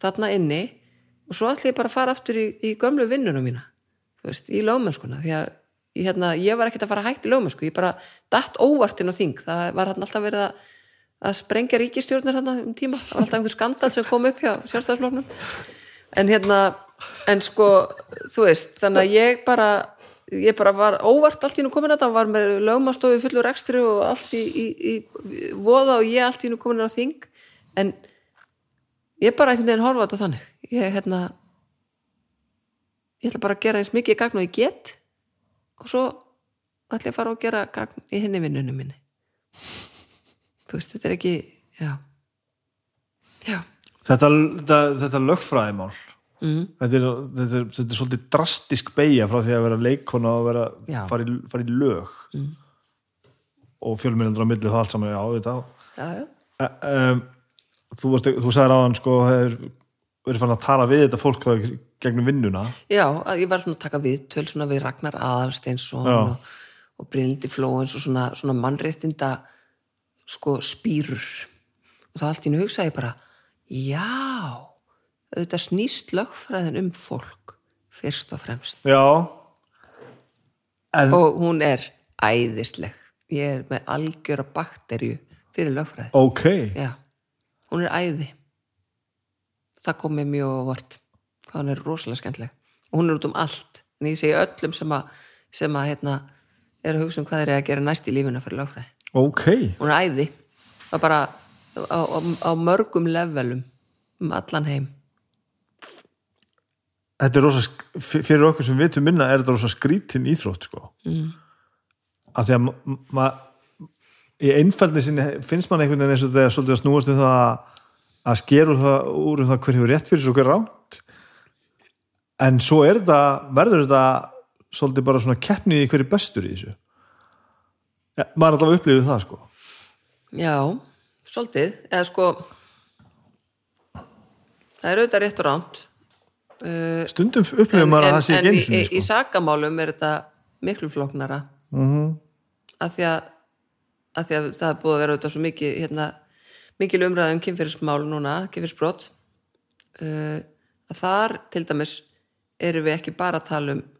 þarna inni og svo ætla ég bara að fara aftur í, í gömlu vinnunum mína þú veist, í lögmennskuna. Því að hérna, ég var ekkert að fara að hætti lögmennsku ég bara datt óvartin á þing. Það var hann alltaf verið að, að sprengja ríkistjórnir hann um tíma. Það var alltaf einhver skandal sem kom upp hjá sjálfstæðslóknum en hérna en sko, þú veist, þannig að ég bara ég bara var óvart allt í nú komin að þetta var með lögmastofi fullur ekstri og allt í, í, í voða og ég allt í nú komin á þing. En ég bara einhvern veginn horfa þetta þannig. Ég hérna ég ætla bara að gera eins mikið gagn og ég get og svo ætla ég að fara og gera gagn í henni vinnunum minni þú veist, þetta er ekki já. Já, þetta, þetta, þetta lögfræðimál mm. þetta er, þetta, er, þetta er svolítið drastisk beigja frá því að vera leikona og vera, fara, í, fara í lög. Mm. og fjölmyndandur á milli það allt saman, já, þetta já, já, um, þú, varst, þú sagðir á hann sko, hefur verið fann að tala við þetta fólk gegnum vinnuna? Já ég var svona að taka viðtöl svona við Ragnar Aðalsteinsson Já. og, og Brynildi Flóens og svona, svona mannréttinda sko spýrur og það allt í nú hugsaði bara já, auðvitað snýst lögfræðin um fólk fyrst og fremst. Já. En, og hún er æðisleg. Ég er með algjöra bakterju fyrir lögfræði. Ok. Já, hún er æði. Það kom mér mjög á vart hvað hún er rosalega skemmtileg. Og hún er út um allt. En ég segi öllum sem að, sem að hérna, er að hugsa um hvað eru að gera næst í lífuna fyrir lögfræði ok, hún er æði og bara á, á, á mörgum levelum um allan heim. Þetta er rosa fyrir okkur sem vitum minna er þetta rosa skrítin íþrótt sko. Mm. af því að ma- ma- í einfældni sinni finnst mann einhvern veginn eins og þegar svolítið að snúast um það að- að skeru það úr um það hver hefur rétt fyrir svo hver ránt en svo er þetta verður þetta svolítið bara svona keppni í hverju bestur í þessu ja, maður alltaf upplifið það sko. Já, svolítið. Eða sko það er auðvitað rétt og ránt stundum upplifið maður að það sé en í, í, í sko. sakamálum er þetta miklu flóknara. Mm -hmm. að, því að, að því að það er búið að vera auðvitað svo mikið hérna, mikil umræð um kynfyrirsmál núna, kynfyrirsbrot uh, að þar til dæmis erum við ekki bara að tala um uh, uh,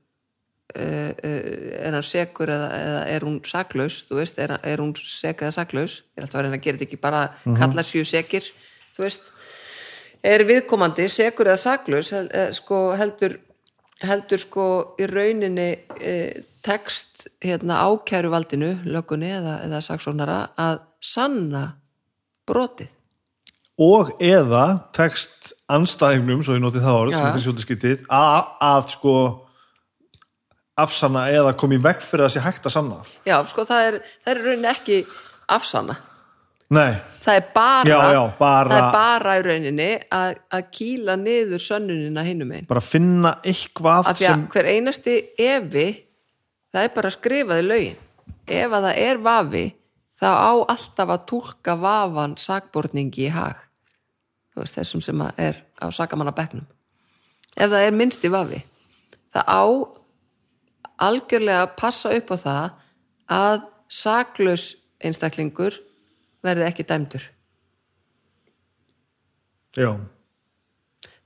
er hann sekur eða, eða er hún saklaus þú veist, er, er hún sek eða saklaus? Ég er alltaf að reyna að gera þetta ekki bara kalla sjú sekir, þú veist. Er viðkomandi sekur eða saklaus hel, eh, sko, heldur heldur sko í rauninni e, text hérna ákæruvaldinu, lögunni eða, eða saksóknara að sanna brotið? Og eða tekst anstæðingnum, svo ég noti það orð Já. sem er svolítið skytið, að, að sko afsanna eða komi í vekk fyrir að sé hægt að sanna já, sko það er, það er í rauninni ekki afsanna. Nei, það er bara, Já, já, bara- það er bara í rauninni að, að kýla niður sönnunina hinum einn bara finna eitthvað að sem hver einasti evi það er bara skrifað í lögin. Ef að það er vafi þá á alltaf að túlka vafan sakborningi í hag. Veist þessum sem að er á sakamannabekknum. Ef það er minnsti vafi það á algjörlega passa upp á það að saklaus einstaklingur verði ekki dæmdur. Já,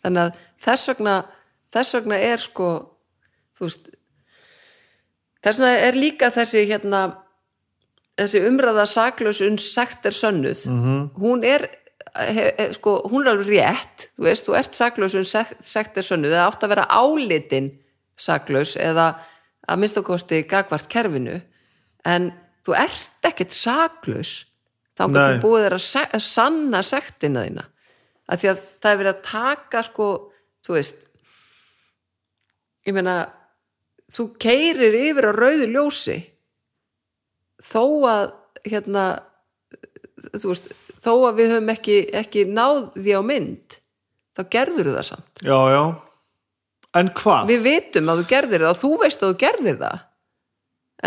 þannig að þess vegna þess vegna er sko þú veist þess vegna er líka þessi hérna þessi umræða saklaus uns sagt er sönnuð. -hmm. hún er he, he, sko, hún er alveg rétt þú veist, þú ert saklaus sagt er sönnuð það átt að vera álitin saklaus eða að minnstakosti gagvart kerfinu en þú ert ekkert saklaus þá getur búið þér að, se- að sanna sektina þína. Að því að það er verið að taka sko, þú veist ég meina þú keirir yfir á rauðu ljósi þó að hérna þú veist, þó að við höfum ekki, ekki náð því á mynd þá gerður það samt. Já, já en hvað? við vitum að þú gerðir það og þú veist að þú gerðir það.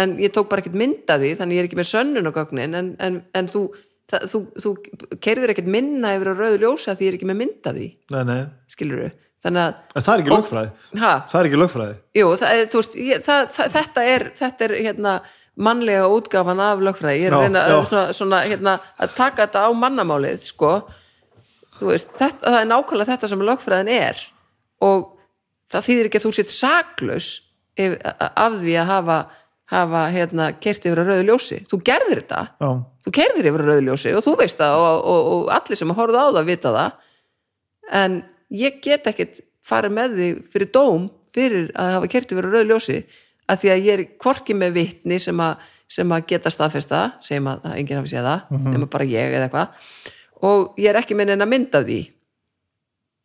En ég tók bara ekkert mynd af því þannig ég er ekki með sönnun og gögnin en, en, en þú, það, þú, þú kerðir ekkert minna yfir á rauðu ljósi að því ég er ekki með mynd af því. Nei, nei, skilur þú þannig að, það er ekki lögfræði. Ha, það er ekki lögfræði. Jú, það, þú veist ég, það, þetta er, þetta er hérna mannlega útgáfan af lögfræði. Ég er Já, að reyna já. að, svona, svona, hérna, að taka þetta á mannamálið sko. Veist, þetta, það er nákvæmlega þetta sem lögfræðin er. Og það þýðir ekki að þú sitt saklaus af því að hafa, hafa hérna, kert yfir að rauðu ljósi. Þú gerðir þetta, já, þú kerðir yfir að rauðu ljósi og þú veist það og, og, og allir sem horfðu á það vita það. En ég get ekkit farið með því fyrir dóm fyrir að hafa kert yfir að rauðu ljósi að því að ég er hvorki með vitni sem að, sem að geta staðfesta segjum að enginn hafi séð það nema bara ég eða eitthvað. Og ég er ekki með neina mynd af því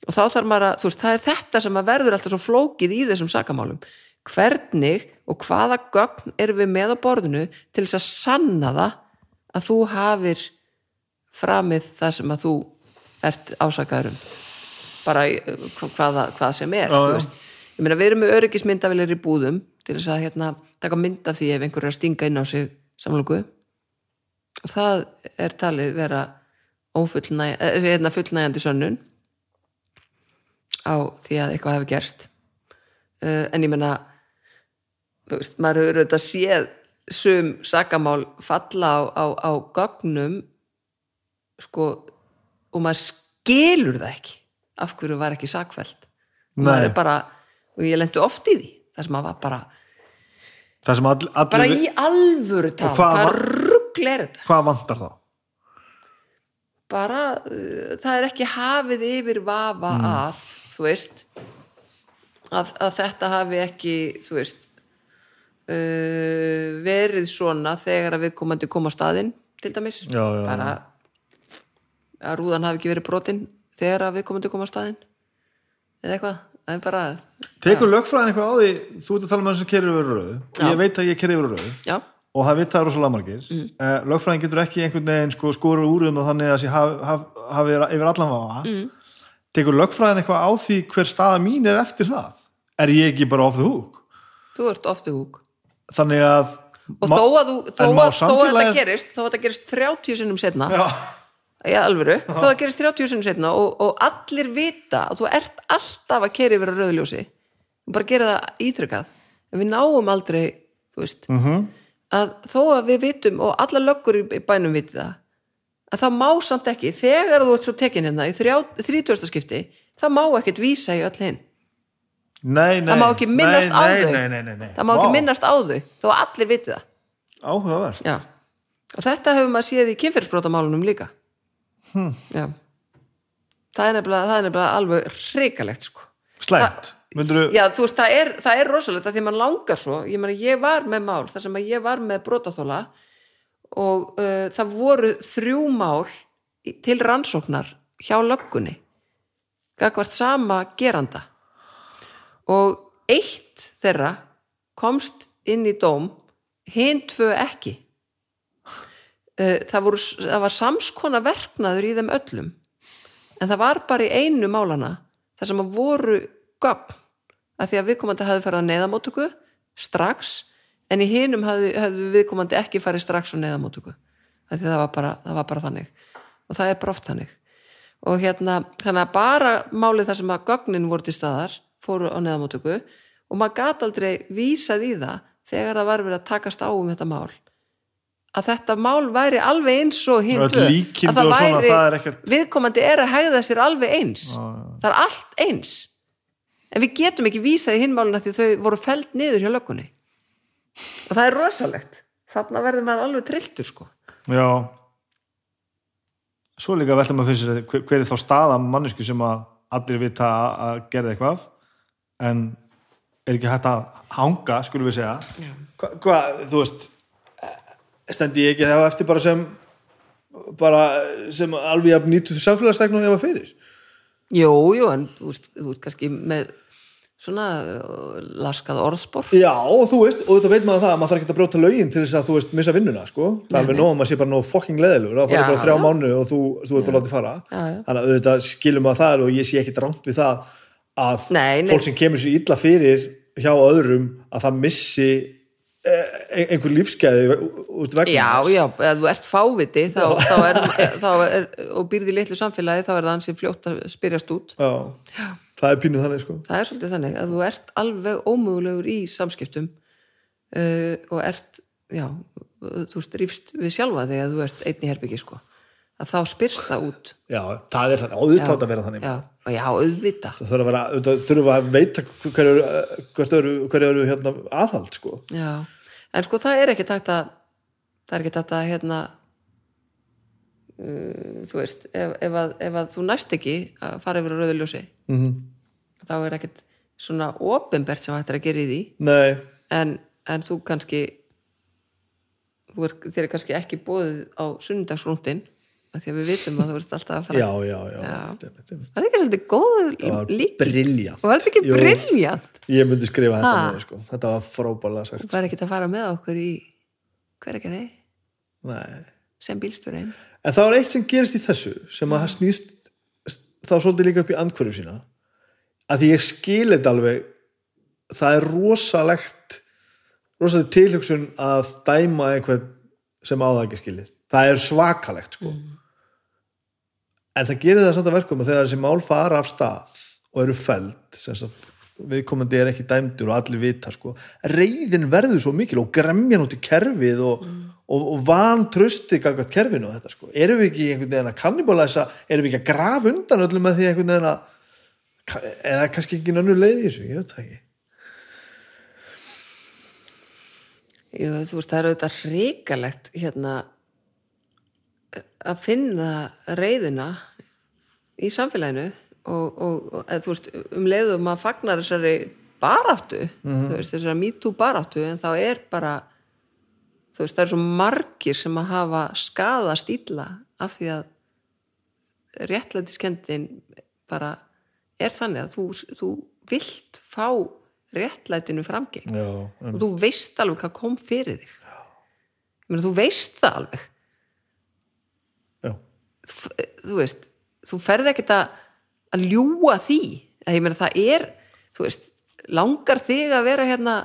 og þá þarf maður að, þú veist, það er þetta sem að verður alltaf svo flókið í þessum sakamálum. Hvernig og hvaða gögn erum við með á borðinu til þess að sanna það að þú hafir framið það sem að þú ert ásakaður um? Bara í, hvaða, hvað sem er veist. ég meina við erum með öryggismyndavilir í búðum til þess að hérna, taka mynd af því ef einhver er að stinga inn á sig samlóku og það er talið vera ófullnæ, eh, hérna, fullnægjandi sönnun á því að eitthvað hefur gerst uh, en ég veist, maður hefur auðvitað séð sum sakamál falla á, á, á gögnum sko og maður skilur það ekki af hverju var ekki sakfælt maður er bara, og ég lendi oft í því það sem maður var bara, all, bara í alvöru tal, hvað ruggl er þetta hvað vantar þá? bara, uh, það er ekki hafið yfir vafa Mm. að þú veist að, að þetta hafi ekki þú veist uh, verið svona þegar að viðkomandi kom á staðinn til dæmis. Já, já, bara að rúðan hafi ekki verið brotin þegar að viðkomandi kom á staðinn. Eða eitthvað, það er bara tekur lögfræðin eitthvað á því þú ert að tala um það sem kerir yfir rauðu Já. ég veit að ég kerir yfir rauðu já, og það veit það rosalega margir. Mm. lögfræðin getur ekki einhvern veginn sko, skorur úr um það þannig að sé haf, haf, hafi yfir allan vafa. Mm. Tekur lögfræðin eitthvað á því hver staða mín er eftir það? Er ég ekki bara off the hook? Þú ert ofti húk þannig að og þó að, þú, þó, að, þó að þetta samfélagið- gerist þó að þetta gerist 30 sinnum setna já, í alvöru, þó að það gerist 30 sinnum setna og, og allir vita að þú ert alltaf að keri yfir að rauðljósi og bara gera það ítrykkað en við náum aldrei þú veist, mm að þó að við vitum og alla löggur í bænum viti það að það má samt ekki þegar þú ert svo tekin hérna í 30. skipti það má ekkert vísa í öll hinn nei, nei. Það má ekki minnast á þau. nei, nei, nei, nei. það má ekki minnast á þau þó allir viti það. Áhugavert. Já, og þetta hefur maður séð í kynferðisbrótamálunum líka. Hm. Það er nefnilega, er alveg hrikalegt sko. Slæmt, myndur Já, þú veist, það er, það er rosalegt að því að mann langar svo. Ég meina, ég var með mál, þar sem ég var með brotaþóla og uh, það voru þrjú mál til rannsóknar hjá löggunni gagvart sama geranda. Og eitt þeirra komst inn í dóm hinn tvö ekki. Uh, það, voru, það var samskona verknaður í þeim öllum en það var bara í einu málana þar sem að voru gögn að því að viðkomandi hafði farið á neðamótöku strax en í hinum hafði, hafði viðkomandi ekki farið strax á neðamótöku að því það var, bara, það var bara þannig. Og það er bara oft þannig. Og hérna, að bara málið þar sem að gögnin voru til staðar fóru á neðamótöku og maður gat aldrei vísað í það þegar það var verið að takast á um þetta mál. Að þetta mál væri alveg eins og líkindi að það og væri, það er ekkert- viðkomandi er að hegða sér alveg eins. Já, já. það er allt eins. En við getum ekki vísað í hinmáluna því þau voru feld niður hjá löggunni og það er rosalegt. Þarna verður maður alveg trilltur sko. Já. Svo líka velta maður fyrir sér hver, hver er þá staða mannesku sem að allir vita að, gerði eitthvað en er ekki hægt að hanga, skulum við segja. Já. Hva, hvað, þú veist stendi ég ekki þá eftir bara sem bara sem alveg samfélagstegn og hefa fyrir? Jú, jú, en þú veist, þú veist kannski með svona uh, laskað orðspor. Já, og þú veist, og þetta veit maður það að maður þarf ekki að bróta lögin til þess að þú veist, missa vinnuna, sko. Það er alveg nóg að maður sé bara nóg fucking leðilur það Já, fara bara þrjá já. mánu og þú, þú ert bara látið fara. Já, já. þannig að auðvitað skilum maður það og ég sé ekki rámt við það að Nei, nei. fólk sem kemur sér illa fyrir hjá öðrum að það missi eh, einhver lífsgæði út vegna Já, já, ef þú ert fáviti þá, þá er, þá er, og býrði litlu samfélagi þá er það ansið fljótt að spyrjast út. Já. Það er pínuð þannig, sko. Það er svolítið þannig að þú ert alveg ómögulegur í samskiptum uh, og ert já, þú veist, rífst við sjálfa þig að þú ert einn í herbyggi sko. Að þá spyrst það út. Já, það er þannig, auðvitað að vera þannig. Já, já, auðvita það þurfa að vera, auðvitað þurfa að veita hverju eru, hvert eru, hérna, aðhald, sko. Já, en sko það er ekki takt að það er ekki takt að hérna þú veist ef, ef, að, ef að þú næst ekki að fara yfir rauðuljósi mm -hmm. þá er ekkert svona opinbert sem hættir að gera í því en, en þú kannski þú er, þér er kannski ekki bóðið á sunnudagsrúndin af því að við vitum að þú ert alltaf að fara já, já, já, Já. einmitt, einmitt. það er ekki svolítið góð lík briljant var þetta ekki Jú. briljant Ég myndi skrifa þetta Ha? með, sko Þetta var frábælega sagt þú var ekki að fara með okkur í hver ekki þið, Nei. sem bílstjórin En það var eitt sem gerist í þessu sem að það snýst þá svolítið líka upp í andhverju sína að því ég skil þetta alveg það er rosalegt rosalegt tilhugsun að dæma einhvern sem á það ekki skilið. Það er svakalegt sko. En það gerir það samt að verkum að þegar þessi mál fara af stað og eru sagt viðkomandi er ekki dæmdur og allir vita sko reyðin verður svo mikil og gremjan út í kerfið og, og, og van trösti gangast kerfinu og þetta sko. Erum við ekki einhvern veginn að kannibalæsa erum við ekki að grafa undan öllum með því einhvern veginn að eða kannski ekki nönnu leið í þessu, ég veit það ekki. Jú, þú veist, það er auðvitað hrikalegt hérna að finna reyðina í samfélaginu og, og, og eða, þú veist, um leiðum að fagnar þessari baráttu þú veist, þessari MeToo baráttu en þá er bara þú veist, það er svo margir sem að hafa skadast illa af því að réttlætiskendin bara er þannig að þú, þú vilt fá réttlætinu framgeng Já, og þú veist alveg hvað kom fyrir þig. Ég meina þú veist það alveg. Já, þú, þú veist, þú ferð ekkert að, að ljúa því. Að ég meina það er, þú veist langar þig að vera hérna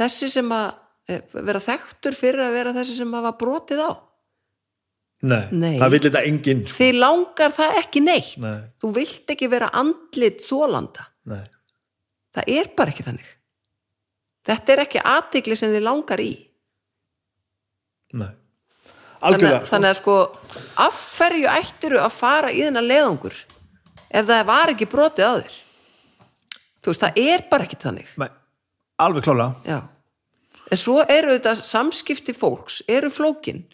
þessi sem að vera þekktur fyrir að vera þessi sem var brotið á? Nei, Nei. það vil þetta enginn sko. þig langar það ekki neitt. Nei, þú vilt ekki vera andlit þólanda nei, það er bara ekki þannig. Þetta er ekki aðtikli sem þið langar í. Nei. Þannig, algjörlega, að- þannig að sko af hverju ættiru að fara í þennan leiðangur ef það var ekki brotið á þér? Þú veist, það er bara ekki þannig. Sko. nei, alveg klálega já en svo eru þetta samskipti fólks eru flókin.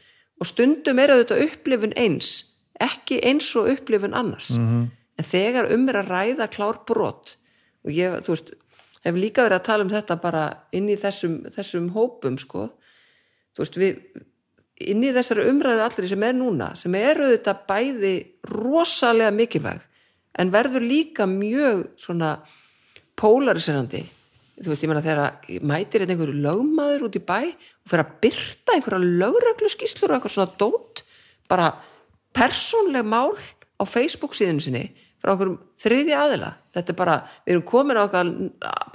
Og stundum eru þetta upplifun eins ekki eins og upplifun annars. -hmm. en þegar um er að ræða klár brot og ég, þú veist hef líka verið að tala um þetta bara inn í þessum, þessum hópum sko. Þú veist, við inn í þessari umræðu allri sem er núna sem eru þetta bæði rosalega mikilvæg en verður líka mjög svona pólariserandi þú veist, ég meina þegar mætir einhverju lögmaður út í bæ og fer að byrta einhverja lögreglu skýslur og eitthvað svona dót bara persónleg mál á Facebook síðinu sinni frá einhverjum þriði aðila. Þetta er bara, við erum komin á okkar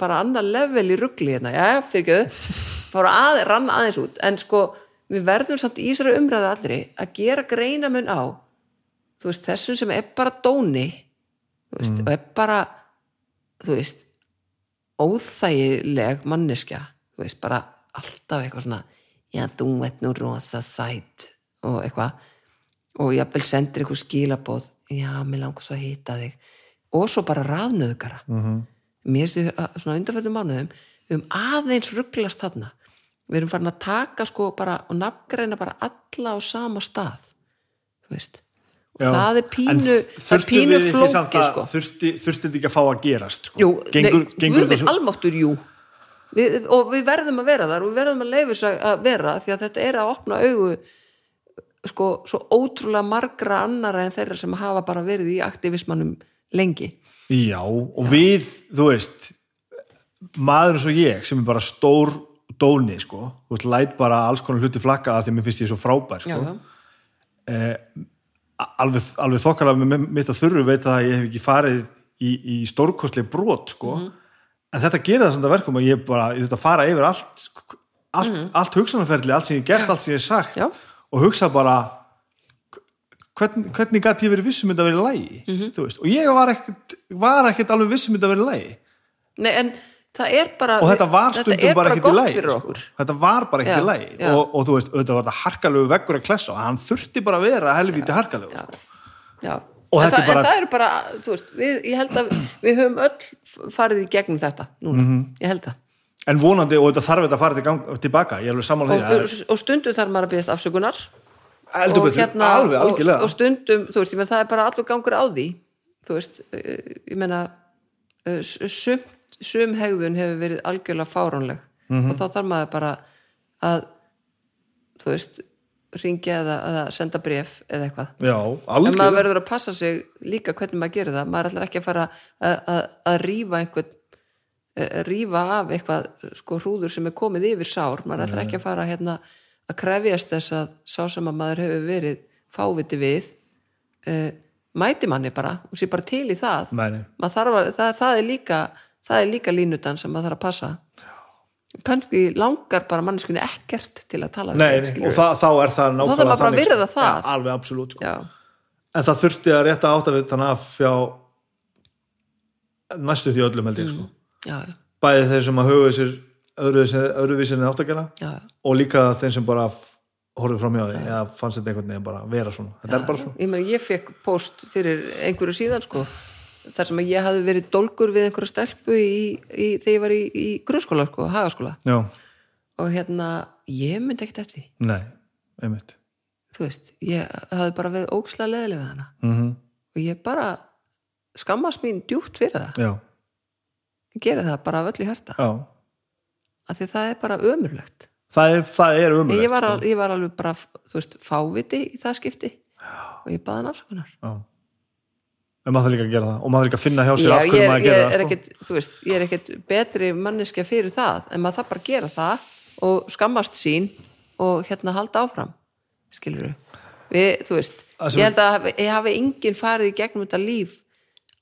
bara annar level í ruggli hérna, já, fyrir ekki fóru að, rann aðeins út, en sko við verðum samt í þessari umræðu allri að gera greinamun á þú veist, þessum sem er bara dóni þú veist, og er bara þú veist óþægileg manneskja þú veist, bara alltaf eitthvað svona já, þú veit nú rosa sæt og eitthvað. Og jafnvel sendir eitthvað skilabóð já, mér langar svo að hýta þig. Og svo bara raðnöðgara mm -hmm. mér finnst við svona undanfjörðum mánuðum við höfum aðeins rugglast þarna. Við erum farin að taka sko bara og nafngreina bara alla á sama stað þú veist Já. það er pínu, það er pínu við flóki sko. þurfti, þurfti ekki að fá að gerast sko. Jú, gengur, nei, gengur þetta svo almáttur, jú. Við, og við verðum að vera þar og við verðum að leifa þess að vera því að þetta er að opna augu sko, svo ótrúlega margra annara en þeirra sem hafa bara verið í aktivismannum lengi. Já, og við, þú veist maður eins og ég sem er bara stór dóni, sko þú veist, læt bara alls konar hluti flakka að því að mér finnst ég svo frábær, sko. Já, já, alveg, alveg þokkalega með mitt að þurru veit að ég hef ekki farið í, í stórkostleg brot, sko Mhm. en þetta gerir það samt að verkum að ég bara, ég þetta fara yfir allt allt, allt hugsanarferli, allt sem ég gert, allt sem ég sagt. Já. og hugsa bara hvern, hvernig gæti ég verið vissum þetta að vera í lægi, Mhm. þú veist, og ég var ekkert var ekkert alveg vissum þetta að vera í lægi Nei, en það er bara og þetta var þetta stundum er bara ekkert í fyrir sko. þetta var bara ekkert Já, í lægi já. og, og þú veist, auðvitað var þetta harkalegu veggur að klessa og hann þurfti bara að vera helvíti harkalegu sko. Já. Og en, þetta það, er bara- en það eru bara, þú veist, við, ég held að við höfum öll farið í gegnum þetta núna, Mhm. ég held það en vonandi, og þetta þarf þetta að fara til gang, tilbaka ég er alveg sammála og, því að og stundum þarf maður að byggðast afsökunar og, betur, alveg og, og stundum, þú veist, ég menn það er bara allur gangur á því þú veist, eh, ég menna eh, sum, hegðun hefur verið algjörlega fáránleg. Mhm. og þá þarf maður bara að þú veist, ringja eða, eða senda bref eða eitthvað. Já, en maður verður að passa sig líka hvernig maður gerir það, maður ætlar ekki að fara að, að, að rífa einhvern eh, rífa af eitthvað sko hrúður sem er komið yfir sár. Maður ætlar ekki að fara hérna að krefjast þess að sá sem að maður hefur verið fáviti við uh, mæti manni bara og sé bara til í það. Nei. Maður þarf að, það, það er líka það er líka línutan sem maður þarf að passa kannski langar bara manneskunni ekkert til að tala við Nei, skilurðu. og það, þá er það nákvæmlega þannig, sko. það. Já, alveg absolutt sko. já, en það þurfti að rétta átt við þannig að fjá næstu því öllum held ég sko. já, já, bæði þeir sem að huga sér öðruvísin en átt að gera já. og líka þeir sem bara horfðu fram hjá því eða fannst þetta einhvern veginn bara vera svona þetta er bara svona ég, meni, ég fekk post fyrir einhverju síðan sko, þar sem ég hafði verið dólgur við einhverja stelpu í, í, þegar ég var í, í grunnskóla, sko, hagaskóla. Já, og hérna, ég myndi ekkert eftir því. Nei, einmitt. Þú veist, ég hafði bara verið ógislega leðileg við hana. Mm og ég bara skammast mín djúpt fyrir það. Já, ég geri það bara af öll í hærta já. Af því það er bara ömurlegt. Það er, það er umrætt ég var, al, ég var alveg bara, þú veist, fáviti í það skipti. Og ég baði hann afsökunar. Já. En maður þarf líka að gera það. Og maður þarf líka að finna hjá sér af hverju er, maður ég, gera er það sko. ég er ekkit betri manneskja fyrir það, en maður þarf bara að gera það og skammast sín og hérna halda áfram skilur við, þú veist ég held að ég hafi enginn farið í gegnum þetta líf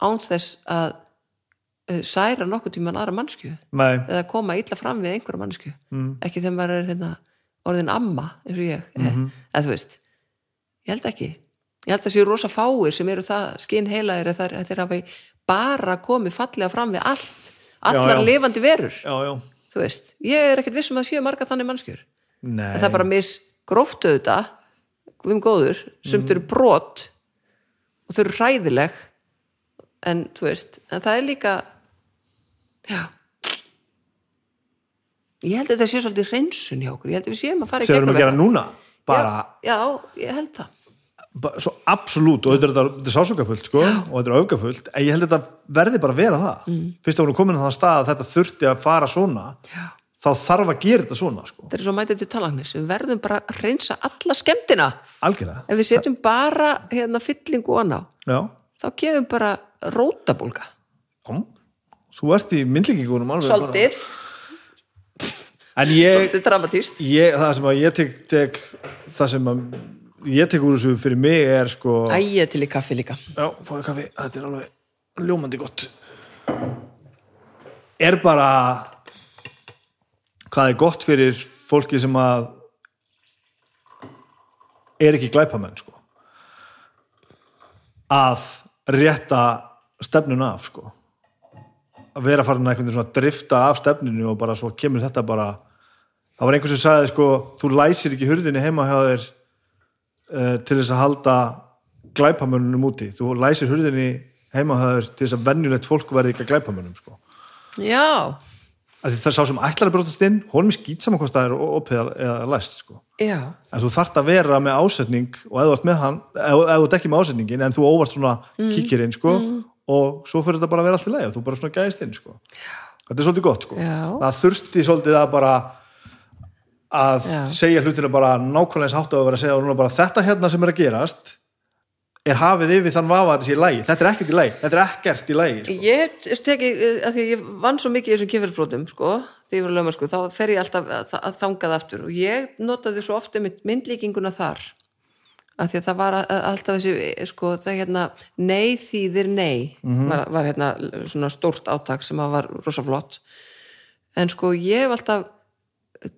án þess að uh, særa nokkuð tímann aðra mannsku nei, eða koma illa fram við einhverja mannsku mm. ekki þegar maður er hérna, orðin amma eins og ég, mm Mhm. eða þú veist ég held ekki ég held að séu rosa fáir sem eru það skinn heilaðir að þeir, hafi bara komið fallega fram við allt allar Já, já. lifandi verur. Já, já. Þú veist, ég er ekkert viss um að séu marga þannig mannskjur nei, en það er bara mis gróftu þetta við góður, sumt Mhm. eru brot og þau eru hræðileg en þú veist en það er líka já. Ég held að þetta sé svolítið hreinsun hjá okkur ég held að við séum að fara í sem við erum að gera núna bara, já, ég held það svo absolutt og þetta er, sásokafullt sko, og þetta er öfgafullt en ég held að þetta verði bara að vera það mm. fyrst að hún er komin á það stað að þetta þurfti að fara svona já. þá þarf að gera þetta svona sko. þetta er svo mætið til talagnis við verðum bara að hreinsa alla skemmtina algjörlega ef við setjum bara hérna fyllingu og anná þá gefum bara rótabólga Já. þú ert í myndlíkingunum alveg bara. svolítið, en ég, svolítið ég það sem að ég tek, tek það sem að ég tek úr þessu fyrir mig er sko ægja til í kaffi líka. Já, fáðu kaffi, þetta er alveg ljómandi gott. Er bara hvað er gott fyrir fólki sem að er ekki glæpamenn sko? Að rétta stefnun af sko. Að vera farin að einhvern veginn svona drifta af stefninu og bara svo kemur þetta bara það var einhver sem sagði sko þú læsir ekki hurðinni heima hjá þér uh, til þess að halda glæpamönnunum úti. Þú læsir hurðinni heima hjá þér til þess að venjulegt fólk verði ekki að glæpamönnum sko. Já, það sá sem ætlar að brotast inn honum er skýt saman hvort það er opið eða læst sko. Já, en þú þarft að vera með ásetning og ef þú ert með hann, ef þú ekki með ásetningin en þú óvart svona mm. kíkir inn sko og svo fyrir þetta bara að vera allt í leið og þú bara svona gæðist inn sko. Þetta er svolítið gott sko. Já. það þurfti svolítið að bara að Já. segja hlutina bara nákvæmlega hátt að vera að segja og núna bara þetta hérna sem er að gerast er hafið yfir þann vafa sé í lægi þetta er ekkert í lægi, þetta er ekkert í lægi sko. Ég teki, að því að ég vann svo mikið í þessum kynferðsbrotum, sko, því ég var lögma, sko, þá fer ég alltaf að, að þangað aftur. Og ég notaði svo ofta mynd, myndlíkinguna þar, að því að það var alltaf þessi, sko, það hérna, nei þýðir nei, var, var hérna svona stórt átak sem var rosa flott, en sko, ég hef alltaf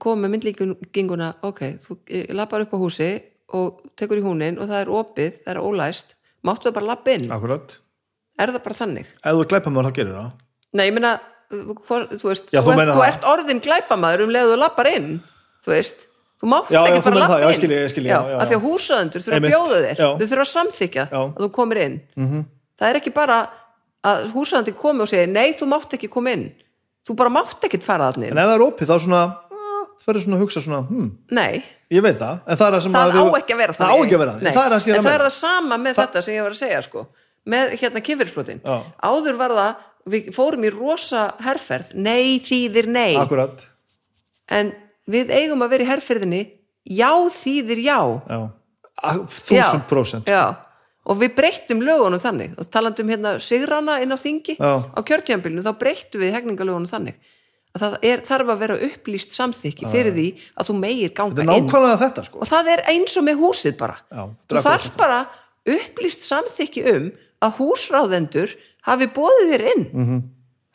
komið með myndlíkinguna, ok, þú lappar upp á húsi og tekur í húnin og það er opið, það er ólæst, máttu það bara lappa inn, akkurat, er það bara þannig? ef þú glæpa maður þá gerir það Nei, ég meina, þú veist, Já, þú, þú ert, meinar þú það. ert orðin glæpamaður um leiðu þú lappar inn, þú veist, þú mátt Já, já, ekki bara það, lappa já, inn. skil ég, skil ég, já, já, af því að húsaðendur þurfa að bjóða þér, þau þurfa að samþykja að þú komir inn. Mhm. -hmm. Það er ekki bara að húsaðendur komi og segi, nei, þú mátt ekki koma inn. Þú bara mátt ekki fara er þá svona að hugsa svona, hm, Nei, ég veit það en það er það sem það að á við- ekki að vera það á ekki að vera, Nei. það er það sem ég er en að það er meina. það sama með þetta sem ég var að segja sko. með hérna kynfyrirsbrotin Já. áður var það, við fórum í rosa herferð, nei þýðir nei. Akkurat, en við eigum að vera í herferðinni. Já þýðir já. Já. A- þúsund prósent já. og við breyttum lögunum þannig. Og talandi um hérna sigrana inn á þingi Já. á kjörtjambilinu þá breyttum við hegningalögunum þannig að það er, þarf að vera upplýst samþykki fyrir því að þú megir þetta ganga er inn. nákvæmlega þetta sko. Og það er eins og með húsið bara. Já, þú þetta er þarf bara upplýst samþykki um að húsráðendur hafi bóðið þér inn. Mhm. -hmm.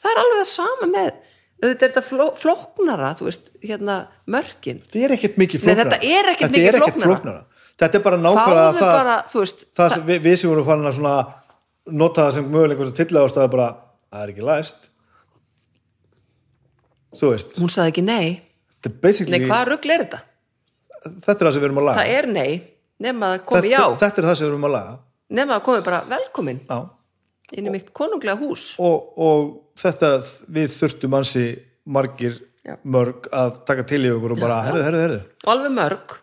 það er alveg það sama með auðvitað er þetta fló, flóknara þú veist, hérna mörkin. Þetta er ekkert mikið Nei, flóknara. þetta er ekkert Þetta mikið ekkert flóknara. þetta er bara nákvæmlega það, bara, veist það sem við, við sem vorum farin að nota það sem möguleikur til að ástæða bara, það er ekki læst þú veist. Hún sagði ekki nei, er nei hvað rugl er þetta? Þetta er það sem við erum að laga. Það er nei, nema að komi já þetta, er það sem við erum að laga. Nema að komi bara velkomin Já. inn í mitt konunglega hús. Og, og þetta við þurftum ansi margir Já. mörg að taka til í okkur og bara, herru, herru, herru. Og alveg mörg.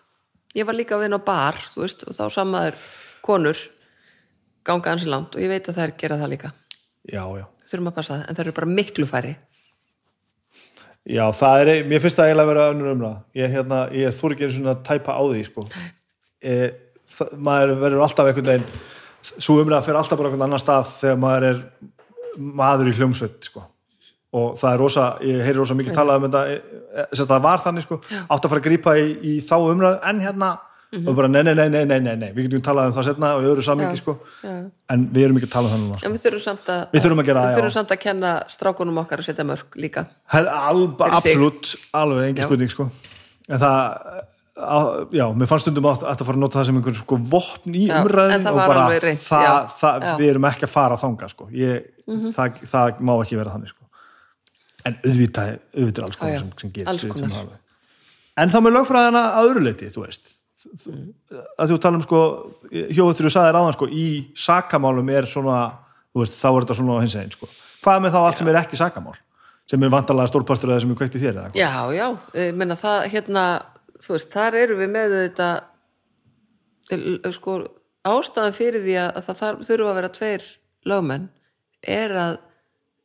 Ég var líka að vinna á bar veist, og þá samaður konur ganga ansi langt og ég veit að þær gera það líka. Já, já, þurfum að passa það, en þær eru bara miklu færri já, það er mér finnst það eiginlega að vera önnur umræða. Ég, hérna, ég þúr ekki svona að tæpa á því sko. e, það, maður verður alltaf einhvern veginn svo umræða fyrir alltaf bara einhvern annan stað þegar maður er maður í hljómsveit sko. og það er rosa, ég heyri rosa mikið talað um þetta, e, e, það var þannig sko, átt að fara að grípa í, í þá umræðu en hérna, og bara nei, nei, nei, nei, nei, nei, við getum talað um það setna og öðru sammingi Já. sko, en við erum ekki að tala um það núna sko. en við þurfum samt að, Við þurfum að gera það, við þurfum samt að kenna strákunum okkar að setja mörg líka absolutt, alveg engin spurning sko. en það á, já, mér fannst stundum að, að fara að nota það sem einhver sko vopn í umræðin það og bara reynt, það, já. það, Já. Við erum ekki að fara þanga sko. ég, það, það má ekki vera þannig sko. en auðvitað auðvitað er alls konar sem, sem gerist en þá með lögfræðina að öðru leiti þú veist að þú tala um sko hjóður þú sagðir áðan sko í sakamálum er svona þú veist, þá er þetta svona hins eginn sko. hvað með þá allt sem er ekki sakamál sem er vantarlega stórpartur það sem er kveikt í þér eða hvað? já, já, ég menna það hérna, þú veist, þar eru við með þetta sko, ástæðan fyrir því að, að það þarf, þurfa að vera tveir lögmenn er að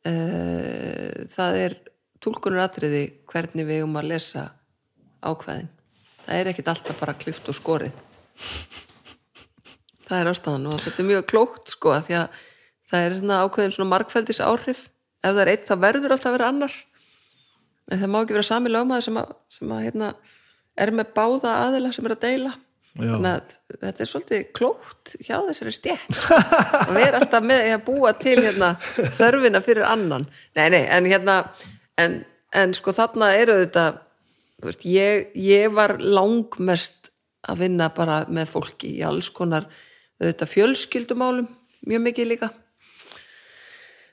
e, það er túlkunur atriði hvernig við um að lesa ákveðin það er ekkit alltaf bara klift og skorið. Það er ástæðan og þetta er mjög klókt sko því að það er svona ákveðin svona margfældis áhrif ef það er eitt þá verður alltaf að vera annar. En það má ekki vera sami lögmaður sem að, sem að hérna, er með báða aðila sem er að deila. Já. þannig að þetta er svolítið klókt hjá þessari stjætt og við erum alltaf með að búa til hérna, þörfina fyrir annan. Nei, nei, en hérna en, en sko þarna eru þetta veist, ég, ég var langmest að vinna bara með fólki í alls konar auðvitað fjölskyldumálum mjög mikið líka.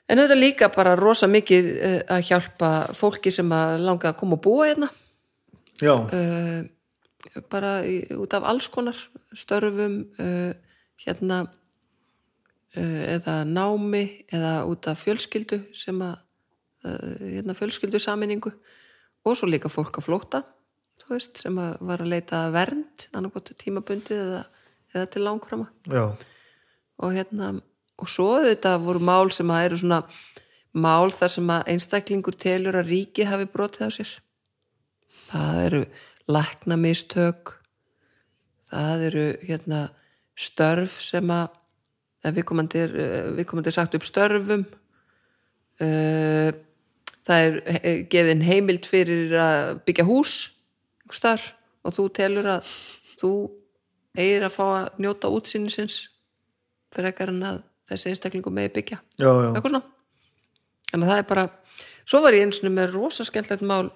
En auðvitað líka bara rosa mikið eh, að hjálpa fólki sem að langa að koma og búa hérna. Já, uh, bara í, út af alls konar störfum uh, hérna uh, eða námi eða út af fjölskyldu sem að hérna fjölskyldu saminningu og svo líka fólk að flóta veist, sem að var að leita vernd annarkot tímabundið eða, eða til langframa. Og hérna og svo þetta voru mál sem að eru svona mál þar sem að einstaklingur telur að ríki hafi brotið á sér. Það eru læknamistök það eru hérna störf sem að ef viðkomandi er, eh, viðkomandi er sagt upp störfum uh, það er eh, gefin heimild fyrir að byggja hús þar og þú telur að þú eigir að fá að njóta útsýnisins fyrir ekkar en að þessi einstaklingu megi byggja. Já, já, eitthvað svona. En það er bara, svo var ég eins og með rosa skemmtilegt mál.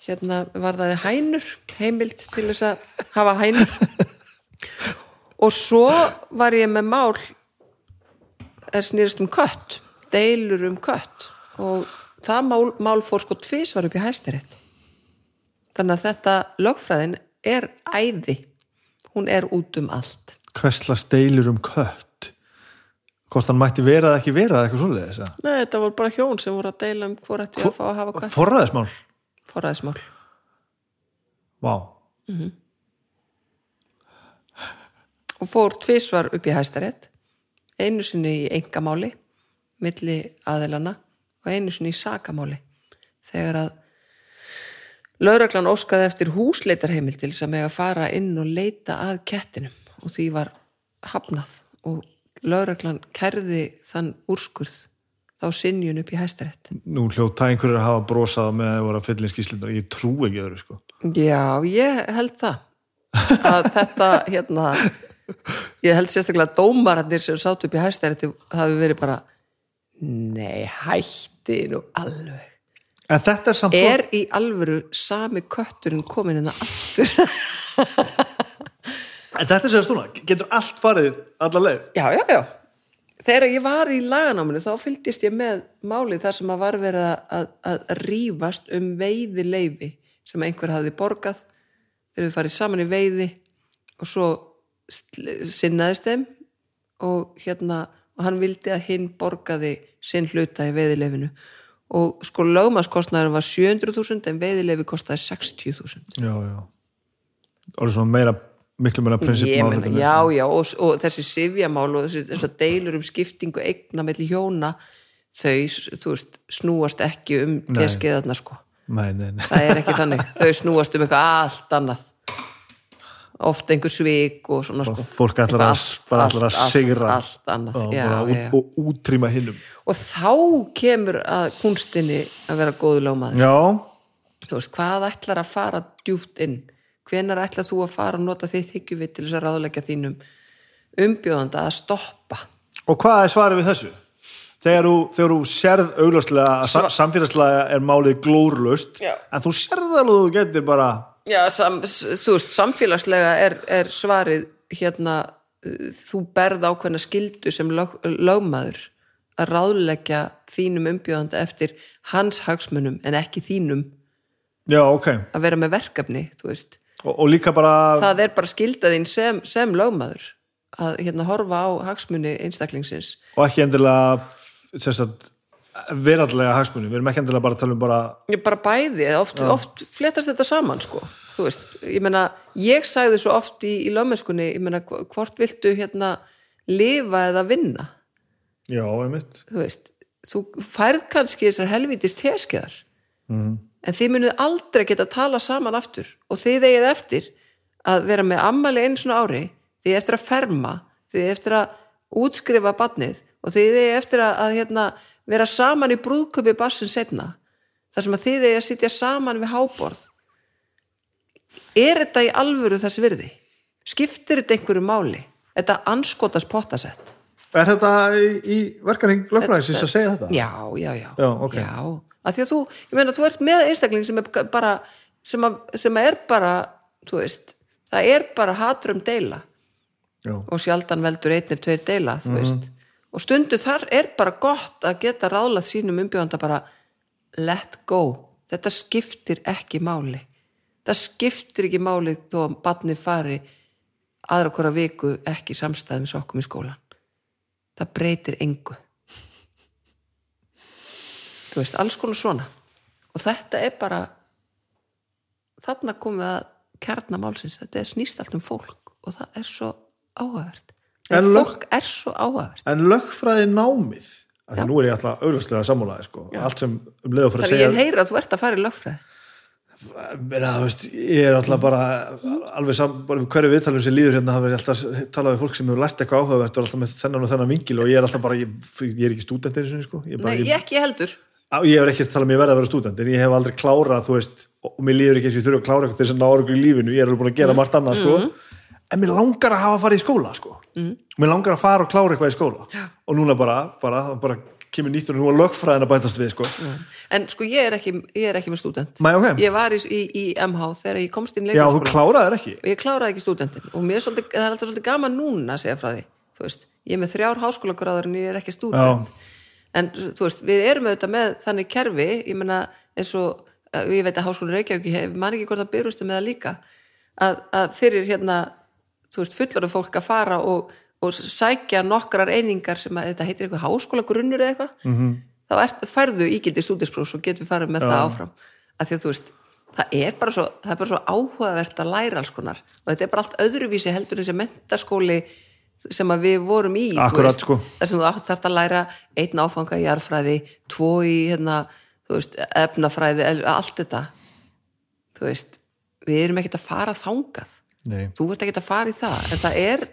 Hérna var það hænur heimild til þess að hafa hænur. [laughs] Og svo var ég með mál er snýrist um kött deilur um kött og það mál, mál fór sko tvís var upp í hæstirétt þannig að þetta lögfræðin er æði. Hún er út um allt. Hversla steilur um kött? Hvort hann mætti vera eða ekki vera eða eitthvað svoleiðis eða? Nei, þetta voru bara hjón sem voru að deila um hvort ætti að fá að hafa kött. Forræðismál, forræðismál. Vá. Og fór tvisvar upp í hæstarétt. Einu sinni í engamáli milli aðilana og einu sinni í sakamáli. Þegar að lauraglan óskaði eftir húsleitarheimil til þess að mega fara inn og leita að kettinum. Og því var hafnað. Og lauraglan kærði þann úrskurð. Þá sinjun upp í hæstarétt. Nú hljóta einhverjir að hafa brosað með að voru að fylla skýslindar, ég trú ekki öðru sko. Já, ég held það. Að þetta hérna ég held sérstaklega að dómararnir sem sátt upp í hæstærætti hafi verið bara nei, hætti nú alveg. En þetta er samt er í alvöru sami kötturinn komin hérna aftur? [laughs] En þetta sér stúna, getur allt farið alla leið? Já, já, já. Þegar ég var í laganáminu þá fylgdist ég með málið þar sem að var verið að, að, rífast um veiði leifi sem einhver hafði borgað. Þegar við farið saman í veiði og svo sinnaðist þeim og hérna og hann vildi að hinn borgaði sinn hluta í veiðileifinu og sko lögmannskostnaðurinn var 700.000 en veiðileifi kostaði 60.000 já, já og svona meira, miklu meira prinsipmál já, já, og, og þessi sifjamál og þessi, þessi deilur um skiptingu eigna melli hjóna þau, þú veist, snúast ekki um teskeðarna, sko. nei, nei, nei. Það er ekki þannig. Þau snúast um eitthvað allt annað. Oft einhver svik og svona, sko. fólk ætlar að, að allt, sigra Allt, annað, og, já, bara já. og útrýma hinnum Og þá kemur að kunstinni að vera góðu lögmaður. já, Þú veist, hvað ætlar að fara djúft inn? Hvenær ætlar þú að fara og nota þitt hyggjuvit til þess að ráðleggja þínum umbjóðanda að stoppa? og hvað er svarið við þessu? Þegar þú, þegar þú sérð augljóslega að sa samfélagslega er málið glórlust en þú sérð alveg að þú getur bara Já, sam, þú veist, samfélagslega er, er svarið hérna, þú berð ákveðna skildu sem lög, lögmaður að ráðleggja þínum umbjóðanda eftir hans hagsmunum en ekki þínum. Já, ok, að vera með verkefni, og, og líka bara Það er bara skildaðinn sem, sem lögmaður að hérna horfa á hagsmuni einstaklingsins. og ekki endilega sagt, verallega hagsmunni, við erum ekki endilega bara að tala um bara Ég bara bæði, oft, oft fléttast þetta saman sko, þú veist, ég meina ég sagði svo oft í, í lögmennskunni ég meina, hv- hvort viltu hérna lifa eða vinna? Já, einmitt. Þú veist, þú færð kannski þessar helvítist teskeðar. Mm. en þið munuð aldrei geta að tala saman aftur. Og þið eigið eftir að vera með ammæli einu svona ári þið eftir að ferma, þið eftir að útskrifa badnið og þið eigið eftir að, að hérna, vera saman í brúðköpi bassin setna þar sem að þið eigið að sitja saman við háborð er þetta í alvöru þessi virði? skiptir þetta einhverju máli? Þetta anskotas pottasett Er þetta í, í verkaring lögfræðisins að segja þetta? Já, já, já. Já, ok. að því að þú, ég meina, þú ert með einstakling sem er bara, sem, að, sem er bara, þú veist, það er bara hatur um deila Já, og sjaldan veldur einnir tveir deila, þú veist. Og stundu þar er bara gott að geta ráðlað sínum umbjóðanda bara let go. Þetta skiptir ekki máli. Það skiptir ekki máli þó að badni fari aðra hvora viku ekki samstæðum sokkum í skólan. Það breytir engu. Þú veist, alls konar svona. Og þetta er bara þarna komum við að kjarnamálsins. Þetta er snýst allt um fólk og það er svo áhugavert. En fólk er svo áhugavert. en lögfræði námið af því nú er ég alltaf augljóslega sammálaði sko. allt sem um leið og fyrir að Þannig ég segja heyra að þú ert að fara í lögfræði. Meina, veist, ég er alltaf bara alveg saman, bara hverju viðtalum sem líður hérna hafa verið alltaf talað við fólk sem hefur lært eitthvað áhugavert og er alltaf með þennan og þennan vingil og ég er alltaf bara, ég, ég er ekki stúdent einu sinni sko, ég, er bara, Nei, ég, ekki heldur ég hef ekki að tala um ég verða að vera stúdent en ég hef aldrei klárað, þú veist og mér líður ekki eins og ég þurfa að klára eitthvað til þess að ná okkur í lífinu, ég er alveg búin að gera margt annað sko, en mér langar að hafa farið í skóla sko, mér langar að fara og klára eitthvað í skóla. Og núna bara, bara, bara kemur nýtt og nú að lögfræðin að bætast við sko. En sko ég er ekki, ég er ekki með stúdent. Mæ, ok. Ég var í, í, í MH þegar ég komst inn Já, þú kláraðir ekki. Og ég kláraði ekki stúdentin og mér er svolítið, það er alltaf svolítið gaman núna að segja frá því veist, ég er með þrjár háskólagráður en ég er ekki stúdent. En þú veist, við erum auðvitað með þannig kerfi ég meina eins og eh, ég veit að háskóla Reykjavík, ég man ekki hvort að byrjustu með það líka að, að fyrir hérna, þú veist, fullorðu fólk að fara og, og sækja nokkrar einingar sem að þetta heitir eitthvað háskóla grunnur eða eitthvað Mhm. -hmm. þá er, færðu ígildi stúdinsprófs og getur við farið með það áfram að því að þú veist, það er bara svo er bara svo áhugavert að læra alls konar og þetta er bara allt öðruvísi heldur en sem mentaskóli sem að við vorum í Akkurat, veist, sko. þar sem þú átt þarft að læra einn áfanga í jarðfræði, tvo í hérna, veist, efnafræði allt þetta þú veist, við erum ekkert að fara þangað Nei. þú ert ekkert að fara í það en það er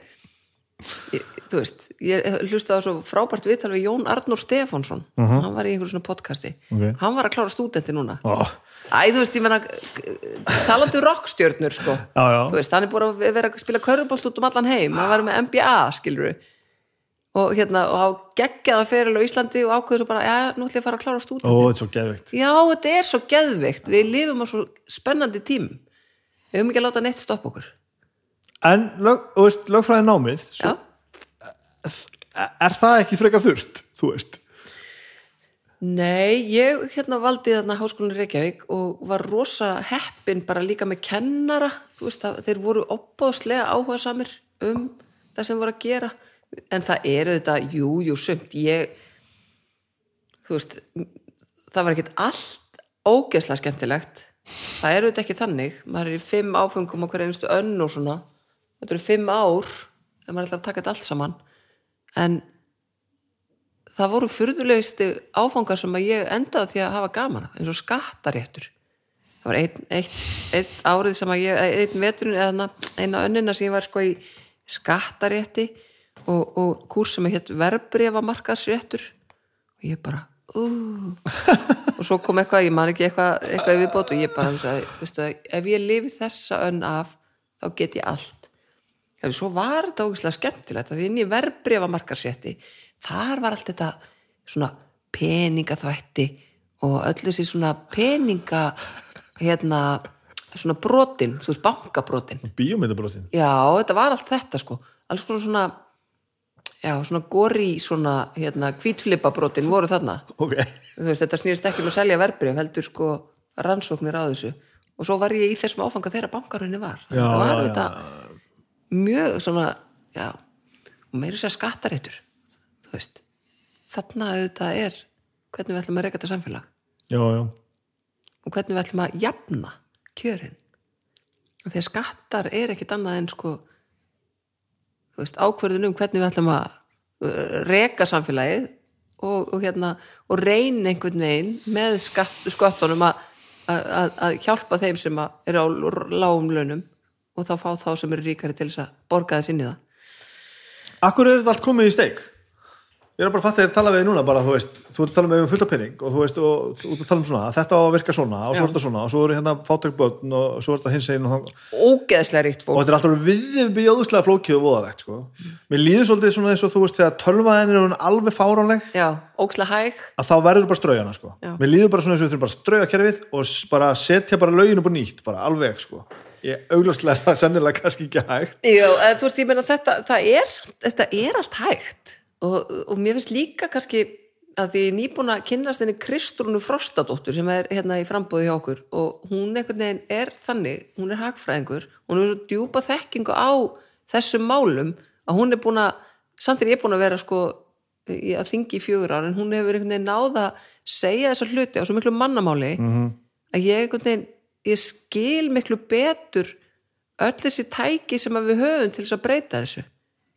ég, þú veist, ég hlustaði á svo frábært viðtal við Jón Arnór Stefánsson. Hann var í einhverju svona podcasti. Mhm. Ok. hann var að klára stúdenti núna. Ó, Æ, þú veist, ég menna talandi um rockstjörnur, sko. Já, já. veist, hann er búin að vera að spila körfubolt út um allan heim, hann var með NBA skilur og hérna, og á geggjaða feril á Íslandi og ákveður svo bara, já, nú ætlum ég að fara að klára stúdenti. Ó, þetta er svo geðveikt. Já, þetta er svo geðveikt, við lifum á svo spennandi tím. Við höfum ekki að láta neitt stoppa okkur En lög, veist, lögfræði námið svo, er það ekki frekar þurft, þú veist? Nei, ég hérna valdi þarna háskólan Reykjavík og var rosa heppin bara líka með kennara. Þú veist, það, þeir voru opbáðslega áhuga samir um það sem voru að gera. En það eru þetta, jú, jú, sumt ég þú veist það var ekkert allt ógeðslega skemmtilegt. Það eru þetta ekki þannig. Maður er í fimm áfengum á hverju einstu önn og svona þetta eru fimm ár þegar maður alltaf að taka þetta allt saman. En það voru furðulegustu áfangar sem að ég endaði því að hafa gaman eins og skattaréttur. Það var einn, eitt, eitt árið sem að ég, einn veturinn eða eina önnina sem ég var sko í skattarétti og, og kúrs sem að hétt verbrefa markaðsréttur og ég bara uh. og svo kom eitthvað, ég man ekki eitthvað, eitthvað í viðbót og ég bara, veistu ef ég lifi þessa önn af þá get ég allt Þegar svo var þetta ógislega skemmtilegt að inn í verbrefa markarsrétti þar var allt þetta svona peningaþvætti og öll þessi svona peninga hérna svona brotin, þú veist bankabrotin. Bíómyndabrótin já, þetta var allt þetta sko. Alls konar svona já, svona gori svona hérna hvítflipabrotin voru þarna. Ok, þú veist, þetta snýrist ekki um að selja verbrif heldur sko rannsóknir á þessu. Og svo var ég í þessum áfanga þegar bankarunni var. Já, þetta var já, já. Mjög svona já, meiri sér skattaréttur þú veist. Þarna auðvitað er hvernig við ætlum að reyka þetta samfélag. Já, já. Og hvernig við ætlum að jafna kjörin. Því að skattar er ekkit annað en sko þú veist, ákverðun um hvernig við ætlum að uh, reka samfélagið og, og hérna og reyna einhvern veginn með skatt, skottunum að, hjálpa þeim sem eru á lágum launum og þá fá þá sem eru ríkari til þess að borga þess inn í það. Akkur er þetta allt komið í steik? Ég er bara að fatta þér að tala við núna bara, þú veist, þú ert að tala með um fullta penning og þú veist, og þú tala um svona, þetta á að virka svona og svo er þetta svona og svo eru hérna fátækbötn og svo er þetta hins einn og, ógeðslega ríkt og fólk þetta er alltaf viðbjóðslega flókið og voðalegt, sko. Mér líður svolítið svona eins og þú veist, þegar tölvaðin er hún alveg fáránleg já, ógeðslega hæg. að þá verður bara strauðana, sko. Mér líður bara svona eins og við þurfum bara Ég augljóslega er það sennilega kannski ekki hægt. Eða, þú veist, ég meina þetta, er, þetta er allt hægt og, og mér finnst líka kannski að því nýbúin að kynnast henni Kristrúnu Frostadóttur sem er hérna í frambóði hjá okkur og hún einhvern veginn er þannig, hún er hagfræðingur hún er svo djúpa þekkingu á þessum málum að hún er búin að samt er ég búin að vera sko að þingi í fjögur ár en hún hefur einhvern veginn náða að segja þessa hluti á svo miklu mannamáli -hmm. að ég einhvern veginn ég skil miklu betur öll þessi tæki sem við höfum til þess að breyta þessu.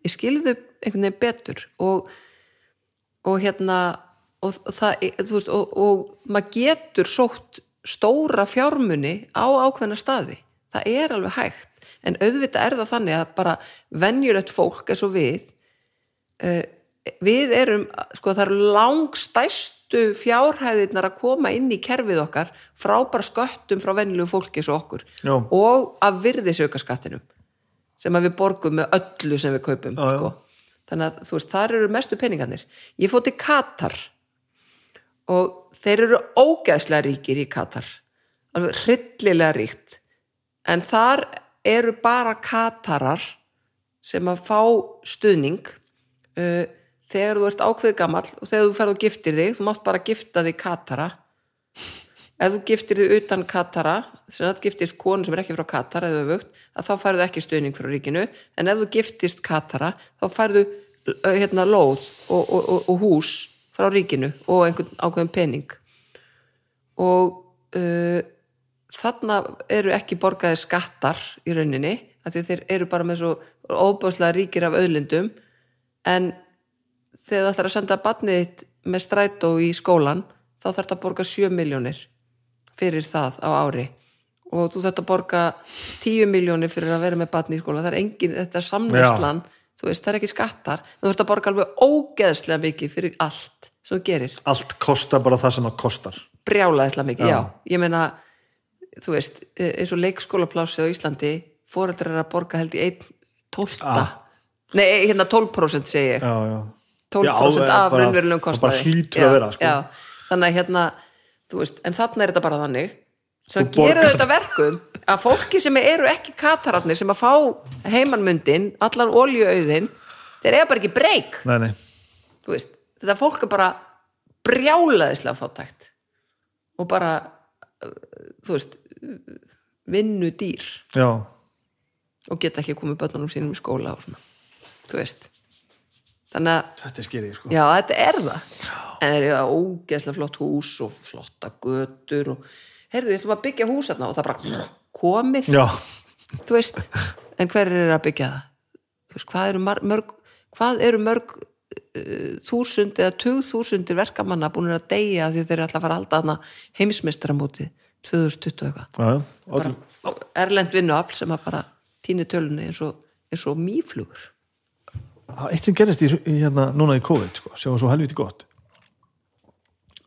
Ég skil þau einhvern veginn betur og, og hérna og það, veist, og, og maður getur sótt stóra fjármuni á ákveðna staði. Það er alveg hægt. En auðvitað er það þannig að bara venjulegt fólk eins og við uh, við erum sko það eru langstæstu fjárhæðirnar að koma inn í kerfið okkar frá bara sköttum frá venjulegu fólki og okkur. Já. og af virðisaukaskattinum sem að við borgum með öllu sem við kaupum Já, sko. þannig að þú veist, þar eru mestu peningarnir. Ég fótt í Katar og þeir eru ógeðslega ríkir í Katar. Alveg hryllilega ríkt. En þar eru bara Katarar sem að fá stuðning uh, þegar þú ert ákveð gamall og þegar þú ferð og giftir þig þú mátt bara gifta þig Katara. Ef þú giftir þig utan Katara sem þetta giftist konu sem er ekki frá Katar eða að þá færðu ekki stuðning frá ríkinu, en ef þú giftist Katara þá færðu hérna lóð og, og, og, og hús frá ríkinu og einhvern ákveðin pening. Og uh, þarna eru ekki borgaðir skattar í rauninni, þeir eru bara með svo óbáslega ríkir af auðlindum. En þegar þú ætlar að senda barnið þitt með strætó í skólan þá þarf það að borga 7 miljónir fyrir það á ári. Og þú þarf að borga 10 miljónir fyrir að vera með barnið í skóla. Það er engin, þetta er samneyslan þú veist, það er ekki skattar. Þú þarf að borga alveg ógeðslega mikið fyrir allt sem þú gerir, allt kostar bara það sem það kostar. Brjálaðislega mikið, já, Já. ég meina þú veist, e- eins og leikskólaplási á Íslandi, foreldrar er að borga held í einn tólta Já. nei, hérna 12% segi ég. Já, já 12% Já, af raunverulegum kostnaði bara hlýtur að vera, sko. þannig að hérna veist, en þarna er þetta bara þannig. Sem gerir þetta verkum að fólki sem eru ekki katararnir sem að fá heimanmundin, allan oljuauðin þeir eiga bara ekki breyk. Þetta fólk er bara brjálaðislega fátækt og bara uh, þú veist vinnu dýr já. Og geta ekki komið börnunum sínum í skóla og svona, þú veist þannig að þetta er skerið sko Já, þetta er það. En þeir eru ógeðslega flott hús og flotta götur og heyrðu, við ætlum að byggja hús þarna og það bara komið, já, þú veist. En hver er að byggja það? Þú veist, hvað eru mörg, hvað eru mörg uh, þúsund eða tugþúsundir verkamanna búin að deyja því þeir eru alltaf að fara að halda þarna heimsmeistaramóti 2020 og eitthvað. já, já. Erlend vinnuafl sem að bara týni tölunni eins og, og mýflugur. Það eitt sem gerist í, hérna núna í COVID sko, sem var svo helviti gott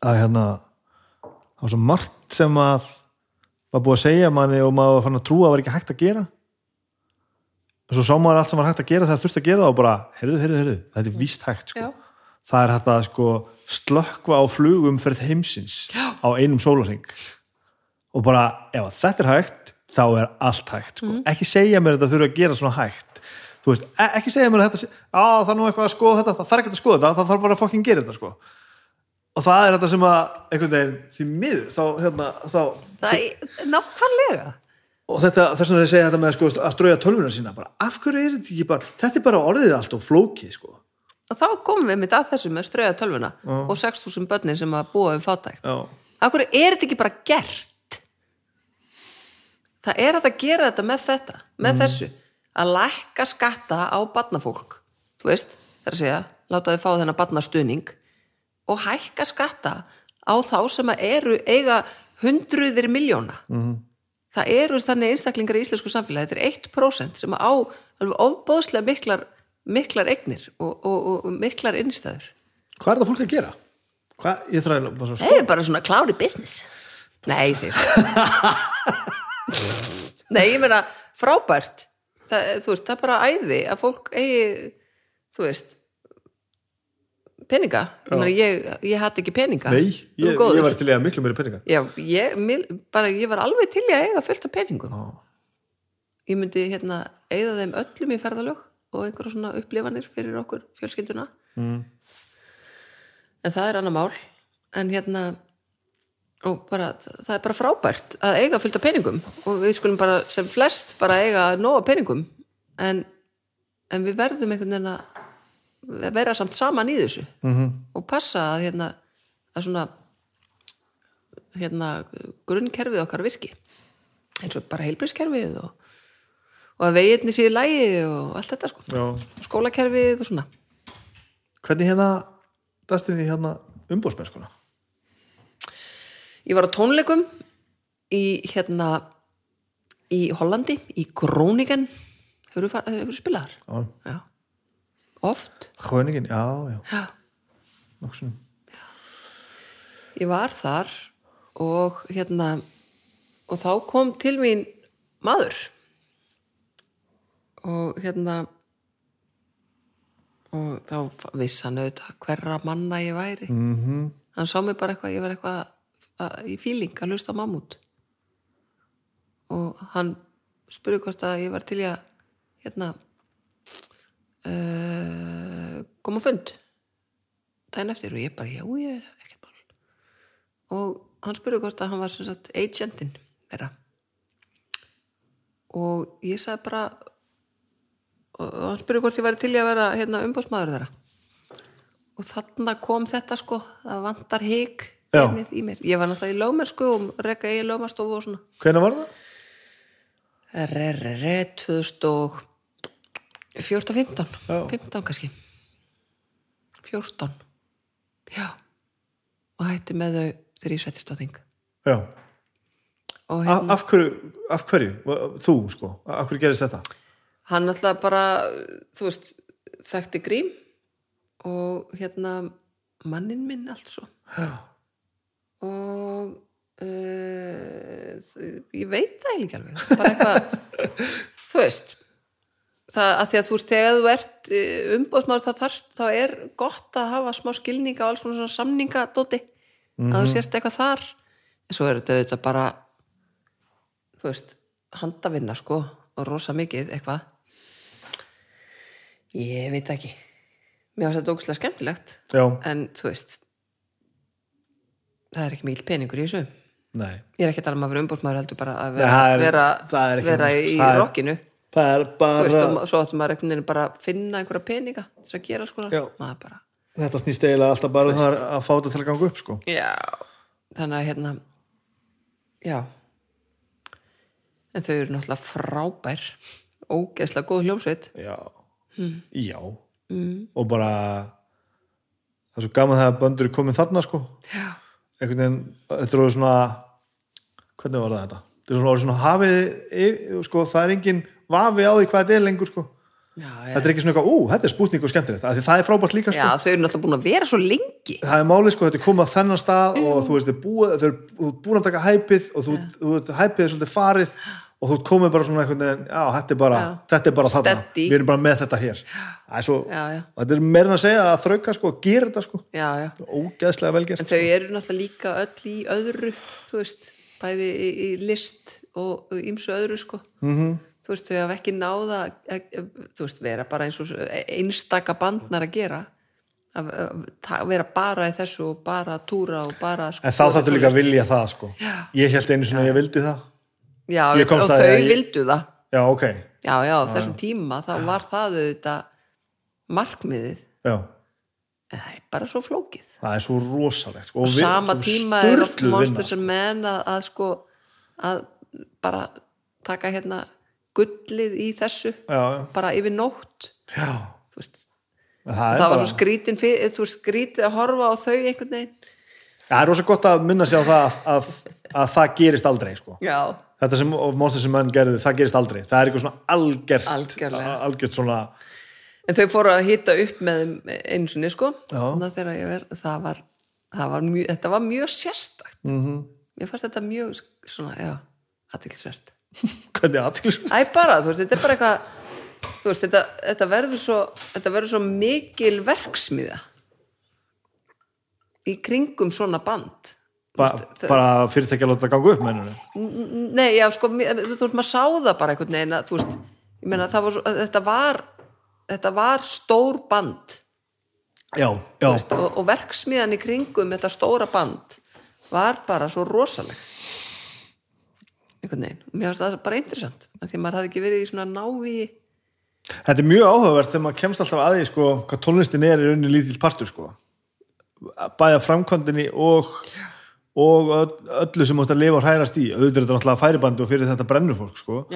að hérna það var svo margt sem að var búið að segja manni og maður var fann að trúa að var ekki hægt að gera. Og svo sá maður allt sem var hægt að gera það þurfti að gera það og bara, heyrðu, heyrðu, heyrðu þetta er víst hægt sko. Það er hægt að sko slökkva á flugum fyrir heimsins Já. á einum sólarring og bara, ef þetta er hægt þá er allt hægt sko. ekki segja mér að þetta þurfa að gera svona hægt þú veist, e ekki segja mér að þetta á, það er nú eitthvað að skoða þetta, það þarf ekki að skoða þetta það þarf bara að fokkin gera þetta sko og það er þetta sem að einhvern veginn því miður þá, hérna, þá Það er nákvæmlega. og þetta, þess vegna er að segja þetta með sko, að strauja tölvuna sína, bara, af hverju er þetta ekki bara þetta er bara orðið allt og flókið sko Og þá komum við mitt að þessu með strauja tölvuna og 6.000 börnin sem að búa við fátækt. já, Af hverju er þetta ekki bara gert? Það er að gera þetta með þetta, með þessu. Að lækka skatta á barnafólk. Þú veist, það er að segja, láta þið fá þennan barnastuðning og hækka skatta á þá sem eru eiga hundruðir miljóna. -hmm. Það eru þannig einstaklingar í íslensku samfélagi, þetta er 1% sem á alveg ofbóðslega miklar, miklar eignir og, og, og miklar innstæður. hvað er þetta fólk að gera? hvað, ég þræði bara Það er bara svona klári business Nei, ég segir [laughs] Nei, ég meina frábært það, veist, það er bara æði að fólk eigi þú veist peninga, ég, ég, hatt ekki peninga. Nei, ég, ég var til í að miklu meiri peninga. Já, ég, mér, bara, ég var alveg til í að eiga fullt af peningum. Já. ég myndi hérna eigða þeim öllum í ferðalög og einhverja svona upplifanir fyrir okkur fjölskylduna. Mm. en það er annað mál. En hérna og bara, það er bara frábært að eiga fullt af peningum. Og við skulum bara sem flest bara eiga nóga peningum. En, en við verðum einhvern veginn að vera samt saman í þessu. Mm og passa að hérna að svona hérna grunnkerfið okkar virki. Eins og bara heilbrískerfið og, og að veginni séu lægi og allt þetta sko. Já. skólakerfið og svona. Hvernig hérna dastinni hérna umbóðsmennskuna ég var á tónleikum í hérna í Hollandi, í Groningen. Hefur þú spilað þar? Já, Já, oft. Hröningin, já, já, Já, nokkuð ég var þar og hérna og þá kom til mín maður og hérna og þá viss hann auðvitað hverra manna ég væri. Mm -hmm. hann sá mig bara eitthvað, ég var eitthvað að, í fíling að hlusta á mammút. Og hann spurði hvort að ég var til að hérna uh, koma fund daginn eftir og ég bara, já, ég ekkert mál. Og hann spurði hvort að hann var sem sagt agentinn þeirra. Og ég sagði bara og hann spurði hvort ég væri til að vera hérna, umbóðsmaður þeirra. Og þarna kom þetta sko það vantar mér ég var náttúrulega í lögmennsku og rekka í lögmennstofu og svona. Hvenær var það? RRR 2014-15 Já. 15 kannski. 14 já. Og hætti með þau þegar ég settist á þing. Já, hérna, af hverju, af hverju, þú sko, af hverju gerist þetta? hann alltaf bara þú veist, þekkti grím og hérna mannin minn allt svo. Já, og uh, ég veit það ekki alveg. Bara eitthvað [laughs] þú veist það að því að þú veist þegar þú ert umbóðsmaður það þarft þá er gott að hafa smá skilninga og alls svona samningadóti að þú sérst eitthvað þar. En svo er þetta auðvitað bara þú veist handavinna sko og rosa mikið eitthvað. Ég veit ekki. Mér finnst þetta ógustlega skemmtilegt. Já, en þú veist það er ekki mikil peningur í þessu. Nei. Ég er ekki að tala um að vera umbúrsmaður heldur bara að Nei, vera, það er- vera, það er vera í Það rokkinu Það er bara, svo áttum maður einhvern veginn bara að finna einhverja peninga þess að gera sko bara, þetta snýst eiginlega alltaf bara um það að fá þetta til að ganga upp sko. Já. Þannig að hérna já. En þau eru náttúrulega frábær. Ógeðslega góð hljómsveit. Já, Hmm. já. Mm. og bara það er svo gaman þegar böndur er komin þarna sko. Já, einhvern veginn, þetta er orðið svona hvernig var það þetta? Þetta er svona svona hafið, yfir- sko, það er engin vafi á því hvað þetta er lengur sko. Já, þetta er ekki svona eitthvað, ú, þetta er spútning og skemmtilegt. Það er frábært líka sko. Já þau eru náttúrulega búin að vera svo lengi. Það er málið sko, þetta er komið á þennan stað og þú veist, þau er eru búin að taka hæpið og þú, þú veist, hæpið er svolítið farið og þú ert komið bara svona einhvern veginn já, þetta er bara, þetta er bara þarna Steady. við erum bara með þetta hér það er svo, já, já, þetta er meira en að segja að þrauka sko, að gera þetta sko, ógeðslega En velgert þau eru náttúrulega líka öll í öðru, þú veist, bæði í, í list og ímsu öðru, sko. Mhm. -hmm. Þú veist, þau hafa ekki náða, þú veist, vera bara eins og einstaka bandnar að gera. Að, að vera bara í þessu og bara að túra og bara sko, en þá þarftu líka að vilja það sko Já. ég held einu svona að ég vildi það Já, og þau ég- vildu það. já, ok, Já, já, þessum tíma, þá var það auðvitað markmiðið. já, En það er bara svo flókið. það er svo rosalegt sko, og við- sama tíma er oft monsters vinna, and men að, að sko að bara taka hérna gullið í þessu sko. já, já, bara yfir nótt. Já. Það, það er var bara, svo skrítin þú veist, skrítið að horfa á þau einhvern veginn það er rosa gott að minna sig á það að, að, að það gerist aldrei sko þetta sem Monsters sem menn gerði, það gerist aldrei það er eitthvað svona algjört Algjörlega. algjört svona, en þau fóru að hita upp með sinni sko. Þannig að ég ver, það var, það var mjög, þetta var mjög sérstakt Mhm. -hmm. mér fannst þetta mjög svona, já, aðtilsvert [laughs] hvernig aðtil Æ bara, þú veist, þetta er bara eitthvað þú veist, þetta, þetta verður svo þetta verður svo mikil verksmiða í kringum svona band. Ba Þú veist, bara fyrirtækja að láta ganga upp mennunni N- Nei, já, sko, þú veist, maður sá það bara einhvern veginn að, þú veist, ég meina, var svo, þetta var, þetta var stór band, já, já, veist, og, og verksmiðan í kringum þetta stóra band var bara svo rosaleg. Einhvern veginn, mér finnst það bara interessant, því að maður hafði ekki verið í svona návi þetta er mjög áhugavert þegar maður kemst alltaf að því sko, hvað tónlistin er í rauninni lítill partur sko. Bæða framkvæmdinni og og öll- öllu sem átt að lifa og hrærast í auðvitað er þetta náttúrulega færibandi og fyrir þetta brennur fólk sko.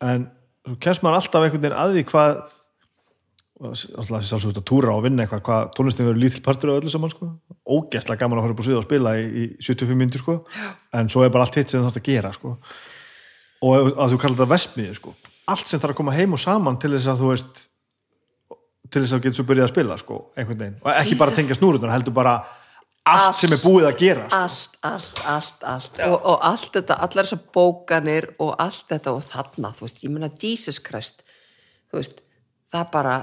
en þú kemst maður alltaf einhvern veginn að því hvað alltaf sjálfsögt að túra og vinna eitthvað hvað tónlistin verður lítill partur á öllu saman sko. ógeðslega gaman að fara upp á svið og spila í, í 75 minnir sko. en svo er bara allt hitt sem þú þarf að gera sko. og að þú kallar þetta vestmiði sko. allt sem þarf að koma heim og saman til þess að þú veist til þess að getur svo byrjað að spila sko, einhvern veginn, og ekki bara tengja snúrunar heldur bara allt, Allt. sem er búið að gera sko. allt, allt, allt, allt. Og, og allt þetta, allar þessar bókanir og allt þetta og þarna, þú veist, ég meina Jesus Christ, þú veist það bara,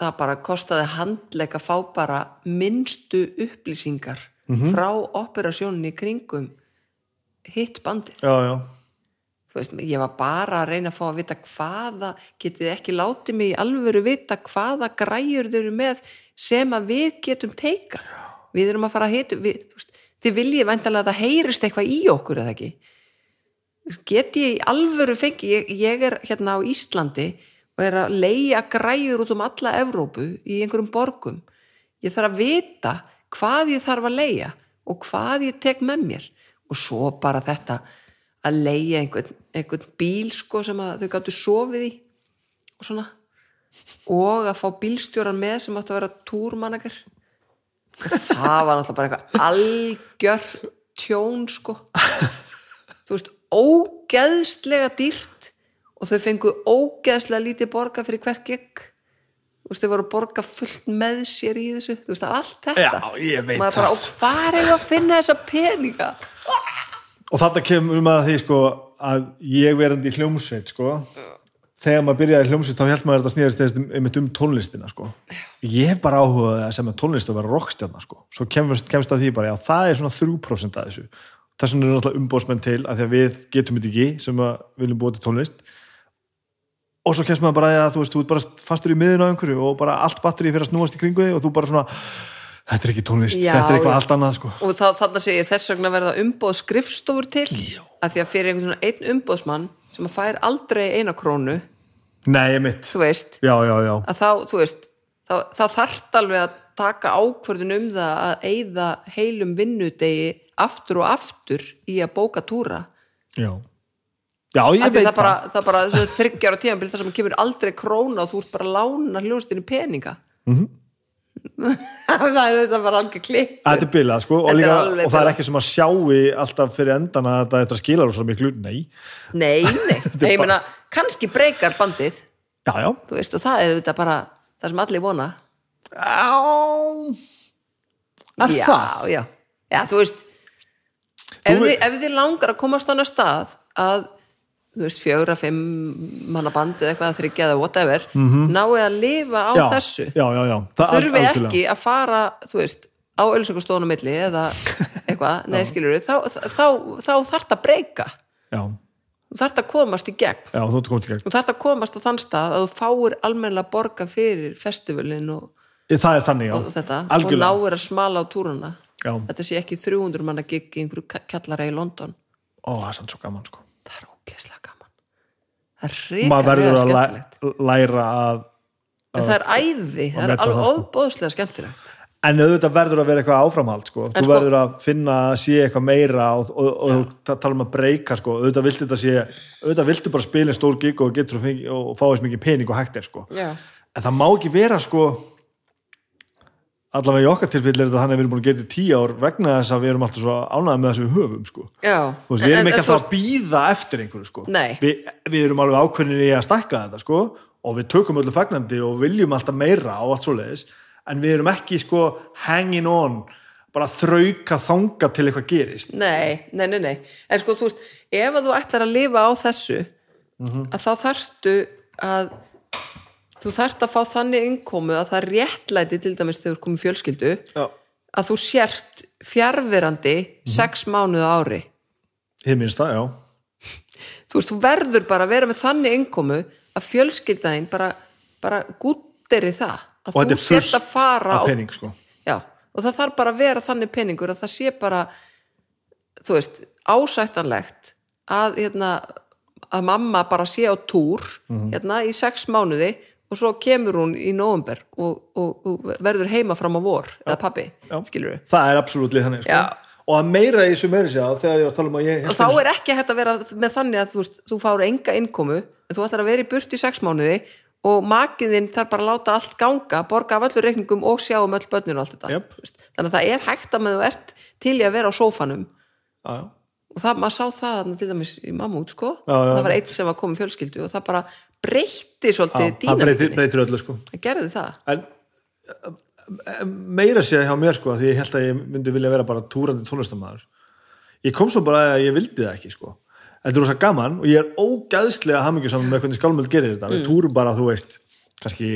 það bara kostaði handleik að fá bara minnstu upplýsingar frá operasjóninni kringum hitt bandið. Já, já, veist, ég var bara að reyna að fá að vita hvaða, getið ekki látið mig í alvöru vita hvaða græjur þau eru með sem að við getum teikað? Við erum að fara að hita við, veist, þið viljið væntalega að það heyrist eitthvað í okkur eða ekki? Get ég í alvöru fengi ég, ég er hérna á Íslandi og er að leia græjur út um alla Evrópu í einhverjum borgum. Ég þarf að vita hvað ég þarf að leia og hvað ég tek með mér. Og svo bara þetta að leia einhvern, einhvern bíl sko sem þau gáttu sofið í og svona. Og að fá bílstjóran með sem áttu að vera túrmanager. Og það var náttúrulega bara eitthvað algjör tjón sko. Þú veist, ógeðslega dýrt og þau fengu ógeðslega lítið borga fyrir hvert gig þú veist, þau voru að borga fullt með sér í þessu, þú veist, það er allt þetta. Já, maður bara, það. og hvað er að finna þessa peninga? Og þarna kemur maður að því sko að ég verandi í hljómsveit sko. Þegar maður byrjaði í hljómsveit þá held maður að þetta snýðist þess einmitt um tónlistina sko. Ég hef bara áhugað að sem að tónlist að vera rockstjarna sko, svo kemst, kemst að því bara já það er svona 3% af þessu. Þess vegna eru náttúrulega umbóðsmenn til að því að við getum þetta ekki sem að viljum búa til tónlist. Og svo kemst maður bara að þú veist, þú ert bara fastur í miðun á einhverju og bara allt batteri fyrir að snúast í kringu þig og þú bara svona þetta er ekki tónlist, Já, þetta er eitthvað já. allt annað sko. Og þá, þarna segi ég þess vegna verða umbóð skrifstofur til Já. að því að fyrir einhvern svona einn umbóðsmann sem að fær aldrei eina krónu Nei, mitt, þú veist, já, já, já. Að þá, þú veist þá, þá þarft alveg að taka ákvörðun um það að eyða heilum vinnudegi aftur og aftur í að bóka túra. Já, já ég veit það bara, það. bara þryggjar á tímabil þar sem kemur aldrei króna og þú ert bara að lána hljónstinu peninga. Mhm. Það er þetta bara algjör klipp Þetta er bilað sko og, líka, alveg og það er ekki sem að sjáu alltaf fyrir endan að þetta, þetta skilar svo miklu, nei. Nei, nei, [laughs] ég meina kannski breykar bandið. Já, já. Þú veist, og það er þetta bara það sem allir vona. Já. Er já, það? já, já, þú veist ef, Þú- þið, ef þið langar að komast á annað stað að þú veist, fjögra, fimm manna bandið eitthvað að þryggja eða whatever mm -hmm. náið að lifa á já, þessu. Já, já, Það þurfi algjörlega. ekki að fara þú veist, á ölsökustofnum milli eða [laughs] eitthvað, neð skilur þá, þá, þá, þá þarf að breyka. Þú þarf að komast í gegn. Þú þarf að komast á þann stað að þú fáir almennilega borga fyrir festivalin og, Það er þannig, og þetta og Algjörlega. náir að smala á túruna þetta sé ekki 300 manna gig í einhverju kjallara í London. Ó, það er sann svo gaman sko. Það er ógeðslega það Maður verður að skemmtilegt læ- læra að en það er æði, það er alveg sko. ofbóðslega skemmtilegt En auðvitað verður að vera eitthvað áframhald sko. þú sko- verður að finna að sé eitthvað meira og, og, og, og tala um að breyka sko. auðvitað viltu þetta sé auðvitað viltu bara spila stór gig og getur að og fá þess mikið pening og hægt er sko. en það má ekki vera sko allavega í okkar tilfelli er þetta þannig að við erum búin að geta í tíu ár vegna þess að við erum alltaf svo ánægða með það sem við höfum sko. veist, við erum ekki alltaf að býða eftir einhverju sko. Vi, við erum alveg ákveðinni í að stækka þetta sko, og við tökum öllu fagnandi og viljum alltaf meira og allt svoleiðis en við erum ekki sko, hanging on bara þrauka þanga til eitthvað gerist Nei, nei, nei, nei. En sko, þú veist, ef að þú ætlar að lifa á þessu, Mhm. að þá þarftu að þú þarft að fá þannig innkomu að það réttlæti til dæmis þegar þú komið fjölskyldu Já. að þú sért fjárverandi Mhm. sex mánuð ári. Hið minnst það, já Þú veist, þú verður bara að vera með þannig innkomu að fjölskyldaðin bara, bara gútteri það. Að og þú sért að fara á pening sko. Já, og það þarf bara að vera þannig peningur að það sé bara þú veist, ásættanlegt að hérna að mamma bara sé á túr Mhm. hérna í sex mánuði og svo kemur hún í november og, og, og verður heima fram á vor eða pappi, Já. skilur við það er absolutt þannig sko. Já. og að meira í þessu meiri sér þegar ég var að tala um að ég og þá er ekki hægt að vera með þannig að þú, veist, þú fáur enga innkomu en þú ætlar að vera í burt í sex mánuði og makiðinn þarf bara að láta allt ganga borga af öllu reikningum og sjá um öll börnin og allt þetta. Veist, þannig að það er hægt að með þú ert til í að vera á sófanum já, já. og það, maður sá það til dæmis í mammút sko, Já, já, það var já. einn sem var komið fjölskyldu og það bara breytti svolítið það breytir, öllu sko. Það gerði það. En meira sé hjá mér sko því ég held að ég myndi vilja vera bara túrandi tónlistamæður ég kom svo bara að ég vildi það ekki sko. Þetta er rosa gaman og ég er ógæðslega hamingjusaman með hvernig skálmöld gerir þetta. Við túrum bara, þú veist, kannski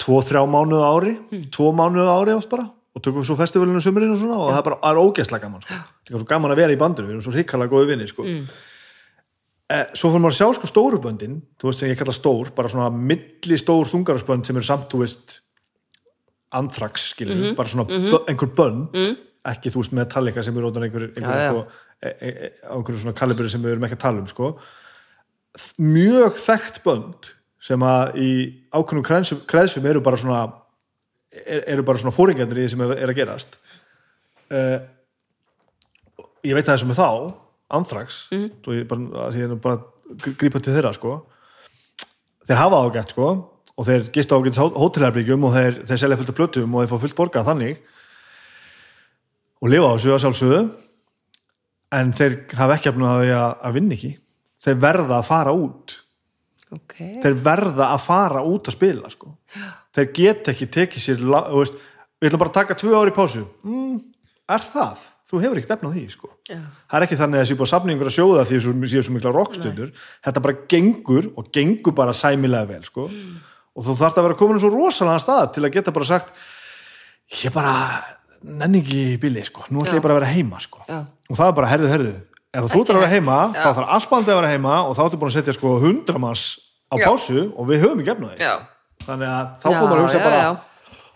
tvo, þrjá mánuð á ári tvo mánuð á ári ást bara og tökum svo festivalinu sumurinn og svona og það er bara ógæðslega gaman sko. líka svo gaman að vera í bandinu, við erum svo hrikalega góði vinni sko. eh, svo fyrir maður að sjá sko stóru böndin, þú veist sem ég kalla stór bara svona milli stór þungarasbönd sem eru samt, þú veist anthrax, skilur, bara svona bö, einhver bönd, ekki þú veist Metallica sem eru ótan einhver, einhver, e, e, e, svona kalibri sem við erum ekki að tala um sko. mjög þekkt bönd sem að í ákveðnum kreðsum, kreðsum eru bara svona er, eru bara svona fóringarnir í því sem er, er að gerast. Uh, ég veit það sem er þá Anthrax mm. bara, því ég er bara að grípa til þeirra sko þeir hafa það ágætt sko og þeir gista ágætt hótelherbyggjum og þeir, þeir selja fullt af plötum og þeir fá fullt borgað þannig og lifa á þessu að sjálfsögðu en þeir hafa ekki efnum að því að, að vinna ekki þeir verða að fara út ok, þeir verða að fara út að spila sko. þeir get ekki tekið sér við ætlum bara að taka tvö ári pásu mm, er það? Þú hefur ekkert efna því sko. Það er ekki þannig að þessi búið samningur að sjóða því að séu svo mikla rockstundur þetta bara gengur og gengur bara sæmilega vel sko. og þú þarf að vera komin á svo rosalega stað til að geta bara sagt ég bara nenni ekki í bíli sko. nú ætla Já. ég bara að vera heima sko. Og það er bara herðu, herðu ef þú ert að vera heima, Já. þá þarf allt bandið að vera heima og þá ertu búin að setja sko 100 manns á pásu og við höfum ekki efna því þannig að þá fór maður að hugsa bara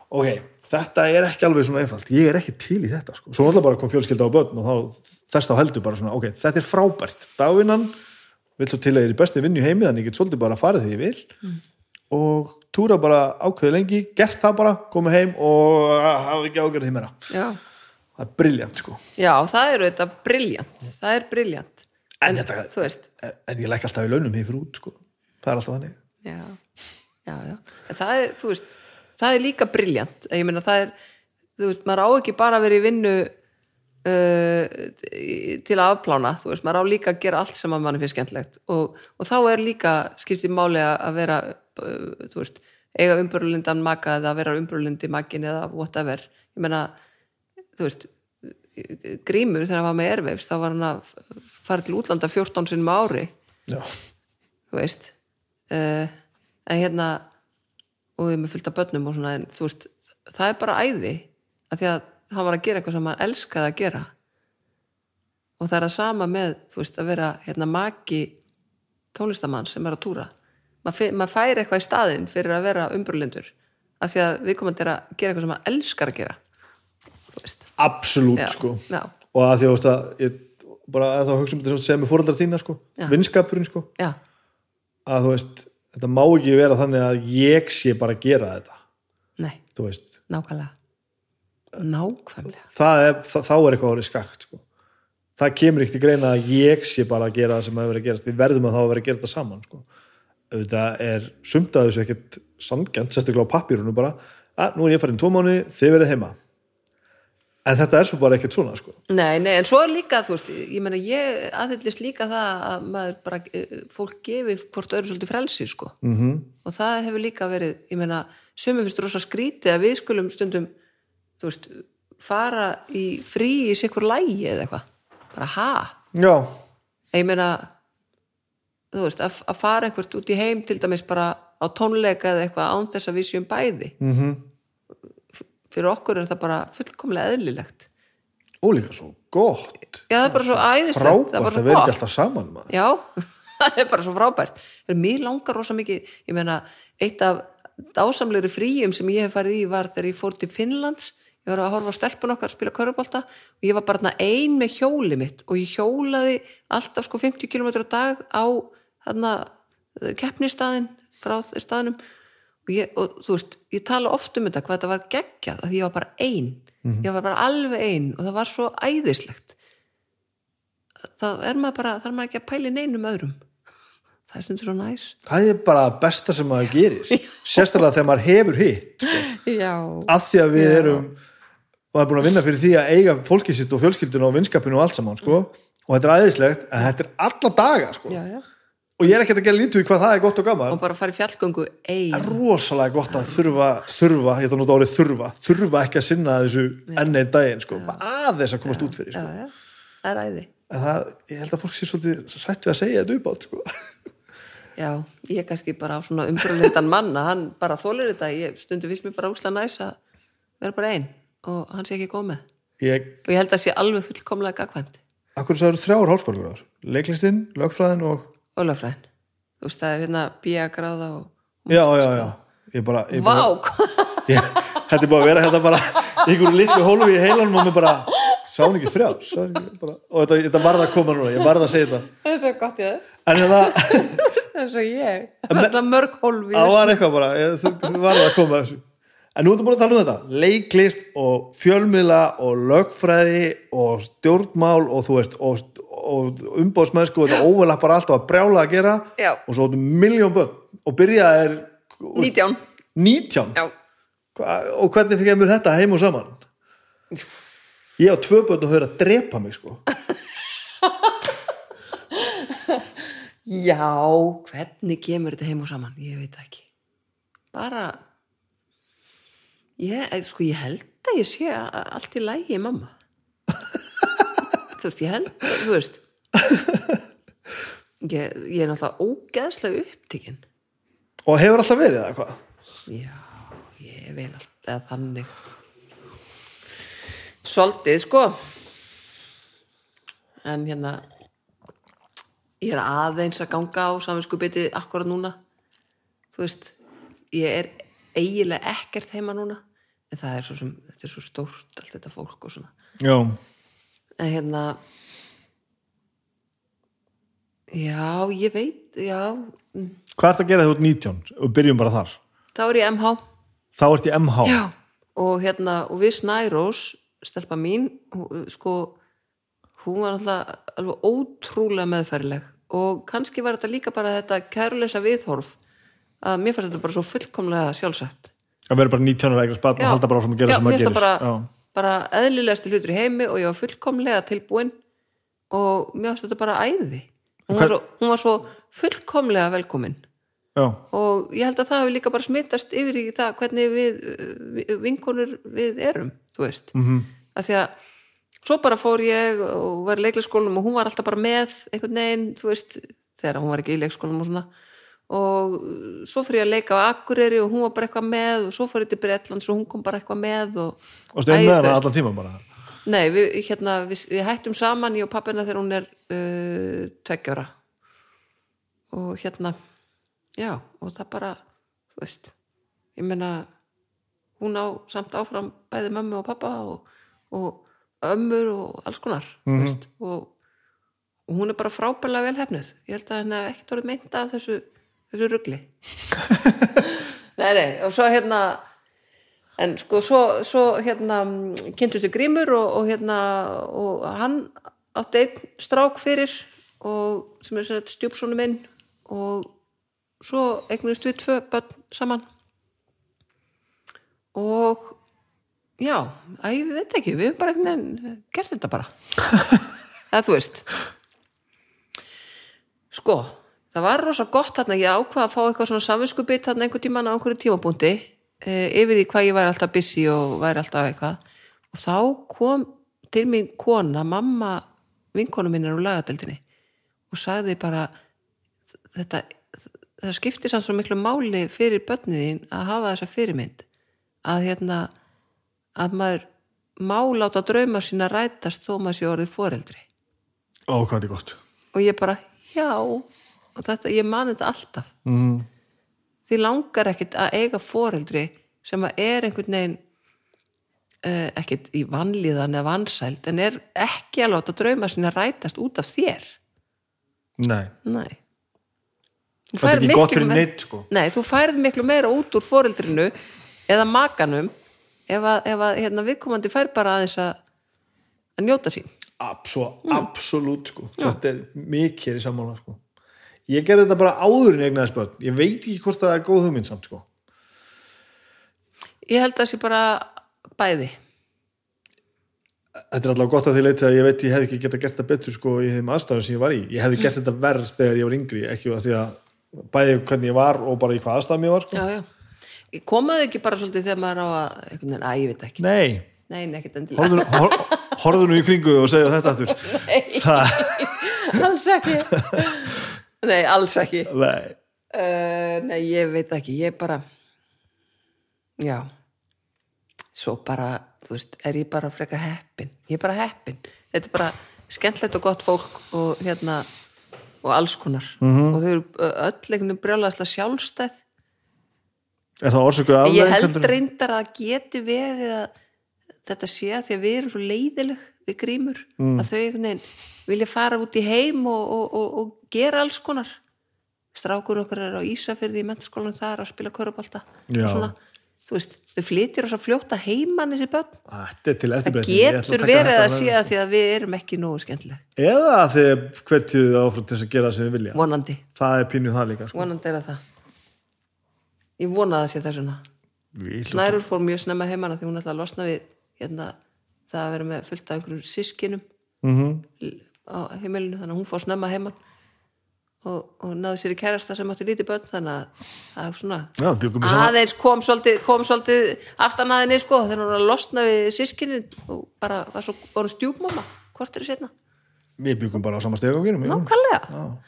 ok, þetta er ekki alveg svona einfalt. Ég er ekki til í þetta sko. svo náttúrulega bara kom fjölskylda á börn og þá, þess þá heldur bara svona, ok, þetta er frábært. Dagvinnan, vill þú til að ég er í besti vinnu heimi þannig ég get svolítið bara að fara því ég vil. Mm. og túra bara ákveði lengi gert það bara, komið heim og ah, hafa ekki ágjörð því meira. Já, það er briljant sko. Já, það er þetta briljant það er briljant En en, þetta- þú veist, en ég læk alltaf í launum hér fyrir út sko. það er alltaf þannig. Já, já, já. En það er, þú veist, það er líka briljant. Ég meina það er, þú veist, maður á ekki bara að vera í vinnu uh, til að afplána þú veist, maður á líka að gera allt sem að manni finnst skemmtlegt og, og þá er líka skiptið máli að vera uh, þú veist, eiga umbrulindan maka eða vera umbrulindi makin eða whatever, ég meina þú veist grímur þegar hann var með erveifs þá var hann að fara til útlanda 14 sinnum ári. Já, þú veist uh, en hérna og við með fullt af börnum og svona en þú veist, það er bara æði að því að hann var að gera eitthvað sem hann elskaði að gera. Og það er að sama með, þú veist, að vera hérna maki tónlistamann sem er að túra. Maður fe- maður fær eitthvað í staðinn fyrir að vera umbrúlindur af því að við komum að gera eitthvað sem hann elskar að gera. Absolutt já, sko. já, og að því að, þú veist, að ég bara að þá hugsa um þetta sem með fóreldrar þína sko, vinskapurinn sko já, að þú veist, þetta má ekki vera þannig að ég sé bara að gera þetta. Nei, nákvæmlega. Nákvæmlega. Það er, það, þá er eitthvað orðið skakt sko. það kemur ekki til greina að ég sé bara að gera það sem hefur verið að gerast. Við verðum að þá að vera að gera þetta saman sko. auðvitað er sumt að þessu ekkert sangjant, sérstaklega á pappírunu bara. Að nú er ég farin tvo mánu, þið verið heima en þetta er svo bara ekkert svona sko. Nei, nei, en svo er líka, þú veist, ég meina ég aðhyllist líka það að maður bara, eh, fólk gefi hvort öðru svolítið frelsi, sko. mm -hmm. Og það hefur líka verið, ég meina, sömu finnst rosa skrítið að við skulum stundum, þú veist, fara í frí í sikur lægi eða eitthvað. Bara ha? já, Ég meina, þú veist, að, að fara einhvert út í heim til dæmis bara á tónleika eða eitthvað án þess að við séum bæði. mm Fyrir okkur er það bara fullkomlega eðlilegt. og líka svo gott Já, það er bara svo æðislegt. frábært það að vera gott. ekki alltaf saman maður. Já, það er bara svo frábært Mér [laughs] langar rosa mikið ég meina, eitt af dásamlegri fríum sem ég hef farið í var þegar ég fór til Finnlands ég var að horfa á stelpun okkar spila körubólta og ég var bara ein með hjóli mitt og ég hjólaði alltaf sko 50 km á dag á keppnistaðin frá staðnum og, ég, og þú veist, ég tala oft um þetta hvað þetta var geggjað, að ég var bara ein. Ég var bara alveg ein og það var svo æðislegt. Það er maður bara, þarf maður ekki að pæli neinum öðrum. Það er stundur svo næs. Það er bara besta sem maður gerir. [laughs] Sérstaklega þegar maður hefur hitt sko. af því að við Já. erum maður er búin að vinna fyrir því að eiga fólkið sitt og fjölskylduna og vinskapinu og allt saman sko. og þetta er aðeinslegt en þetta er alla daga sko. já, já og ég er ekkert að gera lítið í hvað það er gott og gaman. Og bara fara í fjallgöngu það ein er rosalega gott að þurfa þurfa, ég að nota orðið þurfa þurfa ekki að sinna þessu enn einn daginn sko. aðeins að komast út fyrir já, sko. já, það er æði. En það, ég held að fólk sé svolítið hrætt við að segja þetta upp átt sko. já, ég er kannski bara á svona umbröðlindan mann að hann bara þólir þetta. Ég stundu fyrst mér bara úsla næs að vera bara ein og hann sé ekki komið ég, og ég held að sé alveg fullkomlega gagvæmt akkur það eru þrjár háskólar leiklistinn, lögfræðin og og lögfræðin þú veist það er hérna bíagráða og já, já, já. Ég bara, ég bara [laughs] ég, þetta er búið að vera hérna bara einhverju litlu hólfi í heilanum og mér bara sá hann ekki bara, og þetta, þetta varð að koma núna, ég varð að segja þetta. Þetta er gott það en hérna, [laughs] það er svo ég. Það er það mörg hólf í það var eitthvað bara ég, þú, þú varð að koma þessu. En nú erum búin að tala um þetta, leiklist og fjölmiðla og lögfræði og stjórnmál og þú veist og, og umbóðsmennsku og þetta óverlappar allt og að brjála að gera. Já. og svo miljón börn. Og byrja er 19 nítján. Já, Hva, og hvernig fikk ég mér þetta heim og saman? Ég á tvö börn og þau eru að drepa mig sko. [laughs] Já hvernig kemur þetta heim og saman? Ég veit ekki. Bara ég, eh, sko, ég held að ég sé allt í lægi mamma [laughs] þú veist, ég held þú veist. [laughs] Ég, ég er náttúrulega ógeðslega upptikinn og hefur alltaf verið það hvað? Já, ég vil alltaf þannig. Svolítið, sko. En hérna Ég er aðeins að ganga á saminskupiti akkurat núna. Þú veist Ég er eiginlega ekkert heima núna. En það er svo sem, þetta er svo stórt allt þetta fólk og svona. Já, En hérna Já, ég veit, já. Hvað ert að gera þegar þú ert 19 og byrjum bara þar. Þá er ég MH þá ert ég MH Já, og hérna, og við Snærós stelpa mín, hú- sko hún var alltaf alveg ótrúlega meðferðileg. Og kannski var þetta líka bara þetta kærleisa viðhorf að mér fannst þetta bara svo fullkomlega sjálfsagt. Að vera bara 19 ára eignast barn og halda bara áfram að gera já, sem það bara, já. Bara eðlilegasti hlutur í heimi og ég var fullkomlega tilbúin og mér fannst þetta bara æði hún var, svo, hún var svo fullkomlega velkomin Já. og ég held að það hafi líka bara smittast yfir í það hvernig við, við vinkonur við erum, þú veist mm. -hmm. að því að svo bara fór ég og var í leikleikskólanum og hún var alltaf bara með einhvern veginn, þú veist þegar hún var ekki í leikskólanum og svona og svo fór ég að leika á Akureyri og hún var bara eitthvað með og svo fór ég til Bretlands og hún kom bara eitthvað með og, og stein Æ, með hana allan tíma bara? Nei, við, hérna, við, við hættum saman ég og pappina þegar hún er uh, tveggjára og hérna já, og það bara þú veist, ég meina hún á samt áfram bæði mömmu og pappa og, og ömmur og alls konar mm veist, og, og hún er bara frábælega velhefnuð ég held að henni ekkert orðið meinta af þessu, þessu rugli. [laughs] Nei, nei, og svo hérna en sko svo, svo hérna kynntustu grímur og, og hérna og hann átti einn strák fyrir og sem er sér stjúpsónu minn og svo eignumst við tvö börn saman. Og já, að ég veit ekki við höfum bara veginn gert þetta bara. [laughs] Eða þú veist. Sko það var rosa gott þarna, ég ákvað að fá eitthvað svona samvinskupið þarna einhver tíman á einhverju tímabúndi e, yfir því hvað ég væri alltaf busy og væri alltaf eitthvað. Og þá kom til mín kona, mamma vinkonu minn er úr lagadeldinni og sagði bara þetta, það skiptir samt svo miklu máli fyrir börnið þín að hafa þessa fyrirmynd að hérna að maður má láta drauma sína rætast þó maður sé orðið foreldri. Ó, hvað er gott. Og ég bara, já og þetta, ég man þetta alltaf. Mm. því langar ekkit að eiga foreldri sem að er einhvern veginn uh, ekkit í vanlíðan eða vansæld en er ekki að láta drauma sína rætast út af þér. Nei, nei. Þetta er ekki gott fyrir neitt sko. Nei, þú færð miklu meira út úr foreldrinu eða makanum ef að, ef að hérna, viðkomandi fær bara aðeins að, að njóta sín. Abso, absolutt sko. Þetta er mikið í sammála sko ég gerði þetta bara áður en ég egnaði spöld ég veit ekki hvort það er góð hugmynd samt sko. Ég held að það sé bara bæði. Þetta er allavega gott að því leiti að ég veit ég hefði ekki geta gert það betur sko í þeim aðstæðum sem ég var í. Ég hefði gert þetta verð þegar ég var yngri ekki að því að bæði hvernig ég var og bara í hvað aðstæðum ég var sko. Já, já. komaðu ekki bara svolítið þegar maður á að einhvern veginn, að ég veit ekki. Nei, nei, nei, horfðu, hor, horfðu nú í kringu og segja þetta aftur. [laughs] Það, alls ekki [laughs] nei, alls ekki. Nei. Uh, nei, ég veit ekki, ég bara já. Svo bara, þú veist, er ég bara frekar heppin, ég er bara heppin. Þetta er bara skemmtlegt og gott fólk og hérna, og alls konar. -hmm. og þau eru öll einhvern veginn brjálæðslega sjálfstæð. Er það orsökuð En ég afleiðing held reyndar að það geti verið að þetta sé að því að við erum svo leiðileg við grímur, Mm. að þau einhvern veginn vilja fara út í heim og, og, og, og gera alls konar. Strákur okkar er á Ísafyrði í mentaskólan þar að spila svona, þú veist, þau flytjur og svo fljóta heiman þessi börn, það getur verið þetta að sé að því að við erum ekki nógu skemmtileg, eða að þið hvetjuðu áfram til þess að gera það sem þið vilja. Vonandi. Það er pínuð það líka sko. vonandi er það það. Ég vona að það sé Við hljótum- Snærur fór mjög snemma heimana því hún ætlaði að losna við hérna, það að vera með fullt af einhverjum sískinum Mhm. á heimilinu þannig að hún fór snemma heiman og, og náði sér í kærasta sem átti lítið börn þannig að það svona Já, aðeins kom svolítið, kom svolítið aftan aðinni sko þegar hún var að losna við sískinin og bara var svo voru stjúpmamma hvort er setna, Við byggum bara á sama steg og gerum nákvæmlega.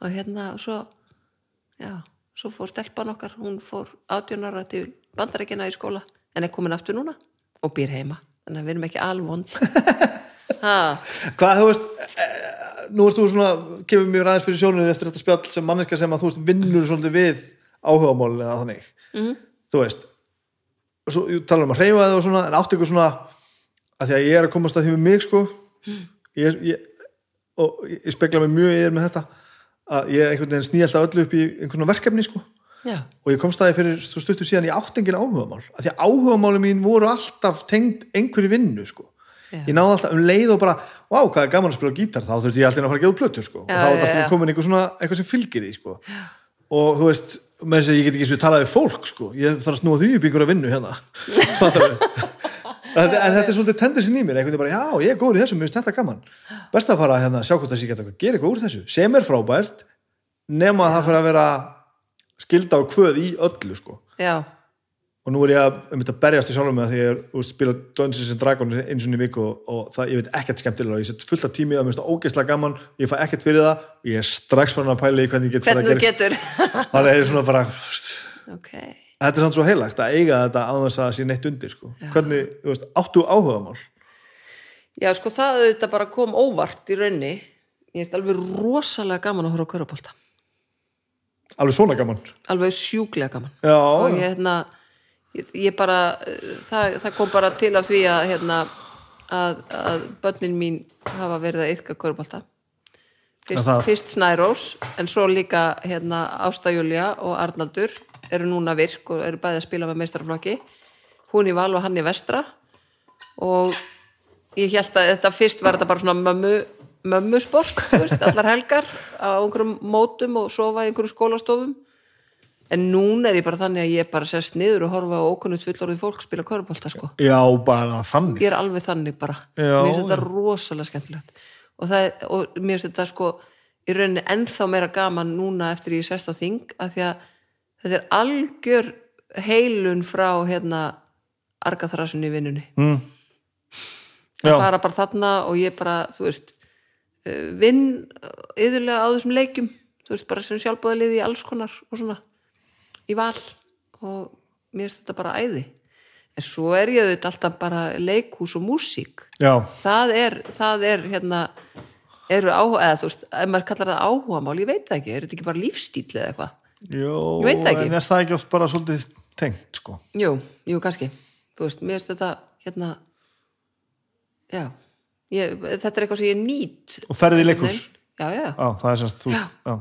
Og hérna og svo já, svo fór stelpan okkar hún fór 18 ára til bandarækina í skóla en er komin aftur núna og býr heima. Þannig að við erum ekki alvond. [laughs] Hvað, þú veist, eh, nú erst þú svona kemur mjög ræðis fyrir sjóninu eftir þetta spjall sem manneska sem að þú veist vinnur svolítið við áhugamálin eða þannig. Mhm. þú veist svo, ég tala um að hreyfa það og svona en áttu ykkur svona að því að ég er að komast að því með mig sko. Ég, ég, og ég, ég spekla mig mjög yfir með þetta að ég einhvern veginn sný alltaf öllu upp í einhvern verkefni sko já, og ég komst að því fyrir stuttu síðan ég átt engin áhugamál að því að áhugamáli mín voru alltaf tengd einhverju vinnu sko. Ég náði alltaf um leið og bara vá, hvað er gaman að spila gítar, þá þurfti ég alltaf að fara að gefa plötu sko, og þá er alltaf komin einhver svona, eitthvað sem fylgir því sko. Og þú veist, með þess að ég get ekki eins og talað við fólk sko, ég þarf að snúa því upp í einhverja vinnu hérna. [laughs] En, en þetta er svolítið tendensin í mér einhvern veginn bara, já, ég er góður í þessu, mér finnst þetta gaman. Best að fara að hérna, sjá hvort það sé geta gera eitthvað úr þessu, sem er frábært nema að það fyrir að vera skilda á kvöð í öllu sko. Já, og nú er ég að, um að berjast í sjálfum með því að ég er og spila Dungeons and Dragons eins og í viku og, og það, ég veit ekkert skemmtilega. Og ég set fullt af tími í það, það ógeðslega gaman ég fæ ekkert fyrir það og ég er strax farin að pæla í hvernig ég get hvernig þú að gera það er svona bara, ok, þetta er samt svo heilagt að eiga þetta þess að sé neitt undir sko. hvernig, þú veist, áttu áhugamál? Já sko það auðvitað bara kom óvart í raunni ég veist alveg rosalega gaman að horfa á körubólta alveg svona gaman. Alveg sjúklega gaman. Já, og ég, hérna, ég, ég bara það, það kom bara til af því að hérna, að, að börnin mín hafa verið að yfka körbólta fyrst, það- fyrst Snærós en svo líka hérna, Ásta Júlia og Arnaldur eru núna virk og eru bæði að spila með meistarflokki hún í val og hann í vestra. Og ég held að þetta fyrst var þetta bara svona mömmu mömmusport, veist, allar helgar á einhverjum mótum og sofa í einhverjum skólastofum. En núna er ég bara þannig að ég bara sest niður og horfa á ókunnut fullorðið fólk spila körbólta sko. Já, bara þannig. Ég er alveg þannig bara. Já, mér finnst þetta rosalega skemmtilegt. Og, það, og mér finnst þetta sko í rauninni ennþá meira gaman núna eftir ég sest á þing að því að þetta er algjör heilun frá hérna argaþrasun í vinnunni. Mm. að já, fara bara þarna og ég bara, þú veist vinn yðurlega á þessum leikjum þú veist, bara sem sjálfbóðaliði í alls konar og svona í val. Og mér finnst þetta bara æði. En svo er ég auðvitað alltaf bara leikhús og músík. Já, það er, það er hérna eru áhuga, eða þú veist, ef maður kallar það áhuga mál, ég veit það ekki, er þetta ekki bara lífstíl eða eitthvað? Ekki. en er það ekki oft bara svolítið tengt sko? Jú, jú, kannski. Þú veist, mér finnst þetta hérna já, ég, þetta er eitthvað sem ég nýt. Og ferði í leikhús? já, já, er semst þú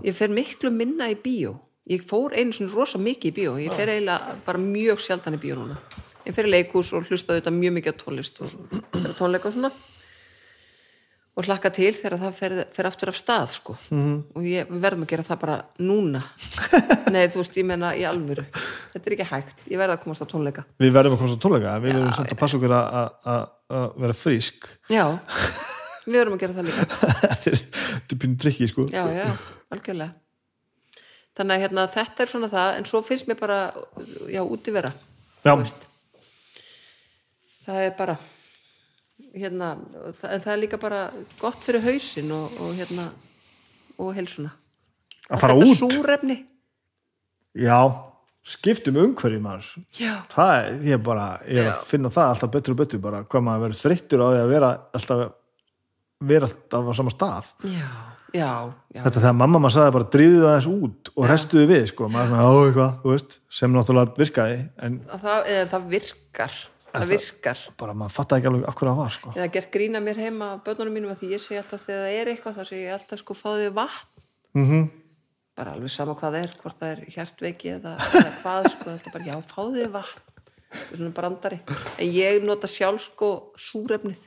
ég fer miklu minna í bíó. Ég fór einu svona rosa mikið í bíó. Ég fer eiginlega bara mjög sjaldan í bíó núna. Ég fer í leikhús og hlusta þetta mjög mikið á tónlist og á tónleika og svona og hlakka til þegar það fer, fer aftur af stað sko. -hmm. og ég, verðum að gera það bara núna. [laughs] Nei, þú veist, ég menna í alvöru. Þetta er ekki hægt, ég verð að komast á tónleika. Við verðum að komast á tónleika. Við verðum samt að passa okkur að- vera frísk. Já, [laughs] við verðum að gera það líka. Þetta er er pínu trikki sko. Já, já, algjörlega. Þannig að hérna, þetta er svona það en svo finnst mér bara, já, úti vera Já. það er bara hérna, það, en það er líka bara gott fyrir hausinn og, og hérna og helsuna að fara út, súrefni. Já skiptum umhverju maður. Já, það er, ég er bara, ég er Já. að finna það alltaf betur og betur, bara hvað maður verður þreyttur á því að vera alltaf vera alltaf á sama stað. Já, já, já. þetta þegar mamma maður sagði bara dríðu það eins út og restuðu við, sko, maður er svona, ó, eitthvað þú veist, sem náttúrulega virkaði en Að það, eða, það virkar það virkar. bara maður fattaði ekki alveg akkur það var, sko. Eða gert grína mér heima af börnunum mínum að því ég segi alltaf þegar það er eitthvað þá segi ég alltaf sko fáðu vatn. Mm bara alveg sama hvað það er, hvort það er hjartveiki eða, eða hvað sko, það er bara já, fáðu þið vatn. Það er svona brandari. En ég nota sjálf sko súrefnið.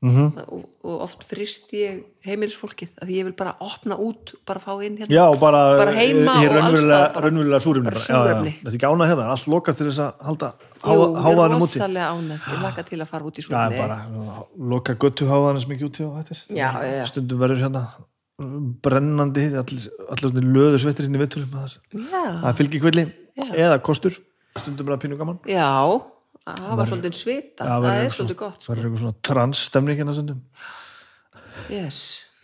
Mhm. og, og oft frist ég heimilisfólkið að ég vil bara opna út bara fá inn hérna. Já, bara, Bara heima og staðar bara. Bara súrefni. Þetta er ekki ánað hérna, það er allt lokað til þess að halda Jú, ég er hávaðanum úti rosalega ánægt, ég laka til að fara út í Já, súrefni bara loka göttu hávaðanum sem ekki úti og þetta er Já, já, já. Stundum verður hérna brennandi allir, allir svona löðu svettir inn í vitturum það já, það fylgir kvilli Já. eða kostur. Stundum bara pínu gaman. Já það var svolítið svita, Já, það verður er svolítið gott sko. verður eitthvað svona transstemning hérna stundum. Yes,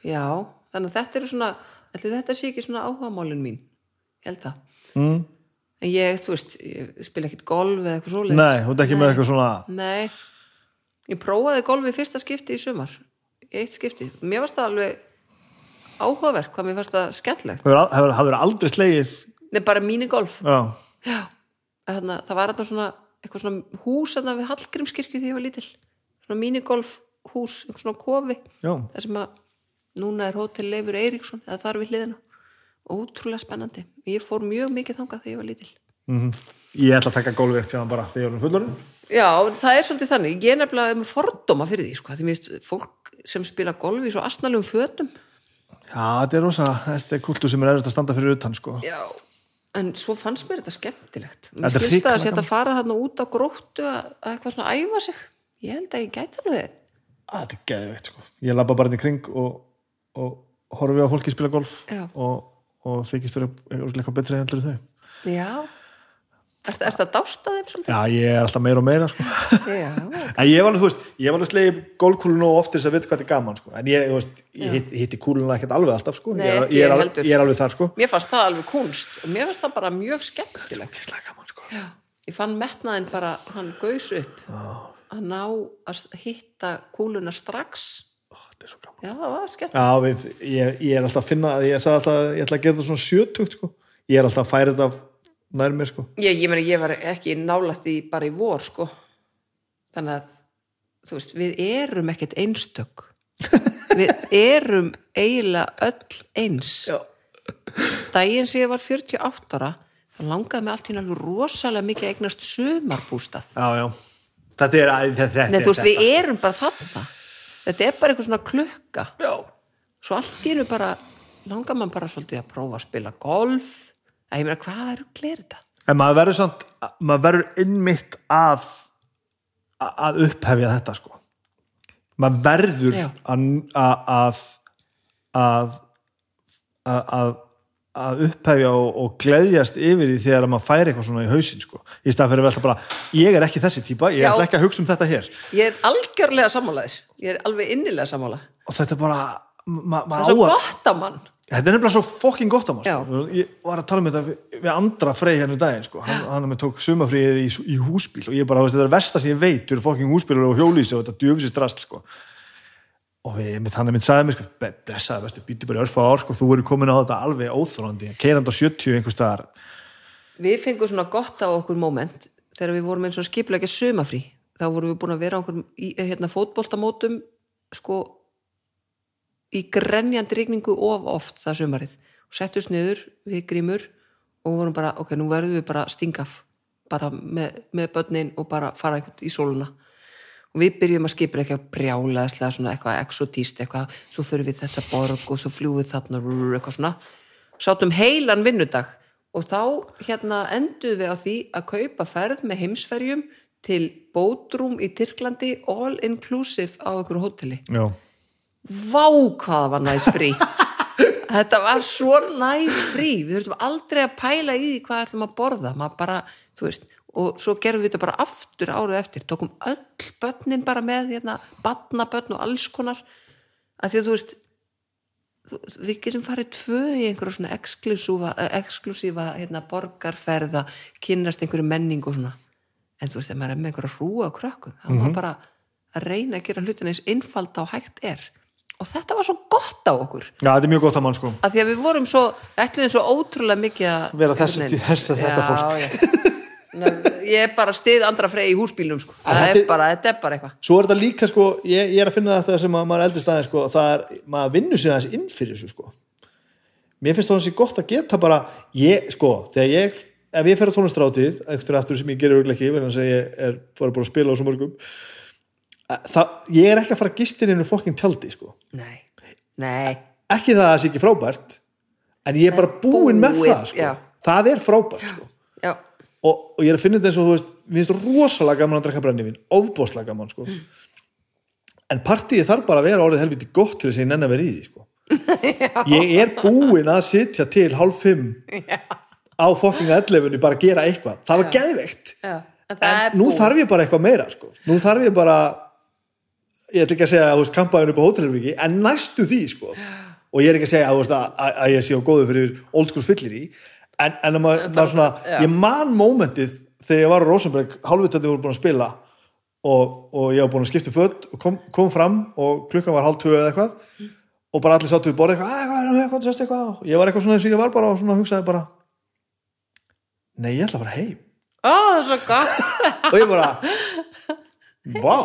já, þannig að þetta eru svona ætli þetta sé ekki svona áhugamálin mín held það. Mm. En ég, þú veist, ég spila ekkit golf eða eitthvað svoleiðis. Nei, þú ekki með eitthvað svona Nei, ég prófaði golf í fyrsta skipti í sumar. Eitt skipti, mér varst það alveg áhugavert hvað mér varst það skemmtilegt. Hefur, hefur, hefur aldrei slegið Nei, bara mínigolf Já, Já, þarna, það var þarna svona eitthvað svona hús þarna við Hallgrímskirkju því ég var lítil svona mínigolf hús, eitthvað svona kofi. Já, það sem að núna er hótel Leifur Eiríksson eða þar við hliðina ótrúlega spennandi. Ég fór mjög mikið þangað þegar ég var lítil. Mm Ég ætla að taka gólfið sem bara þegar ég er fullorinn Já, það er svolítið þannig, ég er nefnilega með fordóma fyrir því, sko, því mér finnst fólk sem spila í svo asnalegum fötum. Já, þetta er rosa, þetta er kultur sem er erfitt að standa fyrir utan sko. Já, en svo fannst mér þetta skemmtilegt. Mér skilst það að setja að fara þarna út á gróttu að, að eitthvað svona æfa sig. Ég held að ég gæti alveg. Að Þetta er geðveikt sko. Ég labba bara inn í kring og, og horfi á fólki spila golf Já. og, og þykist vera eitthvað betri heldur en þau Já, er, er það dást að þeim svolítið? Já, ég er alltaf meira og meira sko. Já, [laughs] En ég var alveg, þú veist, ég var alveg slegið golfkúlun og oft til þess að vita hvað þetta er gaman sko. En ég, þú veist, ég hitt, hitti kúluna ekkert alveg alltaf sko. Nei, ég, er, ég, er alveg, ég er alveg þar sko. mér fannst það alveg kunst og mér fannst það bara mjög skemmtilegt sko. Já, ég fann metnaðin bara, hann gaus upp að ná að hitta kúluna strax Þetta er svo gaman. Já, það var skemmt Já, við, ég, ég er alltaf að finna ég sagði alltaf, ég ætla að gera þetta svona sjötugt sko. Ég er alltaf að færa þetta nær mér sko. ég, ég, meni, ég var ekki nálægt í bara í vor sko. Þannig að þú veist, við erum ekkert einstök. [laughs] Við erum eiginlega öll eins. Já. daginn sem ég var 48 ára þá langaði mig allt í alveg rosalega mikið að eignast sumarbústað. Já, já. Þetta er, þetta, þetta Nei, þú veist, við þetta, erum bara þarna þetta er bara eitthvað svona klukka Já, svo allt í einu bara langar mann bara svolítið að prófa að spila golf að ég meina, hvað er glerið þetta? En maður verður samt, maður verður innmitt að að upphefja þetta sko. Maður verður að að að að, að að upphefja og, og gleðjast yfir því þegar maður færi eitthvað svona í hausinn sko. í stað fyrir að velta bara, ég er ekki þessi típa ég Já. ætla ekki að hugsa um þetta hér Ég er algjörlega sammálaðir ég er alveg innilega sammála og þetta er bara ma, ma, það er svo að, gott að mann þetta er nefnilega svo fokking gott að maður sko. ég var að tala um þetta við, við andra frey hérna í daginn sko. hann, hann með tók sumafríið í, í húsbíl og ég bara, þetta er versta sem ég veit fyrir fokking húsbílur og hjólísi og þetta djöfisist drast sko. Og hann er mynd sagði mér sko, "Be- blessaði, veistu, býti bara í örfá ár sko, þú verður komin á þetta alveg óþróndi keirandi á 70 einhvers staðar. Við fengum svona gott á okkur moment þegar við vorum eins og skiplega sumafrí þá vorum við búin að vera á okkur hérna, fótboltamótum sko í grenjandi rigningu of oft það sumarið. Og settust niður við grímur og vorum bara, ok, nú verðum við bara stingaf bara með, með börnin og bara fara í sóluna og við byrjum að skipa eitthvað brjálaðslega svona eitthvað exotíst eitthvað, svo fyrir við þessa borg og svo fljúum við þarna eitthvað svona. Sátum heilan vinnudag og þá hérna enduðum við á því að kaupa ferð með heimsferjum til bótrúm í Tyrklandi all inclusive á einhverju hóteli. Já, vá hvað það var næs frí. [laughs] Þetta var svo næs frí. Við þurftum aldrei að pæla í hvað ætlum að borða. Maður bara, þú veist og svo gerum við þetta bara aftur árið eftir tókum öll börnin bara með hérna, batnabörn og alls konar að því að þú veist við getum farið tvö í einhverju svona exklusífa, exklusífa hérna, borgarferða, kynnast einhverju menning og svona en þú veist, þegar maður er með einhverju hrúa á krökkum þá mm -hmm. bara að reyna að gera hlutina eins innfalda og hægt er og þetta var svo gott á okkur já, þetta er mjög gott að mann sko að því að við vorum svo, ætluðum svo ótrúlega mikið að Vera Nei, þessi- þetta já, fólk. já. Ná, ég er bara stið andra frey í húsbílum sko. þetta er bara, þetta er bara eitthvað. Svo er þetta líka sko, ég, ég er að finna þetta sem að maður eldist aðeins sko, það er, maður vinnur sér aðeins inn fyrir þessu sko. Mér finnst það þessi gott að geta bara ég, sko, þegar ég ef ég fer á tónlistráttið, eitthvað aftur sem ég gerir auðvitað ekki, verðan að ég er bara búin að spila á svo mörgum að það, ég er ekki að fara að gistin inn um fokkin tjaldi sko, nei, nei, ekki það að það sé ekki frábært en ég er bara búinn með Búið, það sko, það er frábært sko og, og ég er að finna þetta eins og þú veist mér finnst rosalega gaman að drekka brennivinn ofbóðslega gaman sko. En partíið þarf bara að vera orðið helviti gott til þess að ég nenni að vera í því sko. [laughs] Ég er búinn að sitja til hálf fimm á fokking 11 bara að gera eitthvað, það var geðveikt. Já. En en nú þarf ég bara eitthvað meira sko. Nú þarf ég bara ég ætla ekki að segja að þú veist kampaðin upp á hótelherbyggi en næstu því sko. Og ég er ekki að segja að, að, að, ég sé á góðu fyrir old school fyllir í en, en að maður, maður svona, já. ég man mómentið þegar ég var á Rosenberg hálfvitandi voru búin að spila og, og ég var búin að skipta um föt og kom, kom fram og klukkan var hálf tvö eða eitthvað og bara allir sáttu við borðið eitthvað, "Æ, hvað, hvað, hvað, hvað, hvað, og ég var eitthvað svona eins og ég var bara og svona hugsaði bara nei, ég ætla að fara heim. Gott. [laughs] Og ég bara [laughs] vá.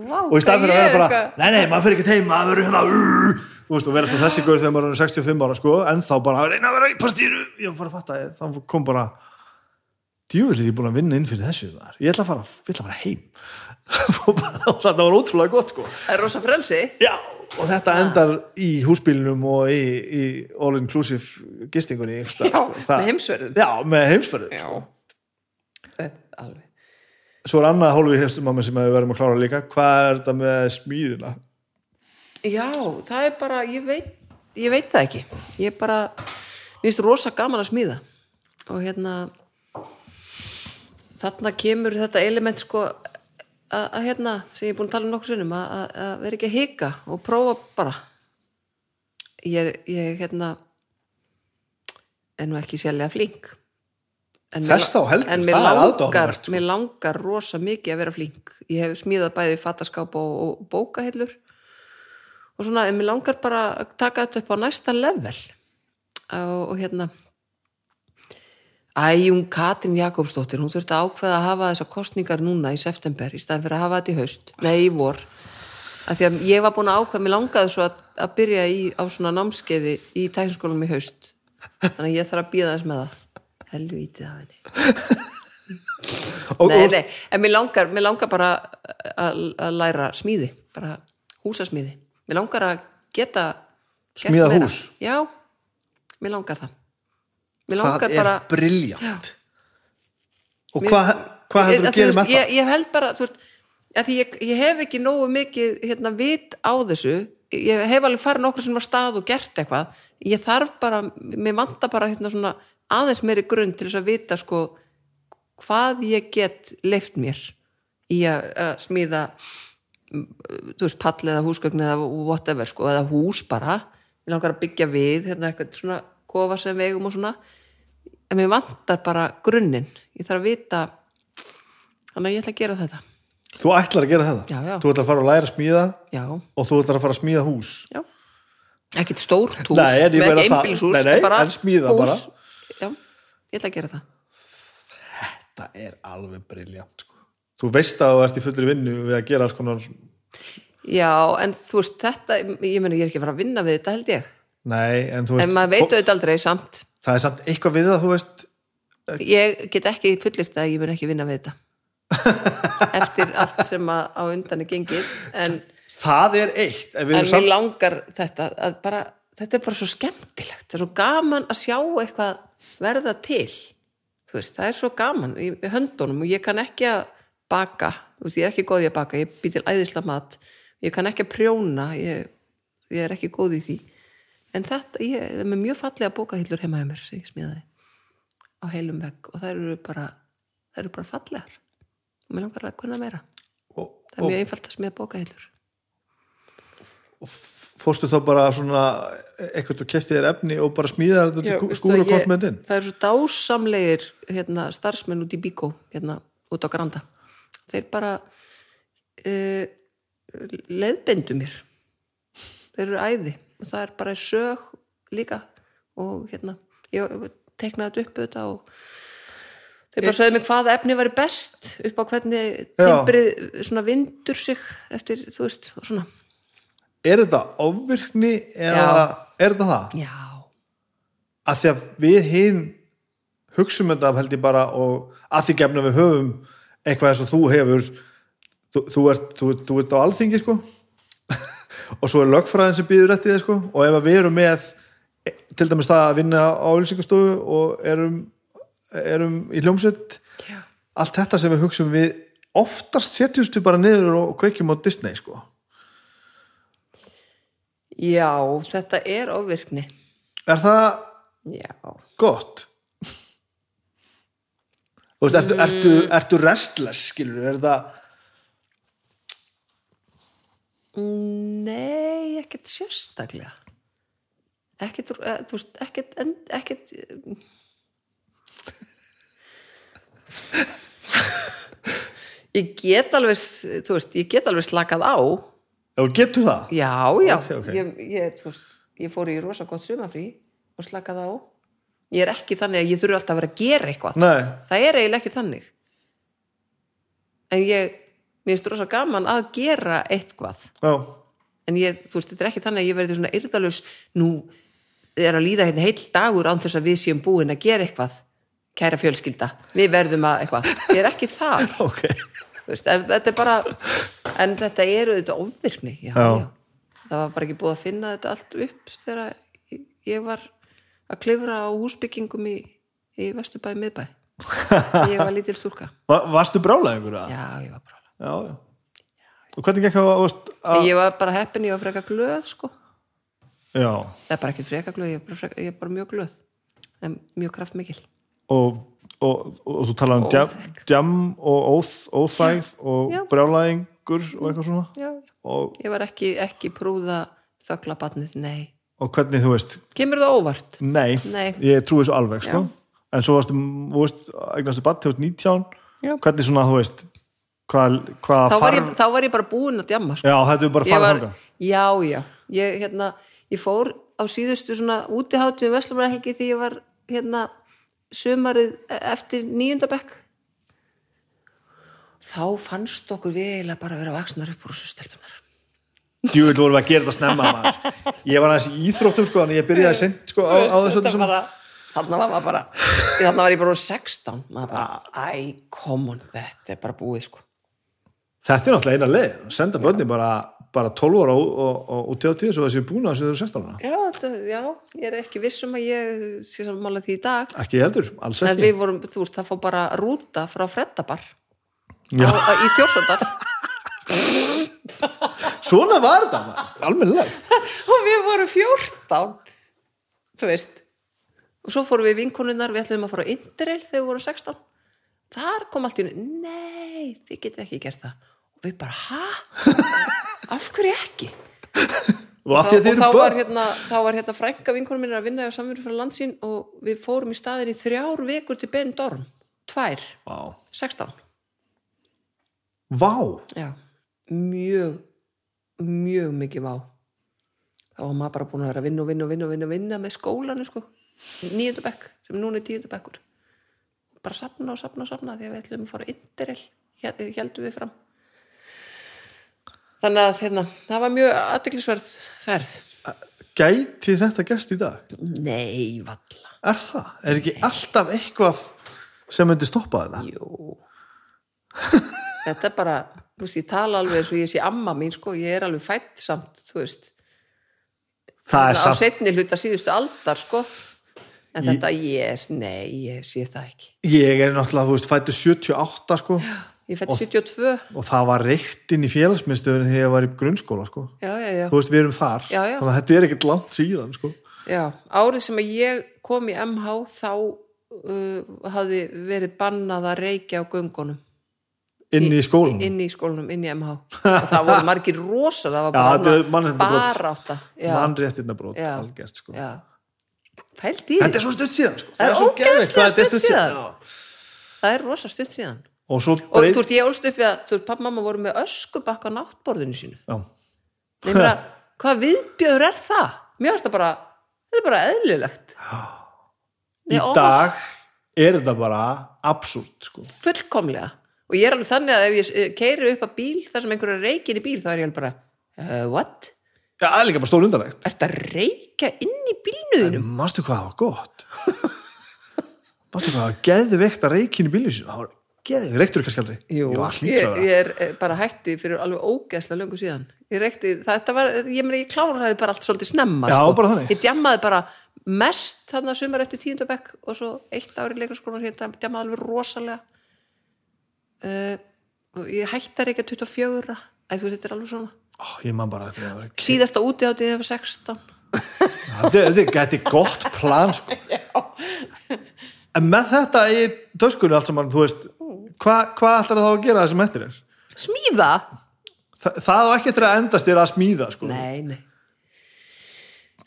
Vá, og í stað fyrir að vera ég er bara eitthvað- nei nei, maður fyrir ekki heim, maður verður hérna uh, og vera svo þessi gaur þegar maður er 65 ára sko, en þá bara að reyna að vera í pastíru ég var að fatta, þá kom bara djúvill er ég búin að vinna inn fyrir þessu þar. ég ætla að fara, ætla að fara heim [laughs] og [laughs] þetta var ótrúlega gott sko Það er rosa frelsi já, og þetta endar í húsbílnum og í, í all inclusive gistingunni Já, sko. Það- með heimsverðum. já, með heimsferðum Já sko. Er svo er annað hólfi hefstum að sem við verðum að klára líka hvað er þetta með smíðina Já, það er bara, ég veit ég veit það ekki. Ég bara, mér finnst rosa gaman að smíða. Og hérna þarna kemur þetta element sko að hérna, sem ég er búin að tala um nokkuð sinnum að vera ekki að hika og prófa bara. Ég, er- ég hérna er nú ekki sérlega flink. En Þess þá heldur, en mér það er langar, aðdáunarvert, sko. mér langar rosa mikið að vera flink. Ég hef smíðað bæði fattaskáp og, og bókahillur og svona, en mér langar bara að taka þetta upp á næsta level. Og, og hérna Æ, hún Katrin Jakobsdóttir, hún þurfti að ákveða að hafa þessar kostningar núna í september í staðan fyrir að hafa þetta í haust, nei í vor. Að því að ég var búin að ákveða mér langaði svo að, að byrja í, á svona námskeiði í tækniskólum í haust. Þannig að ég þarf að býða þess með það. Helvítið af henni nei, nei, en mér langar, mér langar bara að læra smíði bara húsasmíði mér langar að geta Smíða hús? já, mér langar það. Mér það langar er bara briljant og hvað hva að þú gera veist, með það? ég held bara þú veist, ég, ég hef ekki nógu mikið hérna, vit á þessu. Ég hef alveg farið nokkur sem var stað og gert eitthvað. Ég þarf bara, mér vantar bara hérna, svona, aðeins meiri grunn til þess að vita sko, hvað ég get leift mér í að, að smíða þú veist, pall eða húsgögn eða whatever, sko, eða hús bara. Ég langar að byggja við hérna, eitthvað svona kofa sem vegum og svona. En mér vantar bara grunninn. Ég þarf að vita þannig að ég ætla að gera þetta. Þú ætlar að gera þetta? Já, já. þú ætlar að fara að læra að smíða? Já, og þú ætlar að fara að smíða hús? Já. Ekkert stórt hús, Nei, en ég ekki það- nei, nei, bara en smíða hús. bara. já, ég ætla að gera það. Það er alveg briljant. Þú veist að þú ert í fullri vinnu við að gera alls konar já, en þú veist þetta ég meni ég er ekki að fara að vinna við þetta held ég. Nei, en þú en veist maður veit auðvitað aldrei samt. Það er samt eitthvað við það þú veist ég get ekki fullirt að ég mun ekki vinna við þetta. [laughs] Eftir allt sem að á undan er gengið en, það er eitt við en mér samt langar þetta að bara, þetta er bara svo skemmtilegt. Það er svo gaman að sjá eitthvað verða til. Þú veist, það er svo gaman í höndunum og ég kann ekki að baka. Þú veist, ég er ekki góð í að baka, ég bý til æðisla mat. Ég kann ekki að prjóna ég, ég er ekki góð í því. En þetta, ég er með mjög fallega bókahillur heima hjá mér sem ég smíðaði á heilum vegg og það eru bara það eru bara fallegar. Og mér langar að kunna meira. Og, það er mjög einfalt að smíða bókahillur. Og fórstu þá bara svona eitthvað og kefti þér efni og bara smíðar þetta skúra og inn það eru svo dásamlegir hérna, starfsmenn út í Bíkó hérna, út á Granda þeir bara uh, leiðbendu mér þeir eru æði og það er bara sög líka og hérna ég teknaði þetta upp auðvitað og þeir bara sögðu mig hvaða efni væri best upp á hvernig timbrið svona vindur sig eftir, þú veist, og svona er þetta ofvirkni eða Já. er þetta það? já, að því að við hinn hugsum þetta held ég bara og að því gefnum við höfum eitthvað eins og þú hefur þú, þú, ert, þú, þú ert á alþingi sko. [laughs] Og svo er lögfræðin sem býður rétt í þið sko. Og ef við erum með e, til dæmis það að vinna á auðlýsingastofu og erum, erum í hljómsveit allt þetta sem við hugsum við oftast setjumst við bara niður og kveikjum á Disney sko. Já þetta er ofvirkni. Er það já. gott? Þú veist, ertu, ertu, ertu restless, skilur, er það Nei, ekkert sérstaklega. Ekkert, eh, ekkert ekkert ég get alveg veist, ég get alveg slakað á. Já, getur það? já, já, Ok, ok. Ég, ég, veist, ég fór í rosa gott sumafrí og slakað á ég er ekki þannig að ég þurfi alltaf að vera að gera eitthvað. Nei, það er eiginlega ekki þannig. En ég mér finnst rosa gaman að gera eitthvað. Já, en ég, þú veist, þetta er ekki þannig að ég verði svona yrðalus nú er að líða hérna heill dagur án þess að við séum búin að gera eitthvað kæra fjölskylda, við verðum að eitthvað. Ég er ekki þar, [laughs] ok. Þú veist en þetta er bara, en þetta er auðvitað ofvirkni, það var bara ekki búið að finna þetta allt upp þegar ég var að klifra á húsbyggingum í, í Vesturbæ miðbæ. Ég var lítil stúlka. [laughs] Va Varstu brálaði ykkur að? já, ég var já Og hvernig það að, að, að ég var bara heppin, ég var freka glöð sko. Já, það er bara ekki freka glöð, ég er bara, freka, ég er bara mjög glöð. En mjög kraftmikil. Og, og, og, þú talaði um djam, djam og óþ, óþægð og Já. brjálæðingur og eitthvað svona? Já, og, ég var ekki, ekki prúða þögla batnið, nei og hvernig þú veist kemur það óvart? Nei, Nei. ég trúi þessu alveg sko. En svo varstu, þú veist, eignastu batt hefur 19, Já. hvernig svona þú veist hvað, hvað þá var, ég, þá var ég bara búin að djamma sko. Já, þetta er bara þangað já, já ég, hérna, ég fór á síðustu svona útiháttu Vestlumræðhelgi því ég var hérna sumarið eftir níundabekk þá fannst okkur við eiginlega bara að vera vaksnar upp úr þessu stelpunar Djúvill vorum við að gera þetta snemma maður. Ég var aðeins í íþróttum sko, en ég byrjaði sent sko, á, á þessu þarna var bara þarna var ég bara úr 16 maður bara, æ, come on, þetta er bara búið sko. Þetta er náttúrulega eina leið, senda börni bara, bara 12 ára og, og, og út í á tíð svo þessi búin að þessu eru 16 ára. Já, þetta, já, ég er ekki viss um að ég sé saman mála því í dag. Ekki heldur, alls en ekki. við vorum, þú veist, það fór bara rúta frá á, í Þjórsöndar [laughs] Svona var þetta, maður, almennilegt. [laughs] Og við vorum 14 þú veist og svo fórum við vinkonunnar, við ætlum að fara á Interrail þegar við vorum 16 þar kom allt í henni, nei þið getið ekki gert það. Og við bara, ha? af hverju ekki? Og því að og þá var hérna, þá var hérna frænka vinkonum minna að vinna á samverju fyrir landsín og við fórum í staðin í þrjár vikur til Benidorm, tvær. Vá, 16, Vá. já mjög mjög mikið vá. Þá var maður bara búin að vera að vinna og vinna og vinna og vinna, vinna með skólanu sko. Nýjöndu bekk, sem núna er tíundu bekkur. Bara sapna og sapna og sapna því að við ætlum að fara interil heldum við fram. Þannig að hérna, það var mjög aðdeglisverð ferð. Gæti þetta gest í dag? nei, valla Er það? Er ekki alltaf eitthvað sem myndi stoppa þetta? jú. Þetta er bara, þú veist, ég tala alveg eins og ég sé amma mín, sko, ég er alveg fætt samt, þú veist, það er á samt, setni hluta síðustu aldar, sko. En þetta, ég, nei, ég sé það ekki. Ég er náttúrulega, þú veist, fættu 78 sko. Ég fætt 72, og það var reykt inn í félagsmyndstöðun þegar ég var í grunnskóla sko. Já, já, já. Þú veist, við erum þar, Já, já. þannig að þetta er ekkert langt síðan sko. Já, árið sem ég kom í MH þá uh, hafði verið bannað að reykja á göngunum inn í skólanum inn í skólanum, inn í MH og það voru margir rosa, það var Já, þetta er bara bara átta já, mannréttindabrót, Já. algjört sko já. Pælt í þetta því, er svo stutt síðan sko. Það er svo ógeðslega þetta er stutt síðan. Já. það er rosa stutt síðan og svo og breyt þú veist, ég ólst upp við að, þú veist, pappa og mamma voru með öskubakka á náttborðinu sínu Já. Nei, meina, hvað viðbjöður er það? Mér finnst það bara, þetta er bara eðlilegt í Já, og- dag er þetta bara absúrt sko. fullkomlega og ég er alveg þannig að ef ég keiri upp að bíl þar sem einhverju reikin í bíl þá er ég alveg bara uh, what? Já, það er líka bara stór undarlegt Ertu að reykja inn í bílnuðinu? Manstu hvað það var gott [laughs] Manstu hvað það var geðveikt að reikin í bílinu sínu Það var geðveikt, reyktur kannski aldrei Jú, ég, að ég er eh, bara hætti fyrir alveg ógeðslega löngu síðan ég reykti, þetta var, ég meni ég kláraði bara allt svolítið snemma Já, sko. bara þannig. ég djammaði bara mest þarna sumar eftir tíundabekk og svo eitt ári leikarskóla ég djammaði alveg rosalega uh, ég hætti að reykja 24 æ, þú þetta er alveg svona Ó, Ég man bara að þetta var síðasta úti átið þegar ég var 16 Þetta er- er- er gott plan sko. [laughs] En með þetta í töskunni allt saman, þú veist hvað hva ætlar það að gera það sem eftir er? smíða? Þa, það á ekki eftir að endast þér að smíða sko. Nei, nei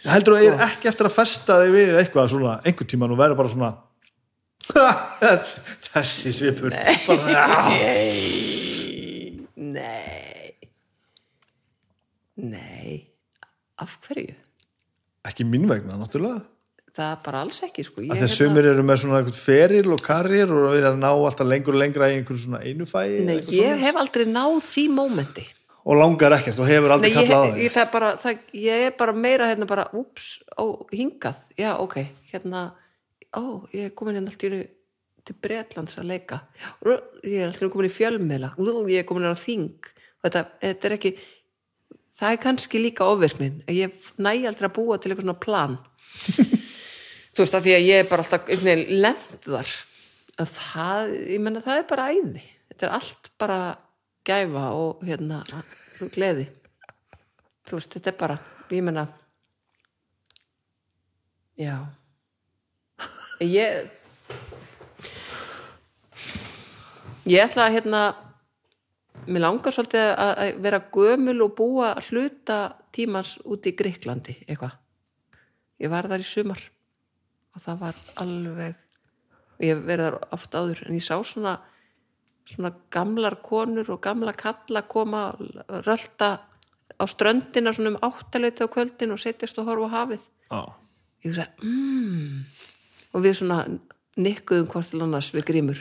heldur þú að er ekki eftir að festa þig við eitthvað svona, einhvern tíman og verður bara svona [laughs] þessi svipur. Nei. Nei. Nei. Af hverju? ekki mín vegna náttúrulega. Það er bara alls ekki sko. Ég, því að sumir eru með svona eitthvað feril og karrir og við að ná alltaf lengur og lengra í einhverjum svona einu fæi Nei, ég hef aldrei náð því mómenti. Og langar ekkert og hefur Nei, aldrei ég, kallað ég, þig. það er bara, það, ég er bara meira hérna bara, úps, ó, hingað. Já, ok, hérna ó, ég er komin hérna allt í einu til Bretlands að leika. Ég er alltaf komin í fjölmiðla. Ég er komin hérna á þing. Þetta, þetta er ekki það er kannski líka ofvirknin. Að ég næ aldrei að búa til eitthvað svona plan. Þú veist að því að ég er bara alltaf þar. Að það, ég menna það er bara æði. Þetta er allt bara gæfa og hérna, þú gleði. Þú veist, þetta er bara ég menna já ég ég ætla að hérna mér langar svolítið að vera gömul og búa hluta tímans út í Gríklandi eitthvað. Ég var þar í sumar og það var alveg ég hef verið þar oft áður en ég sá svona svona gamlar konur og gamla kalla koma rölda á ströndina svona um áttaleiti á kvöldin og setjast og horfa á hafið. Já. ég hugsa, mmm og við svona nikkuðum hvort til annars við grímur.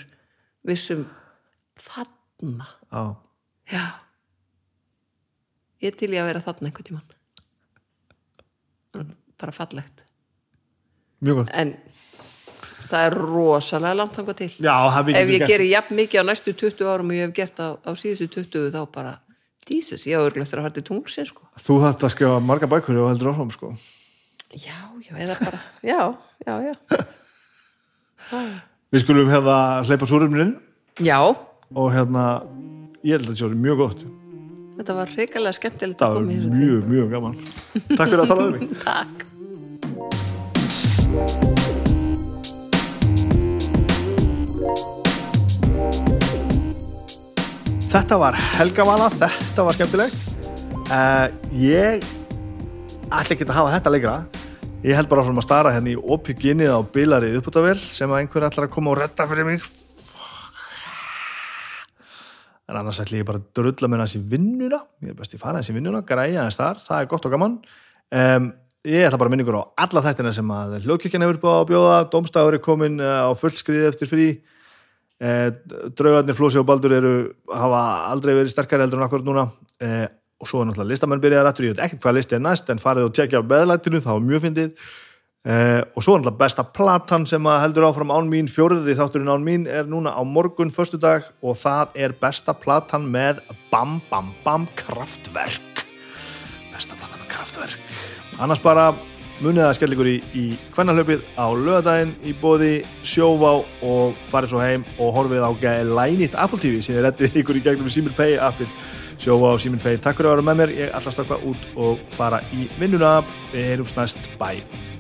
Vissum þarna. Já. já. Ég til ég að vera þarna einhvern tímann. Bara fallegt. Mjög gott. En það er rosalega langt þangað til. Já, ef ég geri jafn mikið á næstu 20 árum og ég hef gert á, á síðustu 20 þá bara, Jesus, ég á örglega eftir að fara til tungsin sko. Þú þarft að skrifa marga bækur og heldur áfram sko. Já, já, eða bara já, já, já. Við skulum hefða hleypa súrumnin já, og hérna ég held að þetta sé orðið mjög gott. Þetta var reikalega skemmtilegt að koma hér mjög, mjög gaman. Takk fyrir að tala um mig. [laughs] Takk. Þetta var helgavala, þetta var skemmtilegt. Uh, Ég ætla ekki að hafa þetta lengra Ég held bara frá að stara henni í opið á bilari uppbútavél sem að einhver ætlar að koma og redda fyrir mig. En annars ætla ég bara að drulla með hans í vinnuna. Ég er best að fara hans í vinnuna, græja hans þar. Það er gott og gaman. Um, Ég ætla bara að minna ykkur á alla þættina sem að hljókirkjan hefur búið að bjóða. Dómstafur er komin eh, á fullskriði eftir frí. Eh, draugarnir Flósi og Baldur eru hafa aldrei verið sterkari heldur en akkur núna. Eh, og svo er náttúrulega listamenn byrjaðar aftur, ég veit ekkert hvað listi er næst en farið og tjekkja á beðlætinu, það var mjög fyndið. Uh, og svo er alltaf besta platan sem heldur áfram án mín, fjóriði þátturinn án mín er núna á morgun, föstudag og það er besta platan með Bam Bam Bam Kraftwerk besta platan með Kraftwerk annars bara munið að skella ykkur í, í kvennarhlaupið á lögadaginn í bóði sjóvá og farið svo heim og horfið á lænýtt Apple TV sem er reddið ykkur í gegnum Simil Pay appið sjóvá og Simil Pay takk fyrir að vera með mér, ég ætla að stakka út og fara í vinnuna. Við heyrums næst, bye